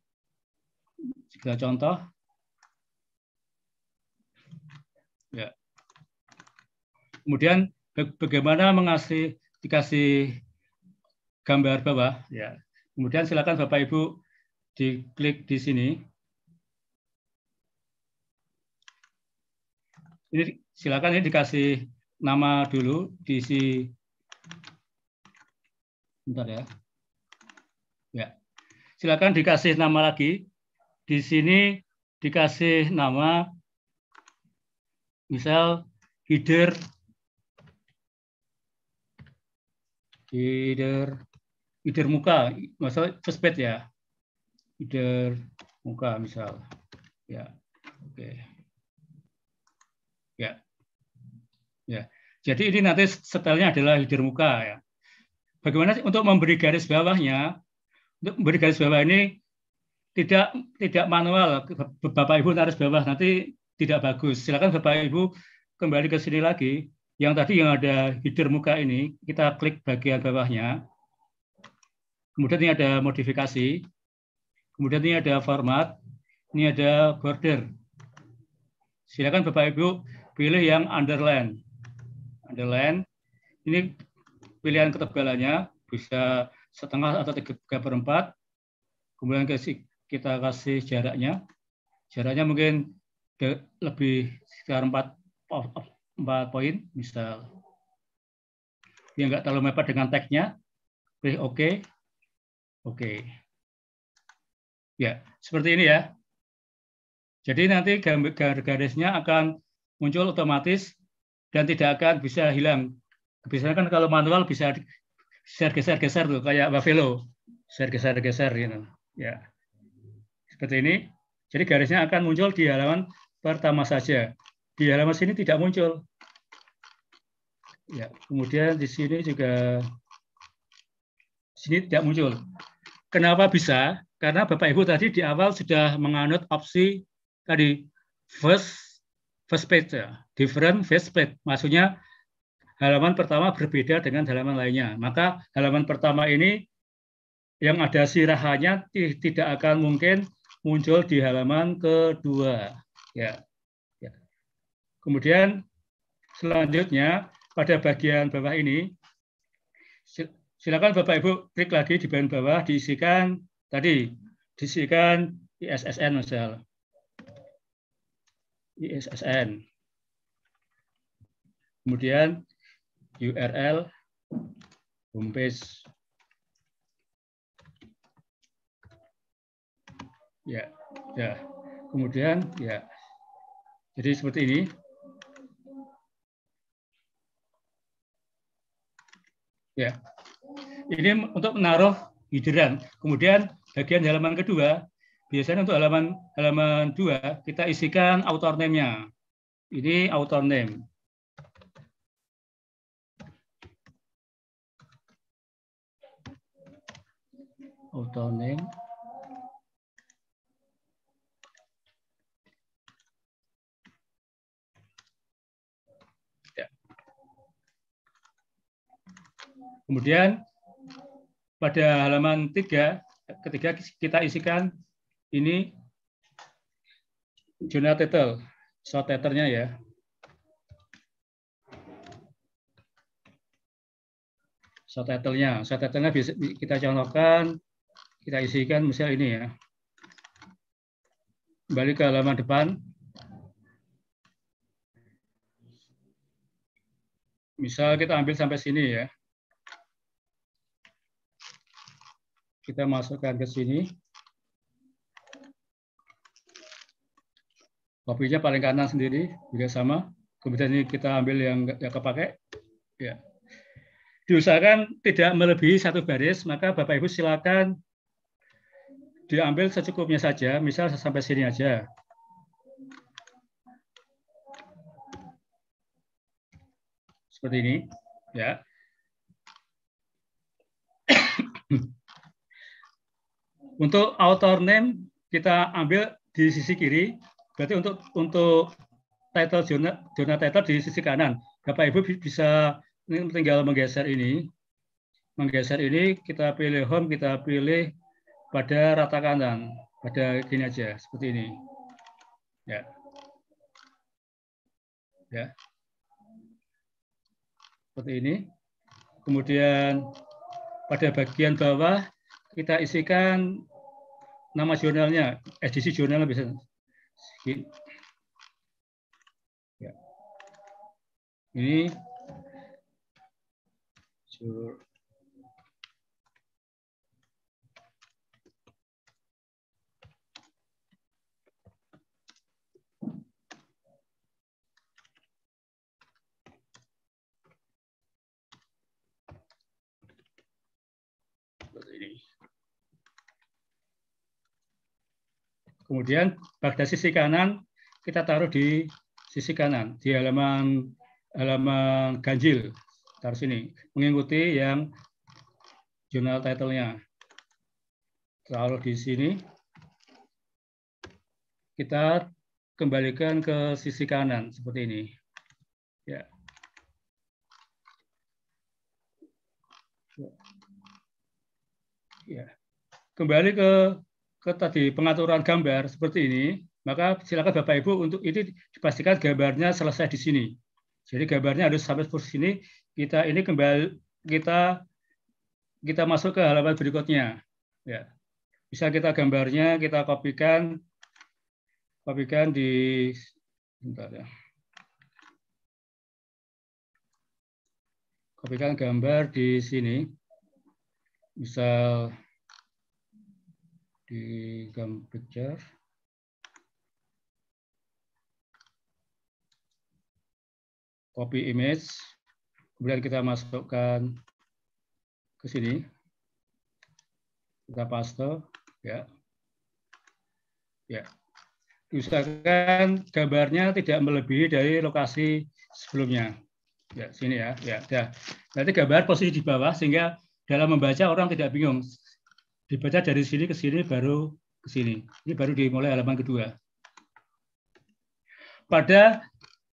sekedar contoh. Ya. Kemudian ba- bagaimana mengasih dikasih gambar bawah, ya. Kemudian silakan Bapak Ibu diklik di sini. ini silakan ini dikasih nama dulu diisi. Bentar ya. Ya. Silakan dikasih nama lagi. Di sini dikasih nama misal header header header muka. Masalah first page ya? Header muka misal. Ya. Oke. Okay. ya. Ya jadi ini nanti setelnya adalah header muka ya. Bagaimana untuk memberi garis bawahnya? Untuk memberi garis bawah ini tidak tidak manual. Bapak ibu garis bawah nanti tidak bagus. Silakan bapak ibu kembali ke sini lagi. Yang tadi yang ada header muka ini kita klik bagian bawahnya. Kemudian ini ada modifikasi. Kemudian ini ada format. Ini ada border. Silakan bapak ibu pilih yang underline underline ini pilihan ketebalannya bisa setengah atau tiga per empat kemudian kita kasih jaraknya jaraknya mungkin lebih sekitar 4, 4 poin, misal. Yang nggak terlalu mepet dengan tagnya, pilih OK. Oke. Ya, seperti ini ya. Jadi nanti garis-garisnya akan muncul otomatis dan tidak akan bisa hilang. Biasanya kan kalau manual bisa geser-geser-geser tuh kayak Buffalo, geser-geser-geser gitu. Ya. Seperti ini. Jadi garisnya akan muncul di halaman pertama saja. Di halaman sini tidak muncul. Ya, kemudian di sini juga sini tidak muncul. Kenapa bisa? Karena Bapak Ibu tadi di awal sudah menganut opsi tadi first first page ya, different first page. Maksudnya halaman pertama berbeda dengan halaman lainnya. Maka halaman pertama ini yang ada sirahannya tidak akan mungkin muncul di halaman kedua. Ya. ya. Kemudian selanjutnya pada bagian bawah ini silakan Bapak Ibu klik lagi di bagian bawah diisikan tadi diisikan ISSN misal. ISSN. Kemudian URL homepage ya ya kemudian ya jadi seperti ini. Ya. Ini untuk menaruh hidran. Kemudian bagian halaman kedua, biasanya untuk halaman halaman dua kita isikan author name-nya. Ini author name. Author name. Kemudian pada halaman 3, ketika kita isikan ini jurnal title, short ya. Short title-nya, short title-nya kita contohkan, kita isikan misal ini ya. Kembali ke halaman depan. Misal kita ambil sampai sini ya. kita masukkan ke sini. Kopinya paling kanan sendiri juga sama. Kemudian ini kita ambil yang nggak kepakai. Ya. Diusahakan tidak melebihi satu baris, maka Bapak Ibu silakan diambil secukupnya saja, misal sampai sini aja. Seperti ini, ya. Untuk author name kita ambil di sisi kiri, berarti untuk untuk title jurnal, jurnal title di sisi kanan. Bapak Ibu bisa tinggal menggeser ini. Menggeser ini kita pilih home, kita pilih pada rata kanan, pada gini aja, seperti ini. Ya. Ya. Seperti ini. Kemudian pada bagian bawah kita isikan nama jurnalnya, edisi jurnalnya bisa sheet. Ya. Ini sur Kemudian pada sisi kanan kita taruh di sisi kanan di halaman halaman ganjil taruh sini mengikuti yang jurnal title-nya. Taruh di sini. Kita kembalikan ke sisi kanan seperti ini. Ya. Ya. Kembali ke ke tadi pengaturan gambar seperti ini, maka silakan Bapak Ibu untuk ini dipastikan gambarnya selesai di sini. Jadi gambarnya harus sampai seperti sini. Kita ini kembali kita kita masuk ke halaman berikutnya. Ya. Bisa kita gambarnya kita kopikan kopikan di bentar ya. Kopikan gambar di sini. Misal di gambar. Copy image. Kemudian kita masukkan ke sini. Kita paste, ya. Ya. Usahakan gambarnya tidak melebihi dari lokasi sebelumnya. Ya, sini ya. Ya, ya. Nanti gambar posisi di bawah sehingga dalam membaca orang tidak bingung. Dibaca dari sini ke sini baru ke sini. Ini baru dimulai halaman kedua. Pada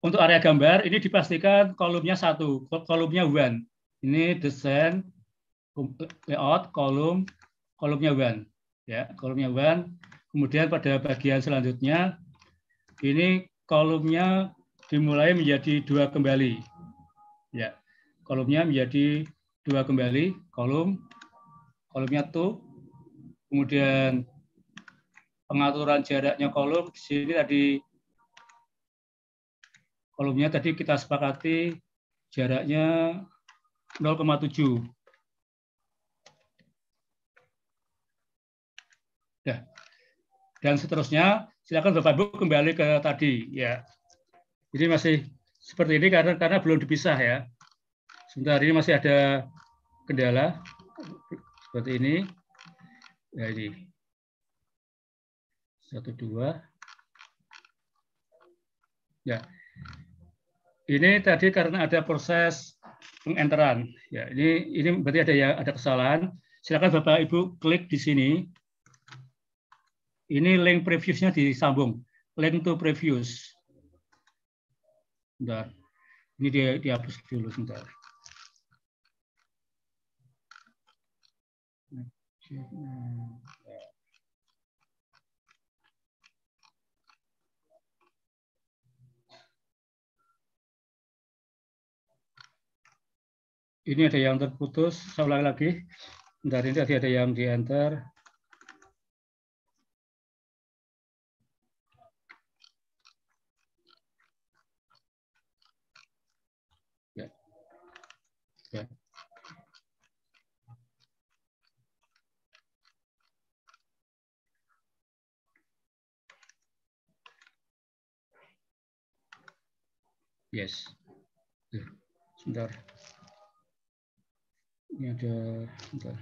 untuk area gambar ini dipastikan kolomnya satu, kolomnya one. Ini desain layout kolom kolomnya one ya kolomnya one kemudian pada bagian selanjutnya ini kolomnya dimulai menjadi dua kembali ya kolomnya menjadi dua kembali kolom kolomnya tuh kemudian pengaturan jaraknya kolom di sini tadi kolomnya tadi kita sepakati jaraknya 0,7 Ya. Dan seterusnya, silakan Bapak Ibu kembali ke tadi ya. Jadi masih seperti ini karena karena belum dipisah ya. Sebentar ini masih ada kendala seperti ini. Ini. Satu dua. Ya. Ini tadi karena ada proses pengenteran. Ya, ini ini berarti ada ya ada kesalahan. Silakan Bapak Ibu klik di sini ini link previewsnya disambung. Link to previous. Bentar. Ini dia dihapus dulu sebentar. Ini ada yang terputus. Saya ulangi lagi. Bentar, ini tadi ada yang di enter. Ya. Yes. Sebentar. Ini ada, sebentar.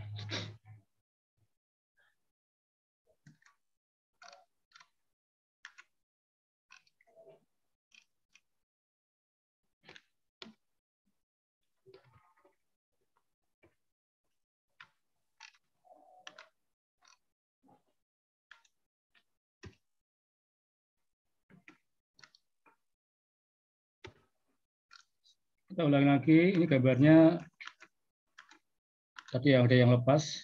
Kita ulangi lagi, ini gambarnya tapi ada yang lepas.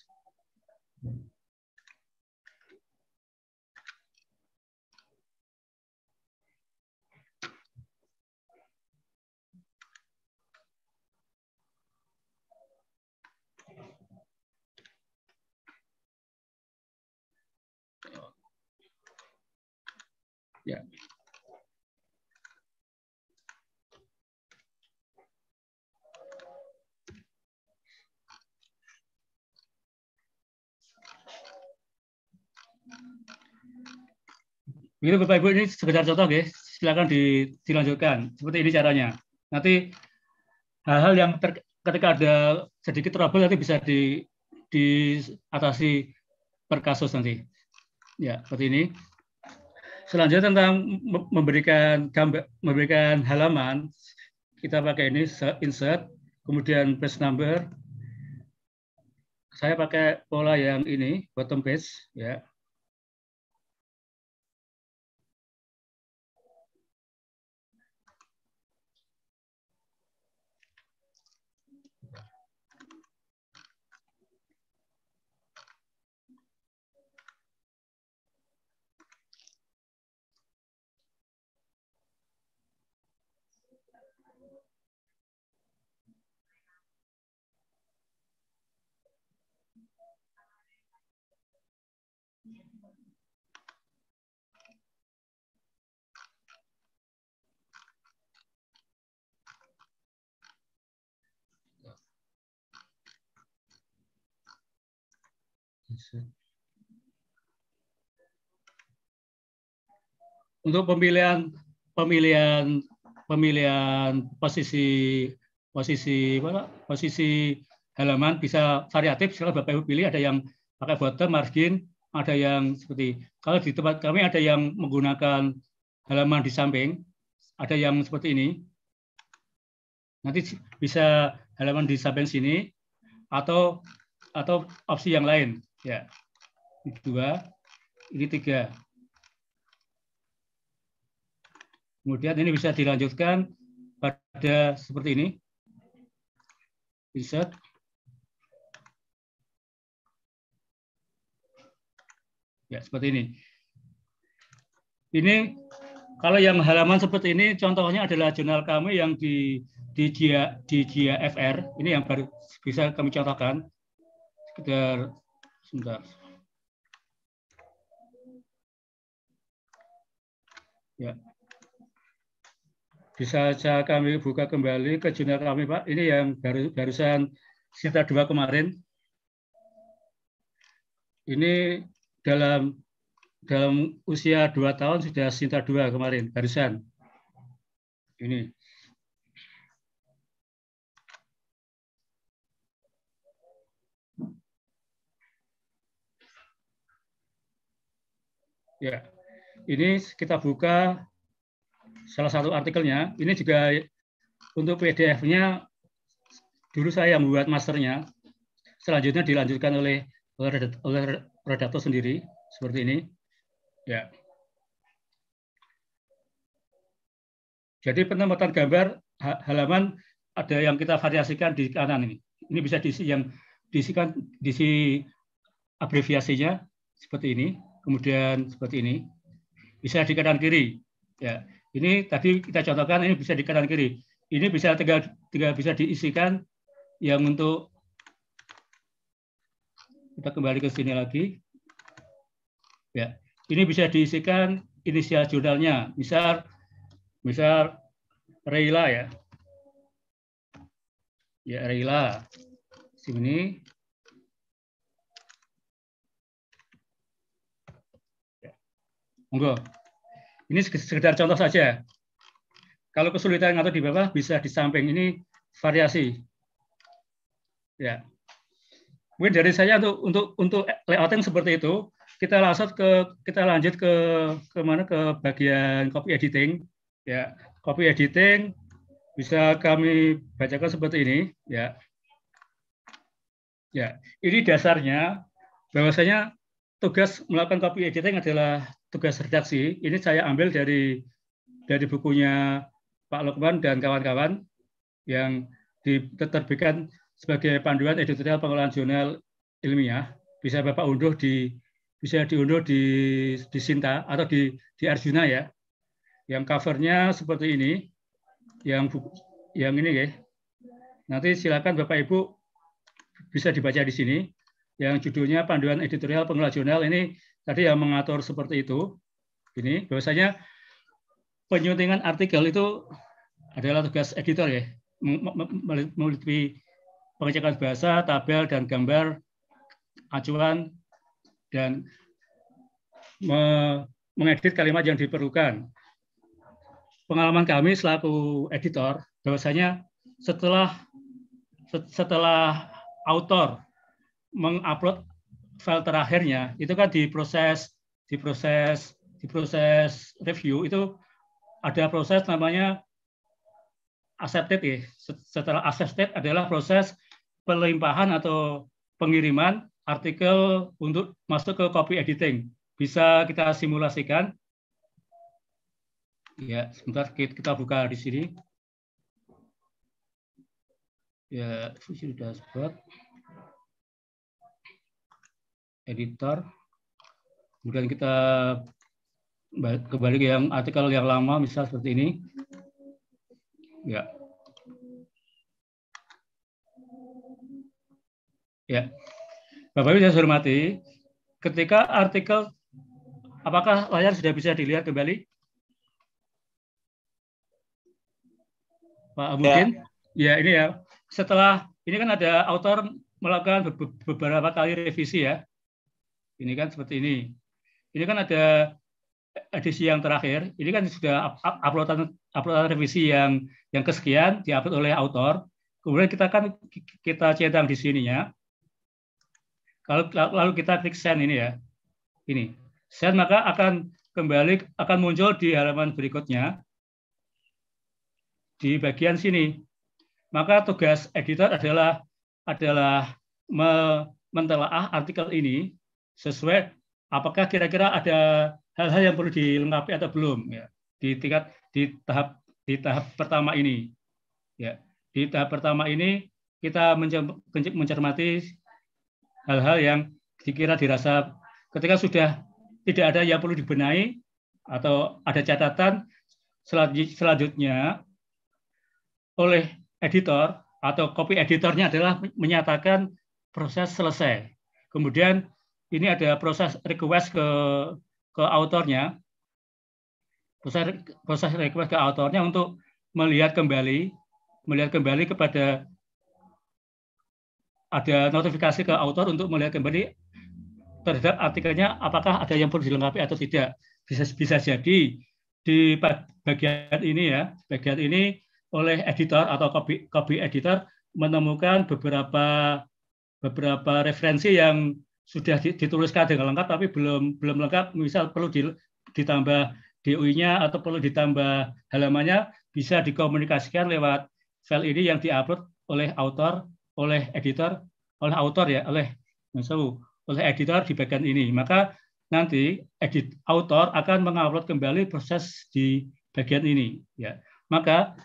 Ya. Begitu Bapak Ibu ini sekedar contoh guys, silakan di, dilanjutkan. Seperti ini caranya. Nanti hal-hal yang ter, ketika ada sedikit trouble nanti bisa di diatasi per kasus nanti. Ya, seperti ini. Selanjutnya tentang memberikan gambar, memberikan halaman, kita pakai ini insert, kemudian page number. Saya pakai pola yang ini, bottom page, ya. Untuk pemilihan pemilihan pemilihan posisi posisi apa, posisi halaman bisa variatif. Silakan Bapak Ibu pilih. Ada yang pakai bottom margin, ada yang seperti kalau di tempat kami ada yang menggunakan halaman di samping, ada yang seperti ini. Nanti bisa halaman di samping sini atau atau opsi yang lain. Ya, ini dua, ini tiga. Kemudian ini bisa dilanjutkan pada seperti ini. Insert. Ya, seperti ini. Ini kalau yang halaman seperti ini contohnya adalah jurnal kami yang di di GIA, di GIA FR. Ini yang baru bisa kami contohkan. Sekedar Sebentar. Ya. Bisa saja kami buka kembali ke jurnal kami, Pak. Ini yang baru barusan Sinta dua kemarin. Ini dalam dalam usia dua tahun sudah Sinta dua kemarin, barusan. Ini. Ya, ini kita buka salah satu artikelnya. Ini juga untuk PDF-nya dulu saya yang membuat masternya. Selanjutnya dilanjutkan oleh oleh redaktor sendiri seperti ini. Ya. Jadi penempatan gambar halaman ada yang kita variasikan di kanan ini. Ini bisa diisi yang diisikan diisi abreviasinya seperti ini kemudian seperti ini. Bisa di kanan kiri. Ya, ini tadi kita contohkan ini bisa di kanan kiri. Ini bisa tinggal, tinggal bisa diisikan yang untuk kita kembali ke sini lagi. Ya, ini bisa diisikan inisial jurnalnya. Misal misal Reila ya. Ya, Reila. Sini Monggo. Ini sekedar contoh saja. Kalau kesulitan atau di bawah bisa di samping ini variasi. Ya. Mungkin dari saya untuk untuk untuk layout yang seperti itu, kita langsung ke kita lanjut ke ke mana ke bagian copy editing. Ya, copy editing bisa kami bacakan seperti ini, ya. Ya, ini dasarnya bahwasanya tugas melakukan copy editing adalah tugas redaksi ini saya ambil dari dari bukunya Pak Lukman dan kawan-kawan yang diterbitkan sebagai panduan editorial pengelolaan jurnal ilmiah bisa Bapak unduh di bisa diunduh di di Sinta atau di di Arjuna ya. Yang covernya seperti ini, yang yang ini ya. Nanti silakan Bapak Ibu bisa dibaca di sini. Yang judulnya Panduan Editorial Pengelola Jurnal ini tadi yang mengatur seperti itu. Ini bahwasanya penyuntingan artikel itu adalah tugas editor ya, melalui pengecekan bahasa, tabel dan gambar, acuan dan mengedit kalimat yang diperlukan. Pengalaman kami selaku editor, bahwasanya setelah setelah autor mengupload file terakhirnya, itu kan diproses diproses diproses review itu ada proses namanya accepted ya. Setelah accepted adalah proses pelimpahan atau pengiriman artikel untuk masuk ke copy editing. Bisa kita simulasikan. Ya, sebentar kita buka di sini. Ya, Visual Dashboard. Editor. Kemudian kita kembali ke yang artikel yang lama, misal seperti ini. Ya. Ya. Bapak Ibu saya hormati, ketika artikel Apakah layar sudah bisa dilihat kembali? Pak mungkin? Ya. ya, ini ya. Setelah ini kan ada autor melakukan beberapa kali revisi ya. Ini kan seperti ini. Ini kan ada edisi yang terakhir. Ini kan sudah uploadan uploadan revisi yang yang kesekian diupload oleh autor. Kemudian kita kan kita cetak di sininya. Kalau lalu kita klik send ini ya. Ini send maka akan kembali akan muncul di halaman berikutnya di bagian sini. Maka tugas editor adalah adalah mentelaah artikel ini sesuai apakah kira-kira ada hal-hal yang perlu dilengkapi atau belum ya di tingkat di tahap di tahap pertama ini ya di tahap pertama ini kita mencermati hal-hal yang dikira dirasa ketika sudah tidak ada yang perlu dibenahi atau ada catatan selanjutnya oleh editor atau copy editornya adalah menyatakan proses selesai. Kemudian ini ada proses request ke ke autornya, proses proses request ke autornya untuk melihat kembali melihat kembali kepada ada notifikasi ke autor untuk melihat kembali terhadap artikelnya apakah ada yang perlu dilengkapi atau tidak. Bisa bisa jadi di bagian ini ya, bagian ini oleh editor atau copy, copy editor menemukan beberapa beberapa referensi yang sudah dituliskan dengan lengkap tapi belum belum lengkap misal perlu ditambah DOI-nya atau perlu ditambah halamannya bisa dikomunikasikan lewat file ini yang diupload oleh autor oleh editor oleh autor ya oleh misal oleh editor di bagian ini. Maka nanti edit autor akan mengupload kembali proses di bagian ini. Ya, maka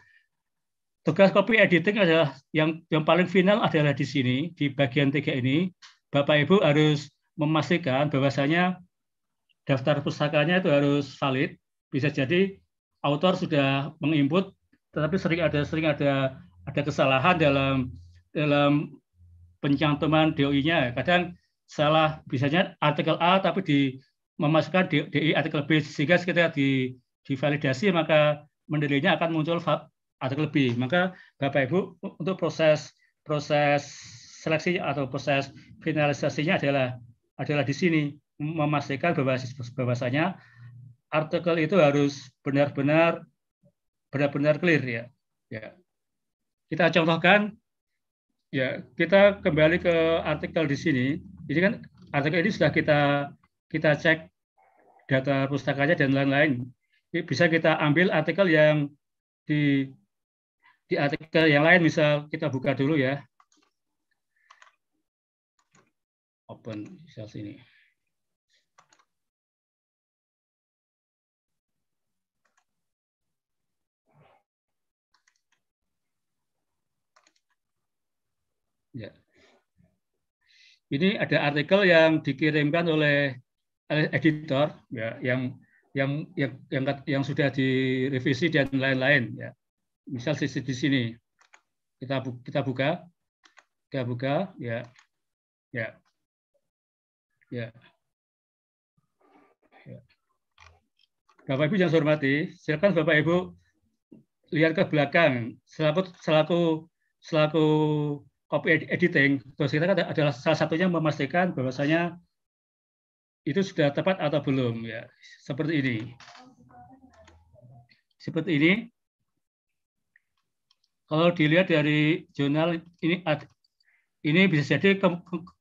tugas copy editing adalah yang yang paling final adalah di sini di bagian tiga ini. Bapak Ibu harus memastikan bahwasanya daftar pustakanya itu harus valid. Bisa jadi autor sudah menginput, tetapi sering ada sering ada ada kesalahan dalam dalam pencantuman DOI-nya. Kadang salah bisanya artikel A tapi di memasukkan di artikel B sehingga ketika di divalidasi maka mendelainya akan muncul artikel B. Maka Bapak Ibu untuk proses proses seleksi atau proses finalisasinya adalah adalah di sini memastikan bahwa bahwasanya artikel itu harus benar-benar benar-benar clear ya. Ya. Kita contohkan ya, kita kembali ke artikel di sini ini kan artikel ini sudah kita kita cek data pustakanya dan lain-lain. Bisa kita ambil artikel yang di di artikel yang lain, misal kita buka dulu ya. Open misal sini. Ya. Ini ada artikel yang dikirimkan oleh editor ya yang yang yang yang, yang sudah direvisi dan lain-lain ya. Misal di, di sini kita bu, kita buka kita buka ya ya ya ya Bapak Ibu yang saya hormati, silakan Bapak Ibu lihat ke belakang selaku selaku selaku copy editing, tugas kita kan adalah salah satunya memastikan bahwasanya itu sudah tepat atau belum ya. Seperti ini. Seperti ini. Kalau dilihat dari jurnal ini ini bisa jadi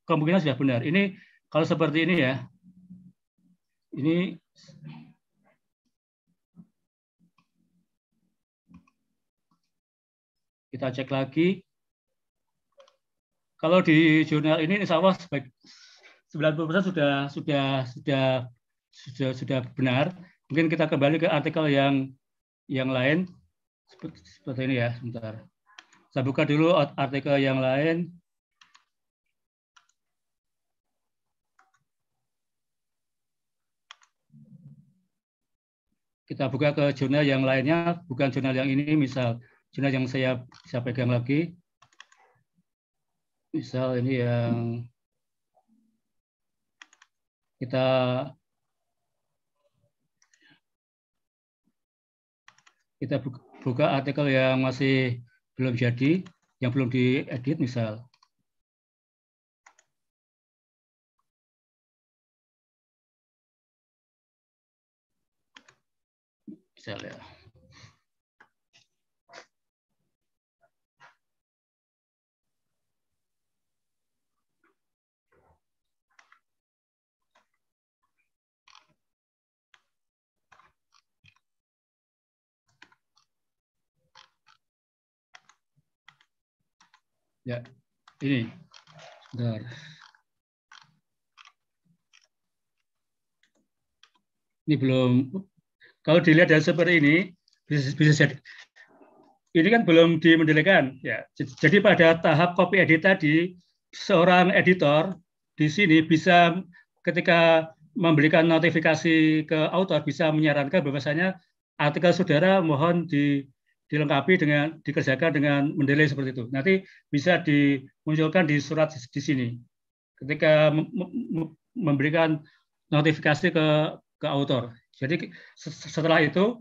kemungkinan sudah benar. Ini kalau seperti ini ya. Ini kita cek lagi. Kalau di jurnal ini insya Allah 90% sudah sudah sudah sudah sudah benar. Mungkin kita kembali ke artikel yang yang lain seperti, seperti ini ya, sebentar. Saya buka dulu artikel yang lain. Kita buka ke jurnal yang lainnya, bukan jurnal yang ini, misal jurnal yang saya saya pegang lagi. Misal ini yang kita kita buka artikel yang masih belum jadi, yang belum diedit misal. Misal ya. Ya, ini. Bentar. Ini belum. Kalau dilihat dari seperti ini, bisa, bisa jadi. Ini kan belum dimendelekan. Ya. Jadi pada tahap copy edit tadi, seorang editor di sini bisa ketika memberikan notifikasi ke author bisa menyarankan bahwasanya artikel saudara mohon di dilengkapi dengan dikerjakan dengan mendelay seperti itu. Nanti bisa dimunculkan di surat di sini. Ketika memberikan notifikasi ke ke author. Jadi setelah itu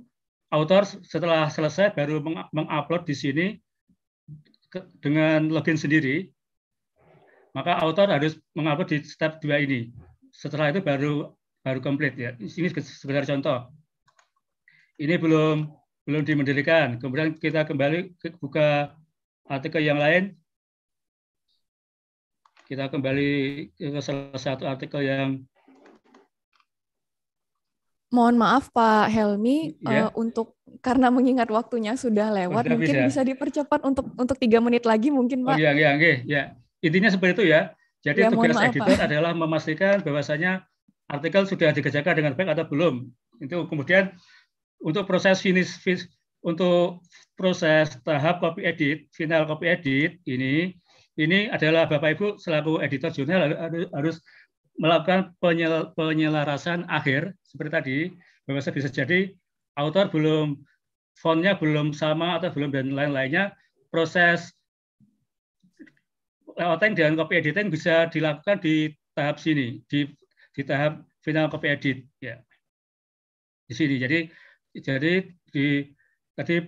author setelah selesai baru mengupload di sini dengan login sendiri. Maka author harus mengupload di step 2 ini. Setelah itu baru baru komplit ya. Ini sekedar contoh. Ini belum belum dimendirikan. Kemudian kita kembali ke buka artikel yang lain. Kita kembali ke salah satu artikel yang Mohon maaf Pak Helmi ya. uh, untuk karena mengingat waktunya sudah lewat, sudah mungkin bisa. bisa dipercepat untuk untuk tiga menit lagi mungkin Pak. Oh iya iya ya. ya. Intinya seperti itu ya. Jadi ya, tugas maaf, editor Pak. adalah memastikan bahwasanya artikel sudah dikerjakan dengan baik atau belum. Itu kemudian untuk proses finish, finish untuk proses tahap copy edit, final copy edit ini ini adalah Bapak Ibu selaku editor jurnal harus melakukan penyel, penyelarasan akhir seperti tadi bahwa bisa jadi autor belum fontnya belum sama atau belum dan lain-lainnya proses layouting dan copy editing bisa dilakukan di tahap sini di di tahap final copy edit ya. Di sini jadi jadi di tadi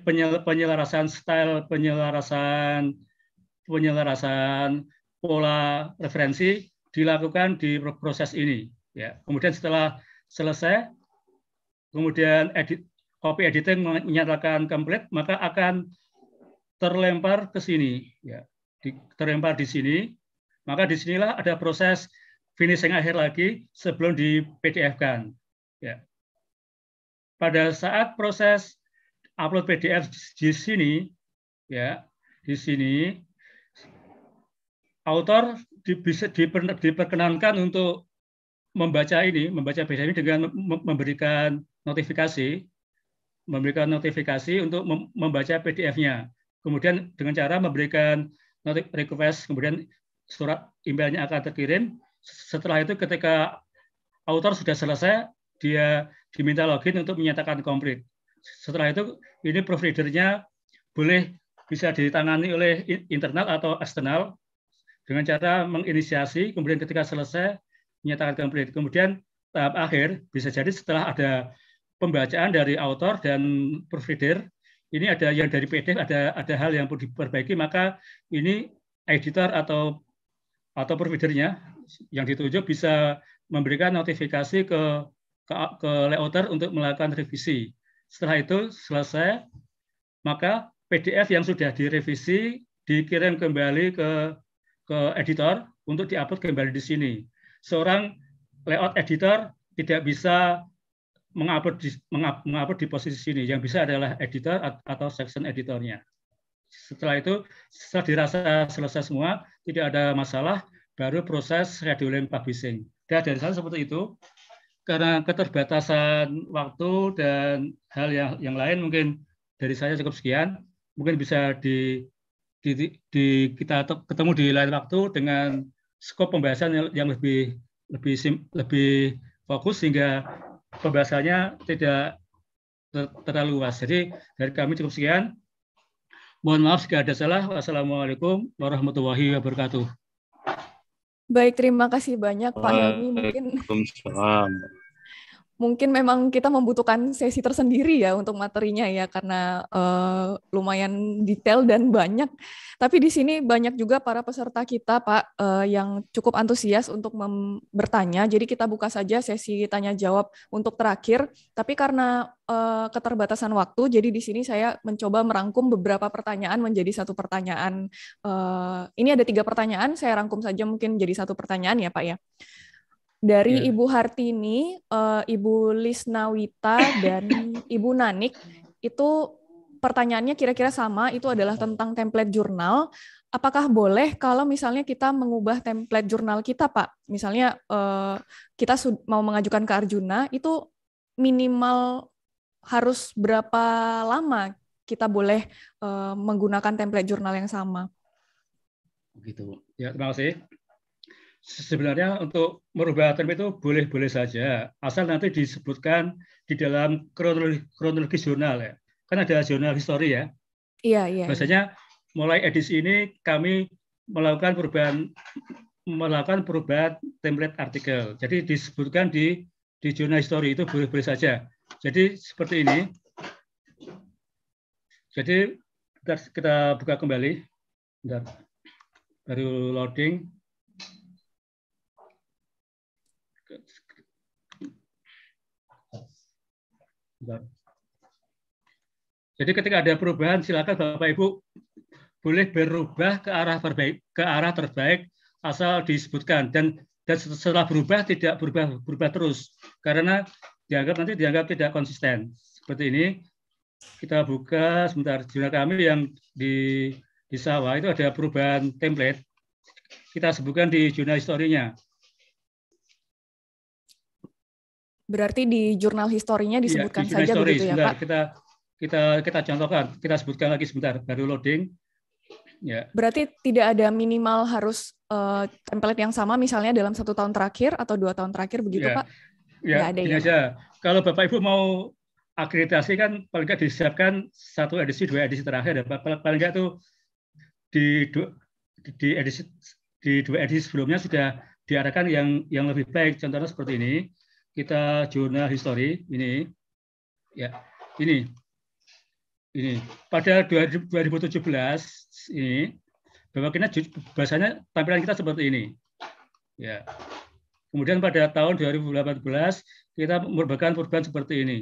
penyelarasan style, penyelarasan penyelarasan pola referensi dilakukan di proses ini. Ya. Kemudian setelah selesai, kemudian edit, copy editing menyatakan complete, maka akan terlempar ke sini. Ya. Di, terlempar di sini, maka di sinilah ada proses finishing akhir lagi sebelum di PDF-kan. Ya pada saat proses upload PDF di sini, ya di sini, autor di, bisa diper, diperkenankan untuk membaca ini, membaca PDF ini dengan memberikan notifikasi, memberikan notifikasi untuk membaca PDF-nya. Kemudian dengan cara memberikan request, kemudian surat emailnya akan terkirim. Setelah itu ketika autor sudah selesai, dia diminta login untuk menyatakan komplit. Setelah itu ini providernya boleh bisa ditangani oleh internal atau eksternal dengan cara menginisiasi, kemudian ketika selesai menyatakan komplit. Kemudian tahap akhir bisa jadi setelah ada pembacaan dari author dan provider, ini ada yang dari PDF ada ada hal yang perlu diperbaiki, maka ini editor atau atau providernya yang dituju bisa memberikan notifikasi ke ke, ke layouter untuk melakukan revisi. Setelah itu selesai, maka PDF yang sudah direvisi dikirim kembali ke ke editor untuk diupload kembali di sini. Seorang layout editor tidak bisa mengupload di, mengupload di posisi sini. Yang bisa adalah editor atau section editornya. Setelah itu, setelah dirasa selesai semua, tidak ada masalah, baru proses scheduling publishing. Dan dari sana seperti itu, karena keterbatasan waktu dan hal yang yang lain mungkin dari saya cukup sekian mungkin bisa di, di, di kita ketemu di lain waktu dengan skop pembahasan yang, yang lebih lebih sim, lebih fokus sehingga pembahasannya tidak ter, terlalu luas. Jadi dari kami cukup sekian. Mohon maaf jika ada salah. Wassalamualaikum warahmatullahi wabarakatuh. Baik, terima kasih banyak Pak Helmi. Mungkin mungkin memang kita membutuhkan sesi tersendiri ya untuk materinya ya karena uh, lumayan detail dan banyak. Tapi di sini banyak juga para peserta kita Pak uh, yang cukup antusias untuk bertanya. Jadi kita buka saja sesi tanya jawab untuk terakhir. Tapi karena uh, keterbatasan waktu, jadi di sini saya mencoba merangkum beberapa pertanyaan menjadi satu pertanyaan. Uh, ini ada tiga pertanyaan, saya rangkum saja mungkin jadi satu pertanyaan ya Pak ya dari yeah. Ibu Hartini, uh, Ibu Lisnawita dan Ibu Nanik itu pertanyaannya kira-kira sama, itu adalah tentang template jurnal. Apakah boleh kalau misalnya kita mengubah template jurnal kita, Pak? Misalnya uh, kita mau mengajukan ke Arjuna, itu minimal harus berapa lama kita boleh uh, menggunakan template jurnal yang sama? Begitu. Ya, terima kasih sebenarnya untuk merubah term itu boleh-boleh saja, asal nanti disebutkan di dalam kronologi, kronologi jurnal ya. Kan ada jurnal histori ya. Iya, iya. Biasanya mulai edisi ini kami melakukan perubahan melakukan perubahan template artikel. Jadi disebutkan di di jurnal histori itu boleh-boleh saja. Jadi seperti ini. Jadi kita, kita buka kembali. Bentar. Baru loading. Jadi ketika ada perubahan, silakan Bapak Ibu boleh berubah ke arah terbaik, ke arah terbaik asal disebutkan dan dan setelah berubah tidak berubah berubah terus karena dianggap nanti dianggap tidak konsisten. Seperti ini kita buka sebentar jurnal kami yang di di sawah itu ada perubahan template. Kita sebutkan di jurnal historinya. Berarti di jurnal historinya iya, disebutkan ya, di saja history, begitu ya, Pak? Kita kita kita contohkan, kita sebutkan lagi sebentar, baru loading. Ya. Berarti tidak ada minimal harus uh, template yang sama misalnya dalam satu tahun terakhir atau dua tahun terakhir begitu, ya. Pak? Ya, ada ya. aja. Kalau Bapak Ibu mau akreditasi kan paling nggak disiapkan satu edisi, dua edisi terakhir. Ya. Paling nggak tuh di, di edisi di dua edisi sebelumnya sudah diarahkan yang yang lebih baik. Contohnya seperti ini kita jurnal history ini. Ya ini. Ini. Pada 2017 ini bahwa kita bahasanya tampilan kita seperti ini. Ya. Kemudian pada tahun 2018 kita merupakan perubahan seperti ini.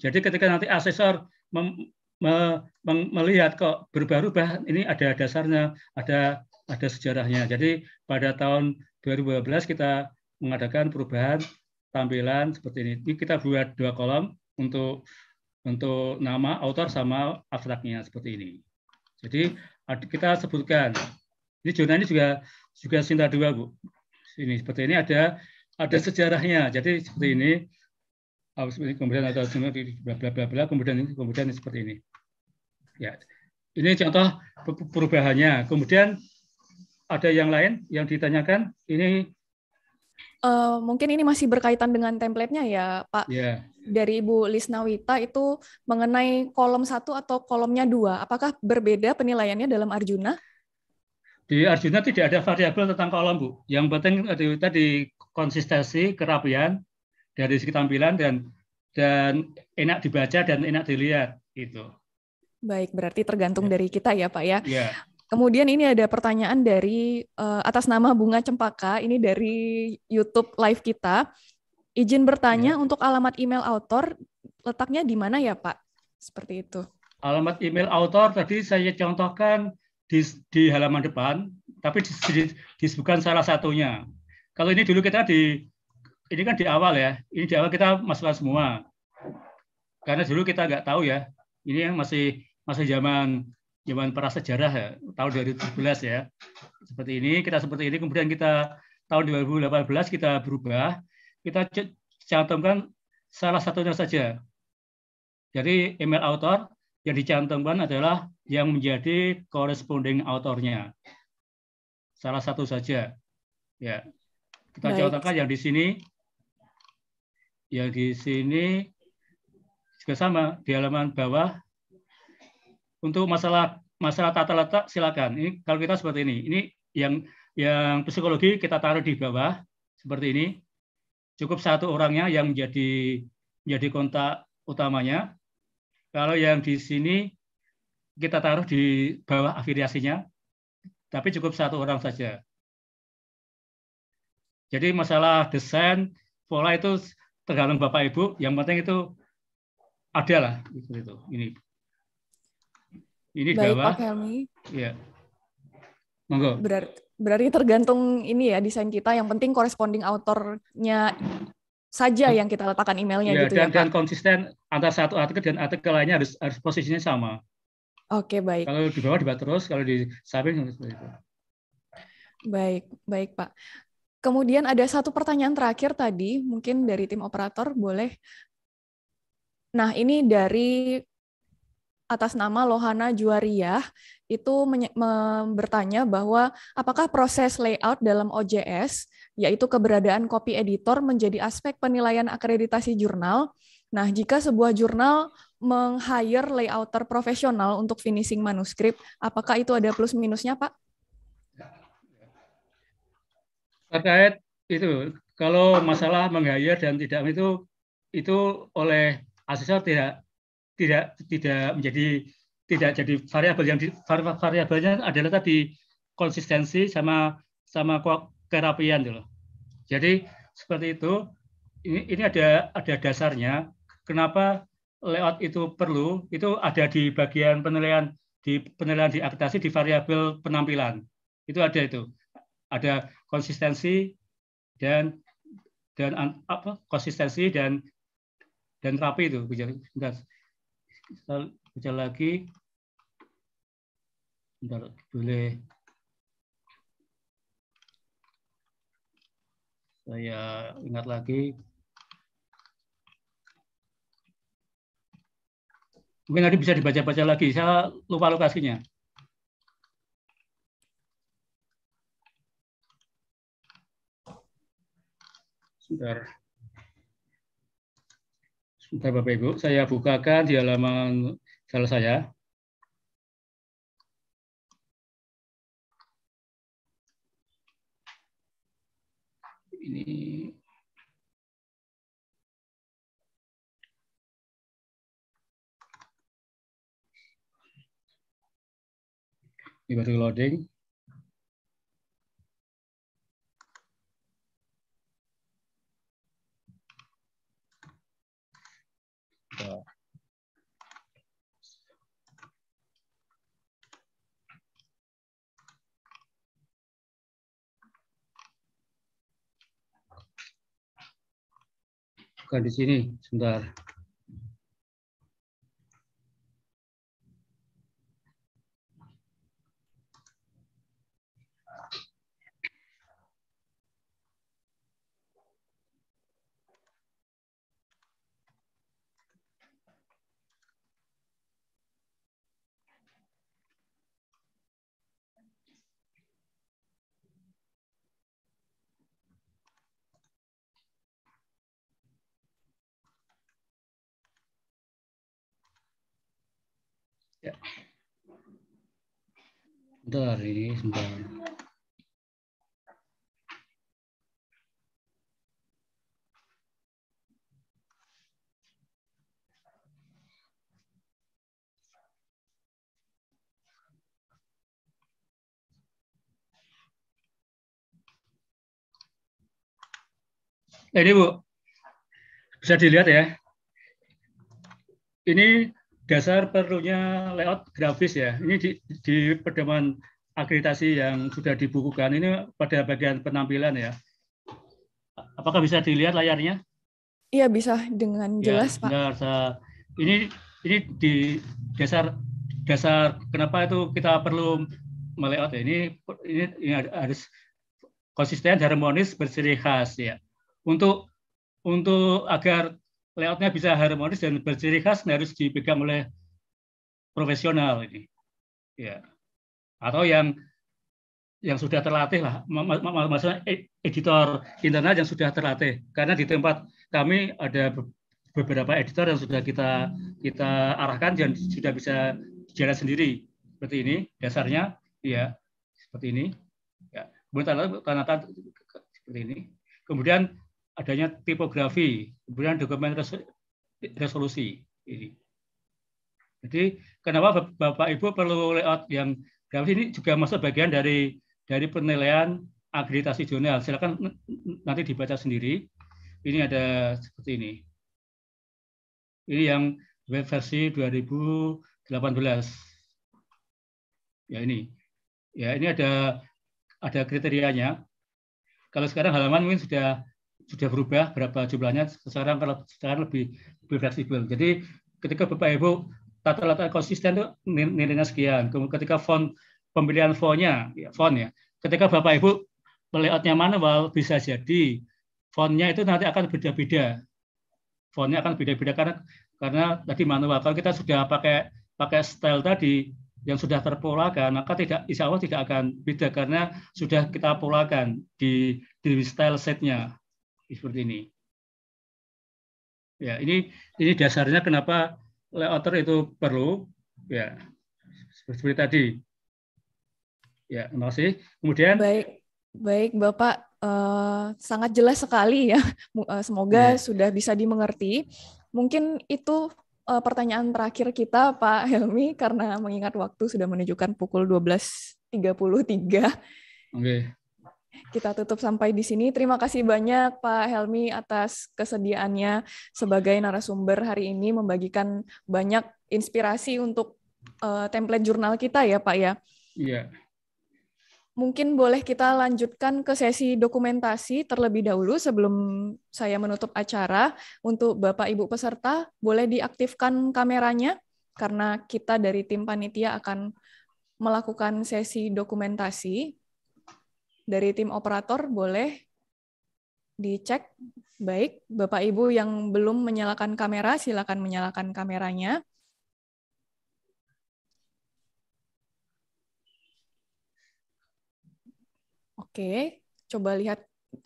Jadi ketika nanti asesor mem, me, melihat kok berubah-ubah ini ada dasarnya ada ada sejarahnya. Jadi pada tahun 2012 kita mengadakan perubahan tampilan seperti ini. Ini kita buat dua kolom untuk untuk nama author sama abstraknya seperti ini. Jadi kita sebutkan ini zona ini juga juga Sinta dua bu. Ini seperti ini ada ada sejarahnya. Jadi seperti ini. Kemudian ada bla bla bla bla. Kemudian ini kemudian seperti ini. Ya, ini contoh perubahannya. Kemudian ada yang lain yang ditanyakan. Ini Uh, mungkin ini masih berkaitan dengan template-nya ya, Pak. Yeah. Dari Ibu Lisnawita itu mengenai kolom satu atau kolomnya dua, apakah berbeda penilaiannya dalam Arjuna? Di Arjuna tidak ada variabel tentang kolom, Bu. Yang penting tadi konsistensi, kerapian dari segi tampilan dan dan enak dibaca dan enak dilihat itu. Baik, berarti tergantung ya. dari kita ya, Pak ya. Yeah. Kemudian ini ada pertanyaan dari uh, atas nama Bunga Cempaka, ini dari YouTube live kita. Izin bertanya ya. untuk alamat email autor letaknya di mana ya Pak? Seperti itu. Alamat email autor tadi saya contohkan di, di halaman depan, tapi disebutkan salah satunya. Kalau ini dulu kita di ini kan di awal ya, ini di awal kita masukkan semua. Karena dulu kita nggak tahu ya, ini yang masih masih zaman zaman prasejarah ya, tahun 2017 ya. Seperti ini, kita seperti ini, kemudian kita tahun 2018 kita berubah, kita cantumkan salah satunya saja. Jadi email author yang dicantumkan adalah yang menjadi corresponding autornya. Salah satu saja. Ya. Kita Baik. contohkan yang di sini yang di sini juga sama di halaman bawah untuk masalah masalah tata letak silakan. Ini kalau kita seperti ini. Ini yang yang psikologi kita taruh di bawah seperti ini. Cukup satu orangnya yang menjadi menjadi kontak utamanya. Kalau yang di sini kita taruh di bawah afiliasinya, tapi cukup satu orang saja. Jadi masalah desain pola itu tergantung Bapak Ibu. Yang penting itu ada lah itu. Ini ini Baik, bawah. Pak Helmi. Iya. Monggo. Berarti, berarti tergantung ini ya desain kita. Yang penting corresponding autornya saja yang kita letakkan emailnya ya, gitu dan, ya. Dan konsisten antara satu artikel dan artikel lainnya harus harus posisinya sama. Oke baik. Kalau di bawah dibuat terus, kalau di samping seperti itu. Baik, baik Pak. Kemudian ada satu pertanyaan terakhir tadi, mungkin dari tim operator boleh. Nah ini dari atas nama Lohana Juariah itu bertanya bahwa apakah proses layout dalam OJS, yaitu keberadaan copy editor menjadi aspek penilaian akreditasi jurnal. Nah, jika sebuah jurnal meng-hire layouter profesional untuk finishing manuskrip, apakah itu ada plus minusnya, Pak? Terkait itu, kalau masalah meng-hire dan tidak itu itu oleh asesor tidak tidak tidak menjadi tidak jadi variabel yang variabelnya adalah tadi konsistensi sama sama kerapian dulu. Jadi seperti itu. Ini ini ada ada dasarnya kenapa layout itu perlu itu ada di bagian penilaian di penilaian di akreditasi di variabel penampilan. Itu ada itu. Ada konsistensi dan dan apa konsistensi dan dan rapi itu. Bentar kita baca lagi. Bentar, boleh. Saya ingat lagi. Mungkin nanti bisa dibaca-baca lagi. Saya lupa lokasinya. Sebentar Sebentar Bapak Ibu, saya bukakan di halaman file saya. Ini ini baru loading. Bukan di sini, sebentar. Ya. Bentar ini sebentar. Eh, ini Bu, bisa dilihat ya. Ini dasar perlunya layout grafis ya. Ini di, di pedoman akreditasi yang sudah dibukukan. Ini pada bagian penampilan ya. Apakah bisa dilihat layarnya? Iya bisa dengan Ya, jelas Pak. benar. Sa- Ini ini di dasar dasar kenapa itu kita perlu melayout ya. Ini ini, ini harus konsisten, harmonis, berseri khas ya. Untuk untuk agar layoutnya bisa harmonis dan berseri khas harus dipegang oleh profesional ini. Ya. Atau yang yang sudah terlatih lah, ma- ma- ma- maksudnya ed- editor internal yang sudah terlatih. Karena di tempat kami ada be- beberapa editor yang sudah kita kita arahkan dan sudah bisa jalan sendiri seperti ini dasarnya, ya seperti ini. Ya, seperti ini. Kemudian adanya tipografi, kemudian dokumen res- resolusi. Jadi kenapa Bapak Ibu perlu layout yang grafis ini juga masuk bagian dari dari penilaian akreditasi jurnal. Silakan nanti dibaca sendiri. Ini ada seperti ini. Ini yang web versi 2018. Ya ini. Ya ini ada ada kriterianya. Kalau sekarang halaman mungkin sudah sudah berubah berapa jumlahnya. Sekarang kalau sekarang lebih lebih fleksibel. Jadi ketika Bapak Ibu tata letak konsisten itu nil- nilainya sekian. Kemudian ketika font pemilihan fontnya, ya, font ya. Ketika Bapak Ibu layoutnya manual bisa jadi fontnya itu nanti akan beda-beda. Fontnya akan beda-beda karena karena tadi manual. Kalau kita sudah pakai pakai style tadi yang sudah terpolakan, maka tidak insya Allah tidak akan beda karena sudah kita polakan di di style setnya seperti ini. Ya, ini ini dasarnya kenapa layouter itu perlu ya seperti tadi. Ya, terima kasih. Kemudian Baik, baik Bapak eh, sangat jelas sekali ya. Eh, Semoga Iya. sudah bisa dimengerti. Mungkin itu eh, pertanyaan terakhir kita Pak Helmi karena mengingat waktu sudah menunjukkan pukul 12.33. oke. Kita tutup sampai di sini. Terima kasih banyak Pak Helmi atas kesediaannya sebagai narasumber hari ini membagikan banyak inspirasi untuk eh, template jurnal kita ya Pak ya. Iya. Mungkin boleh kita lanjutkan ke sesi dokumentasi terlebih dahulu sebelum saya menutup acara. Untuk Bapak Ibu peserta, boleh diaktifkan kameranya karena kita dari tim panitia akan melakukan sesi dokumentasi. Dari tim operator boleh dicek. Baik, Bapak Ibu yang belum menyalakan kamera, silakan menyalakan kameranya. Oke, coba lihat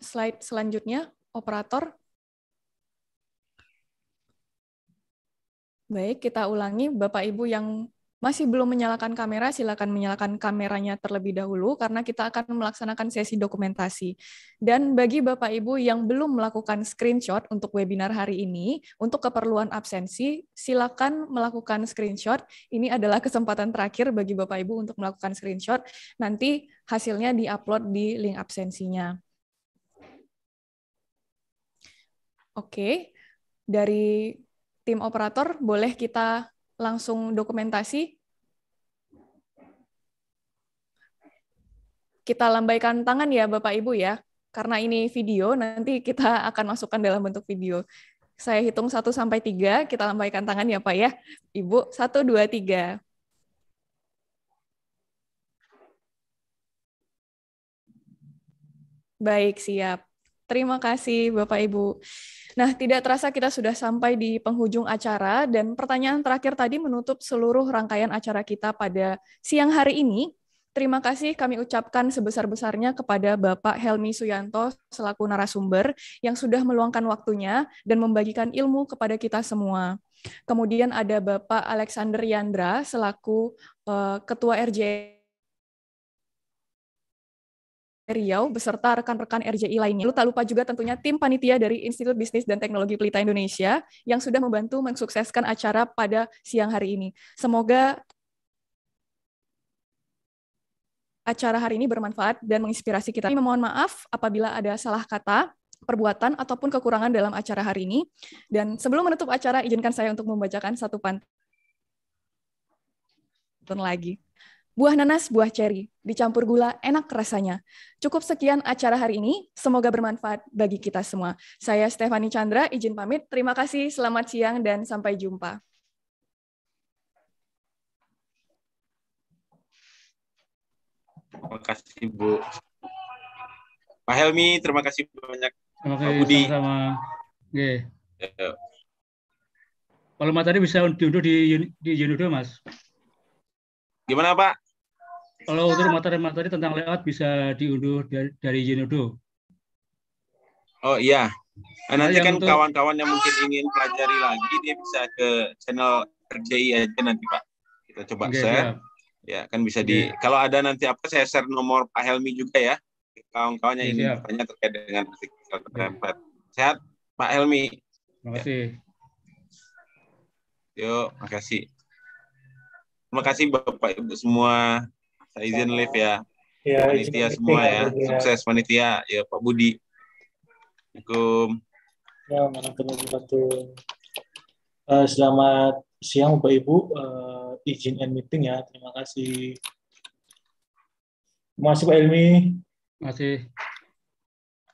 slide selanjutnya, operator. Baik, kita ulangi. Bapak Ibu yang masih belum menyalakan kamera, silakan menyalakan kameranya terlebih dahulu karena kita akan melaksanakan sesi dokumentasi. Dan bagi Bapak Ibu yang belum melakukan screenshot untuk webinar hari ini, untuk keperluan absensi, silakan melakukan screenshot. Ini adalah kesempatan terakhir bagi Bapak Ibu untuk melakukan screenshot. Nanti hasilnya diupload di link absensinya. Oke, dari tim operator boleh kita langsung dokumentasi. Kita lambaikan tangan ya Bapak Ibu ya. Karena ini video, nanti kita akan masukkan dalam bentuk video. Saya hitung 1 sampai 3, kita lambaikan tangan ya Pak ya. Ibu, 1 2 3. Baik, siap. Terima kasih Bapak Ibu. Nah, tidak terasa kita sudah sampai di penghujung acara dan pertanyaan terakhir tadi menutup seluruh rangkaian acara kita pada siang hari ini. Terima kasih kami ucapkan sebesar-besarnya kepada Bapak Helmi Suyanto selaku narasumber yang sudah meluangkan waktunya dan membagikan ilmu kepada kita semua. Kemudian ada Bapak Alexander Yandra selaku eh, Ketua RJ Riau beserta rekan-rekan RJI lainnya. Lalu tak lupa juga tentunya tim panitia dari Institut Bisnis dan Teknologi Pelita Indonesia yang sudah membantu mensukseskan acara pada siang hari ini. Semoga acara hari ini bermanfaat dan menginspirasi kita. Kami memohon maaf apabila ada salah kata. perbuatan ataupun kekurangan dalam acara hari ini. Dan sebelum menutup acara, izinkan saya untuk membacakan satu pantun lagi. Buah nanas, buah ceri, dicampur gula, enak rasanya. Cukup sekian acara hari ini, semoga bermanfaat bagi kita semua. Saya Stefani Chandra, izin pamit. Terima kasih, selamat siang, dan sampai jumpa. Terima kasih Bu. Pak Helmi, terima kasih banyak. Terima Pak kasih Budi. sama-sama. Oke. Ya, Kalau materi bisa diunduh di di Yunudo, Mas. Gimana Pak? Kalau untuk materi-materi tentang layout bisa diunduh dari, dari Yunudo. Oh iya. Nah, nanti yang kan untuk- kawan-kawan yang mungkin ingin pelajari lagi, dia bisa ke channel RJI aja nanti Pak. Kita coba Oke, share. siap. Ya, kan bisa di. Kalau ada nanti apa, saya share nomor Pak Helmi juga ya. Kawan-kawan yang ingin bertanya terkait dengan artikel template. Sehat, Pak Helmi. Terima kasih. Yuk, makasih. Terima kasih Bapak Ibu semua. Saya izin live ya. Ya, panitia semua ya. Pak Budi, ya. Sukses panitia. Ya Pak Budi. Assalamualaikum. Ya, warahmatullahi wabarakatuh. Eh, selamat siang Bapak Ibu. Eh, izin end meeting ya. Terima kasih. Terima kasih Pak Ilmi. Terima kasih.